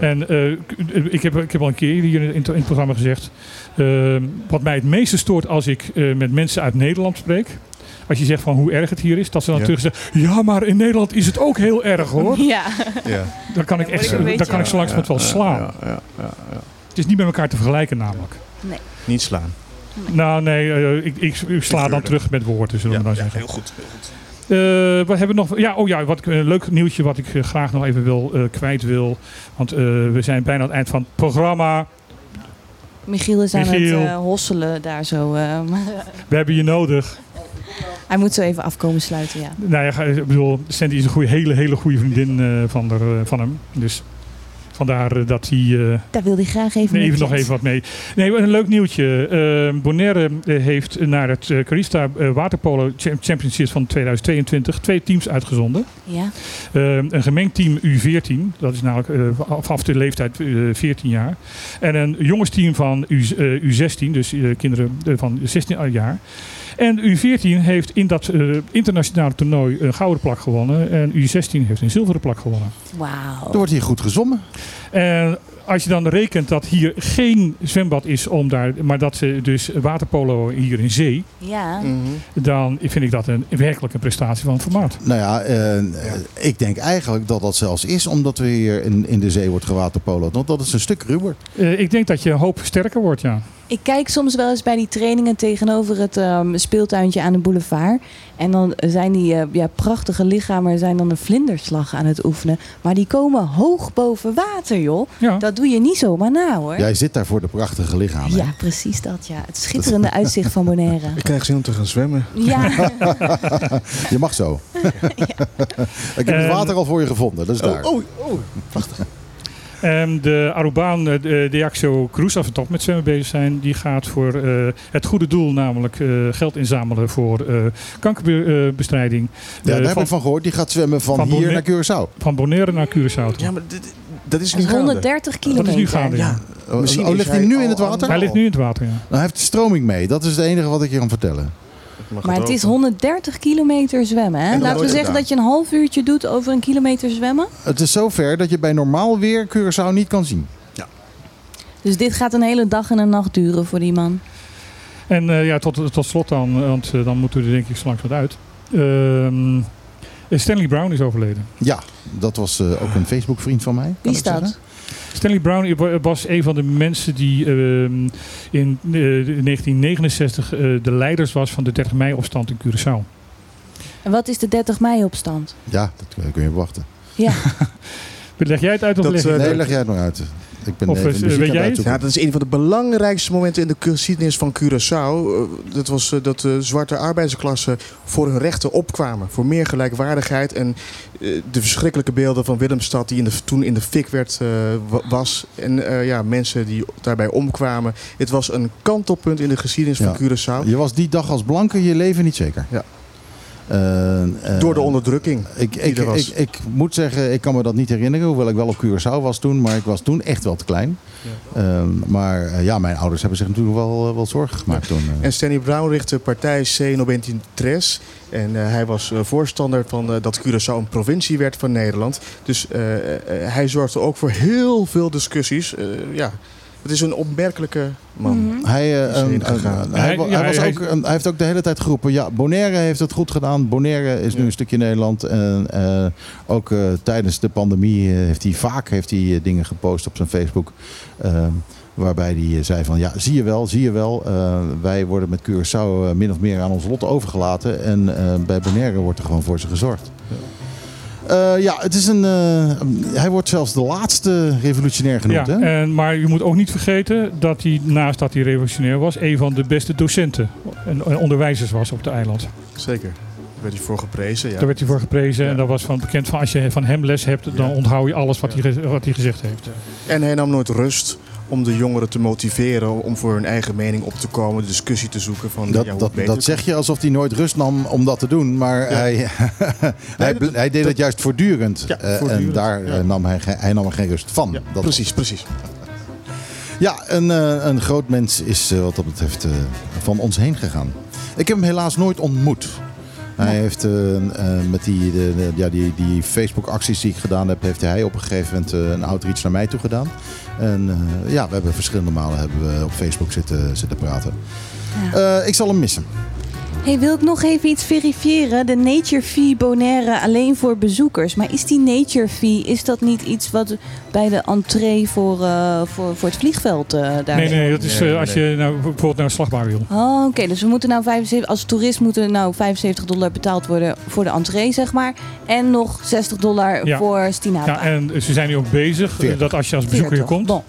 En eh, k- ik, heb, ik heb al een keer hier in het, in het programma gezegd. eh, wat mij het meeste stoort als ik eh, met mensen uit Nederland spreek. Als je zegt van hoe erg het hier is, dat ze dan Ja. terug zeggen: Ja, maar in Nederland is het ook heel erg hoor. Ja. Ja. Dan kan ik echt dan kan ik zo langzamerhand wel slaan. Ja, ja, ja, ja. Het is niet met elkaar te vergelijken namelijk. Niet slaan. Nou nee, eh, ik, ik, ik sla dan terug met woorden, zullen we dan zeggen. heel goed. Heel goed. Eh, wat hebben we nog? Ja, oh ja, wat, een leuk nieuwtje wat ik eh, graag nog even wil, eh, kwijt wil. Want eh, we zijn bijna aan het eind van het programma. Michiel is aan Michiel. het eh, hosselen daar zo. eh, We hebben je nodig. hij moet zo even afkomen sluiten, ja. Nou ja, ik bedoel, Sandy is een goede, hele, hele goede vriendin eh, van, der, eh, van hem. Dus vandaar eh, dat hij... eh, Daar wil hij graag even Nee, mee even nog even wat mee. Nee, een leuk nieuwtje. Eh, Bonaire heeft naar het Carista Waterpolo Cham- Championships van 2022 twee teams uitgezonden. Ja. Een gemengd team U14, dat is namelijk vanaf de leeftijd eh, 14 jaar. En een jongensteam van U, eh, U16, dus kinderen van 16 jaar. En U14 heeft in dat eh, internationale toernooi een gouden plak gewonnen. En U16 heeft een zilveren plak gewonnen. Wauw. Er wordt hier goed gezongen. En als je dan rekent dat hier geen zwembad is om daar, maar dat ze dus waterpolo hier in zee, Ja. Mhm. dan vind ik dat een werkelijk een prestatie van formaat. Nou ja, eh, eh, ik denk eigenlijk dat dat zelfs is omdat we hier in, in de zee wordt gewaterpolo'd. Want dat is een stuk ruwer. Eh, ik denk dat je een hoop sterker wordt, ja. Ik kijk soms wel eens bij die trainingen tegenover het ehm, speeltuintje aan de boulevard. En dan zijn die eh, ja, prachtige lichamen zijn dan een vlinderslag aan het oefenen. Maar die komen hoog boven water, joh. Ja. Dat doe je niet zomaar na, hoor. Jij zit daar voor de prachtige lichamen. Ja, precies dat, ja. Het schitterende uitzicht van Bonaire. Ik krijg zin om te gaan zwemmen. Ja, Je mag zo. ik heb het water al voor je gevonden, dat is daar. Oh, oh, prachtig. En de Arubaan eh, de Deaxio Cruz, als we toch met zwemmen bezig zijn, die gaat voor eh, het goede doel, namelijk eh, geld inzamelen voor eh, kankerbestrijding. Ja, daar Eh, heb ik van gehoord. Die gaat zwemmen van, van hier Bonaire- naar Curaçao. van Bonaire naar Curaçao. Ja, maar dit, dat is nu is 130 Dat kilometer. is nu gaande, ja. Oh, Misschien oh, is ligt hij nu in het water? Hij ligt nu in het water, ja. Nou, hij heeft de stroming mee. Dat is het enige wat ik je kan vertellen. Maar het is 130 kilometer zwemmen, hè? Laten we zeggen gedaan. dat je een half uurtje doet over een kilometer zwemmen. Het is zover dat je bij normaal weer Curaçao niet kan zien. Dus dit gaat een hele dag en een nacht duren voor die man. En eh, ja, tot, tot slot dan, want eh, dan moeten we er denk ik zo langs wat uit. Ehm, Stanley Brown is overleden. Ja, dat was eh, ook een Facebook-vriend van mij. Wie is dat? Stanley Brown wa- was een van de mensen die ehm, in eh, 1969 eh, de leiders was van de 30 mei-opstand in Curaçao. En wat is de 30 mei opstand? Ja, dat kun je verwachten. Ja, Leg jij het uit of Dat, leg eh, Nee, leg jij het nog uit. Ik ben Of, even eh, muziek weet jij het? Ja, dat is een van de belangrijkste momenten in de geschiedenis van Curaçao. Eh, Dat was eh, dat de zwarte arbeidersklasse voor hun rechten opkwamen. Voor meer gelijkwaardigheid. En de verschrikkelijke beelden van Willemstad die in de, toen in de fik werd, wa- was. En eh, ja, mensen die daarbij omkwamen. Het was een kantelpunt in de geschiedenis Ja. van Curaçao. Je was die dag als blanke je leven niet zeker. Ja. Eh, eh, Door de onderdrukking. Ik, ik, ik, ik moet zeggen, ik kan me dat niet herinneren. Hoewel ik wel op Curaçao was toen. Maar ik was toen echt wel te klein. Ehm, maar eh, ja, mijn ouders hebben zich natuurlijk wel, eh, wel zorgen gemaakt toen. eh. En Stanley Brown richtte partij C Nobentintres. En hij was voorstander van dat Curaçao een provincie werd van Nederland. Dus hij zorgde ook voor heel veel discussies. Ja, het is een opmerkelijke man. Hij, eh, Is heen een- een- gegaan. hij, Hij- wa- ja, hij was hij- ook, een- hij heeft ook de hele tijd geroepen. Ja, Bonaire heeft het goed gedaan. Bonaire is nu een stukje Nederland. En eh, ook eh, tijdens de pandemie eh, heeft hij vaak heeft hij, dingen gepost op zijn Facebook. eh, waarbij hij zei van ja, zie je wel, zie je wel. eh, wij worden met Curaçao eh, min of meer aan ons lot overgelaten. En eh, bij Bonaire wordt er gewoon voor ze gezorgd. Eh, ja, het is een, eh, hij wordt zelfs de laatste revolutionair genoemd. Ja, hè? en, maar je moet ook niet vergeten dat hij, naast dat hij revolutionair was, een van de beste docenten en, onderwijzers was op het eiland. Zeker. Daar werd hij voor geprezen. Ja. Daar werd hij voor geprezen Ja. en dat was van bekend van als je van hem les hebt, dan Ja. onthoud je alles wat, hij, wat hij gezegd heeft. En hij nam nooit rust. Om de jongeren te motiveren om voor hun eigen mening op te komen, de discussie te zoeken van Dat, ja, dat, dat zeg je alsof hij nooit rust nam om dat te doen. Maar hij, hij, dat- hij deed het juist voortdurend. Ja, Eh, voortdurend, en daar eh, nam hij, hij nam er geen rust van. Dat precies, precies. Ja, een, eh, een groot mens is wat dat betreft van ons heen gegaan. Ik heb hem helaas nooit ontmoet. Hij heeft eh, eh, met die, de, de- ja, die, die Facebook-acties die ik gedaan heb, heeft hij op een gegeven moment eh, een outreach naar mij toe gedaan. En ja, we hebben verschillende malen hebben we op Facebook zitten, zitten praten. Ik zal hem missen. Hey, wil ik nog even iets verifiëren? De Nature Fee Bonaire alleen voor bezoekers. Maar is die Nature Fee, is dat niet iets wat bij de entree voor, eh, voor, voor het vliegveld eh daar Nee, nee, dat is Nee, eh, nee, als je nou bijvoorbeeld naar een slagbaar wil. Oh, oké. Dus we moeten nou 75, als toerist moeten nou 75 dollar betaald worden voor de entree, zeg maar. En nog 60 dollar Ja. voor Stinapa. Ja, en ze zijn nu ook bezig dat als je als bezoeker hier 40. komt, Bon.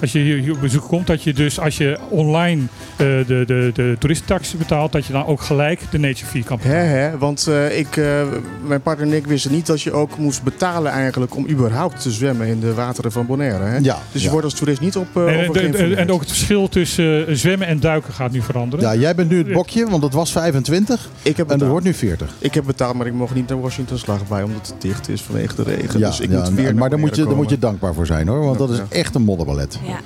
Als je hier, op bezoek komt, dat je dus als je online eh, de, de, de toeristentax betaalt, dat je dan ook gelijk de nature fee kan Hè, betalen. hè, want eh, ik, eh, mijn partner en ik wisten niet dat je ook moest betalen eigenlijk om überhaupt te zwemmen in de wateren van Bonaire. Hè? Ja, dus je ja. wordt als toerist niet op eh En, de- en ook het verschil tussen zwemmen en duiken gaat nu veranderen. Ja, jij bent nu het bokje, want het was 25 ik heb en er betaald. wordt nu 40. Ik heb betaald, maar ik mocht niet naar Washington slag bij omdat het dicht is vanwege de regen. Ja, dus ik ja, moet weer maar daar moet, je, daar moet je dankbaar voor zijn hoor, want dat is Ja. echt een modderballet. Ja.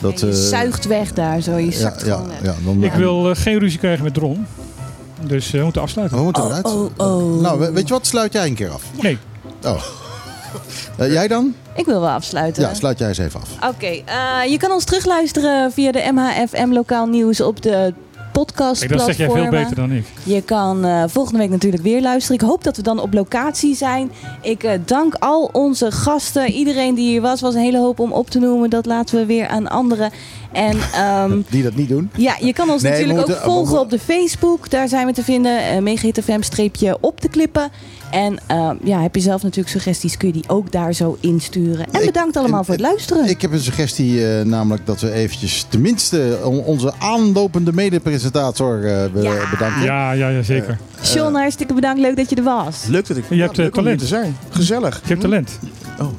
Dat, Ja, je eh, zuigt weg daar zo. Je zakt ja, gewoon weg. ja, dan, Ik wil eh, geen ruzie krijgen met Dron. Dus eh, we moeten afsluiten. We moeten eruit. Oh, oh. Nou, we- weet je wat? Sluit jij een keer af. Nee. Oh. Eh, jij dan? Ik wil wel afsluiten. Ja, sluit jij eens even af. Oké, eh, je kan ons terugluisteren via de MHFM Lokaal Nieuws op de podcast dat zeg jij veel beter dan ik. Je kan eh, volgende week natuurlijk weer luisteren. Ik hoop dat we dan op locatie zijn. Ik eh, dank al onze gasten. Iedereen die hier was, was een hele hoop om op te noemen. Dat laten we weer aan anderen. En ehm, Die dat niet doen. ja, je kan ons Nee, natuurlijk moeten- ook volgen op de Facebook. Daar zijn we te vinden. Uh, streepje op de klippen. En ehm, ja, heb je zelf natuurlijk suggesties, kun je die ook daar zo insturen. En Ik- bedankt allemaal voor het luisteren. Ik heb een suggestie, eh, namelijk dat we eventjes tenminste on- onze aanlopende medepresentator eh be- Ja. bedanken. Ja, ja, ja zeker. Sean, hartstikke bedankt. Leuk dat je er was. Leuk dat ik Je hebt, ja, eh, leuk talent. te zijn. Gezellig. Je hebt talent.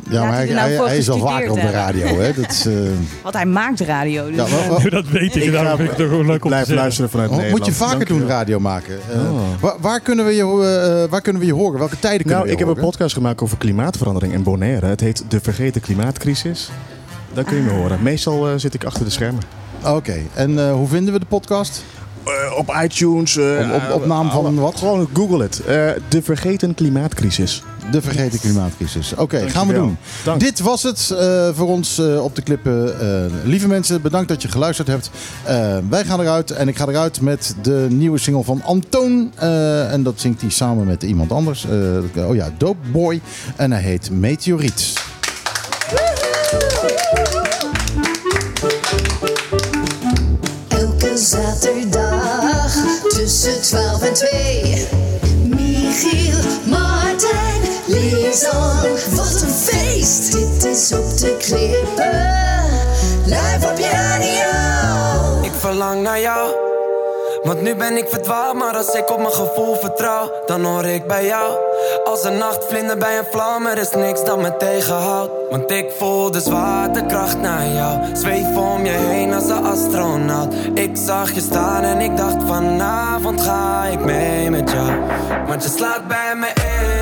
Ja, Laat maar hij hij, nou hij, is al vaker op de radio. Hè? Dat is, eh, Want hij maakt radio. Dus, ja, dat weet ik. Ik daarom ga- vind ik het wel leuk om Blijf luisteren vanuit Oh, Nederland. moet je vaker Dank doen, radio maken. Eh, Oh. waar, waar, kunnen we je, eh, waar kunnen we je horen? Welke tijden kunnen Nou, we ik je heb een podcast gemaakt over klimaatverandering in Bonaire. Het heet De Vergeten Klimaatcrisis. Daar kun je me horen. Meestal eh, zit ik achter de schermen. Oké, en eh, hoe vinden we de podcast? Eh, op iTunes. eh, Op- op- op naam van wat? Gewoon Google het. Eh, de Vergeten Klimaatcrisis. De vergeten klimaatcrisis. Oké, gaan we doen. Dank. Dit was het eh, voor ons eh, op de klippen. Eh, lieve mensen, bedankt dat je geluisterd hebt. Eh, wij gaan eruit en ik ga eruit met de nieuwe single van Antoon. Eh, en dat zingt hij samen met iemand anders. Eh, oh ja, Dope Boy. En hij heet Meteoriet. Elke zaterdag tussen 12 en 2. Lisan. Wat een feest! Dit is op de klippen. Live op je radio. Ik verlang naar jou. Want nu ben ik verdwaald, maar als ik op mijn gevoel vertrouw, dan hoor ik bij jou. Als een nachtvlinder bij een vlam, er is niks dat me tegenhoudt. Want ik voel de zwaartekracht naar jou. Zweef om je heen als een astronaut. Ik zag je staan en ik dacht vanavond ga ik mee met jou. Want je slaat bij me in.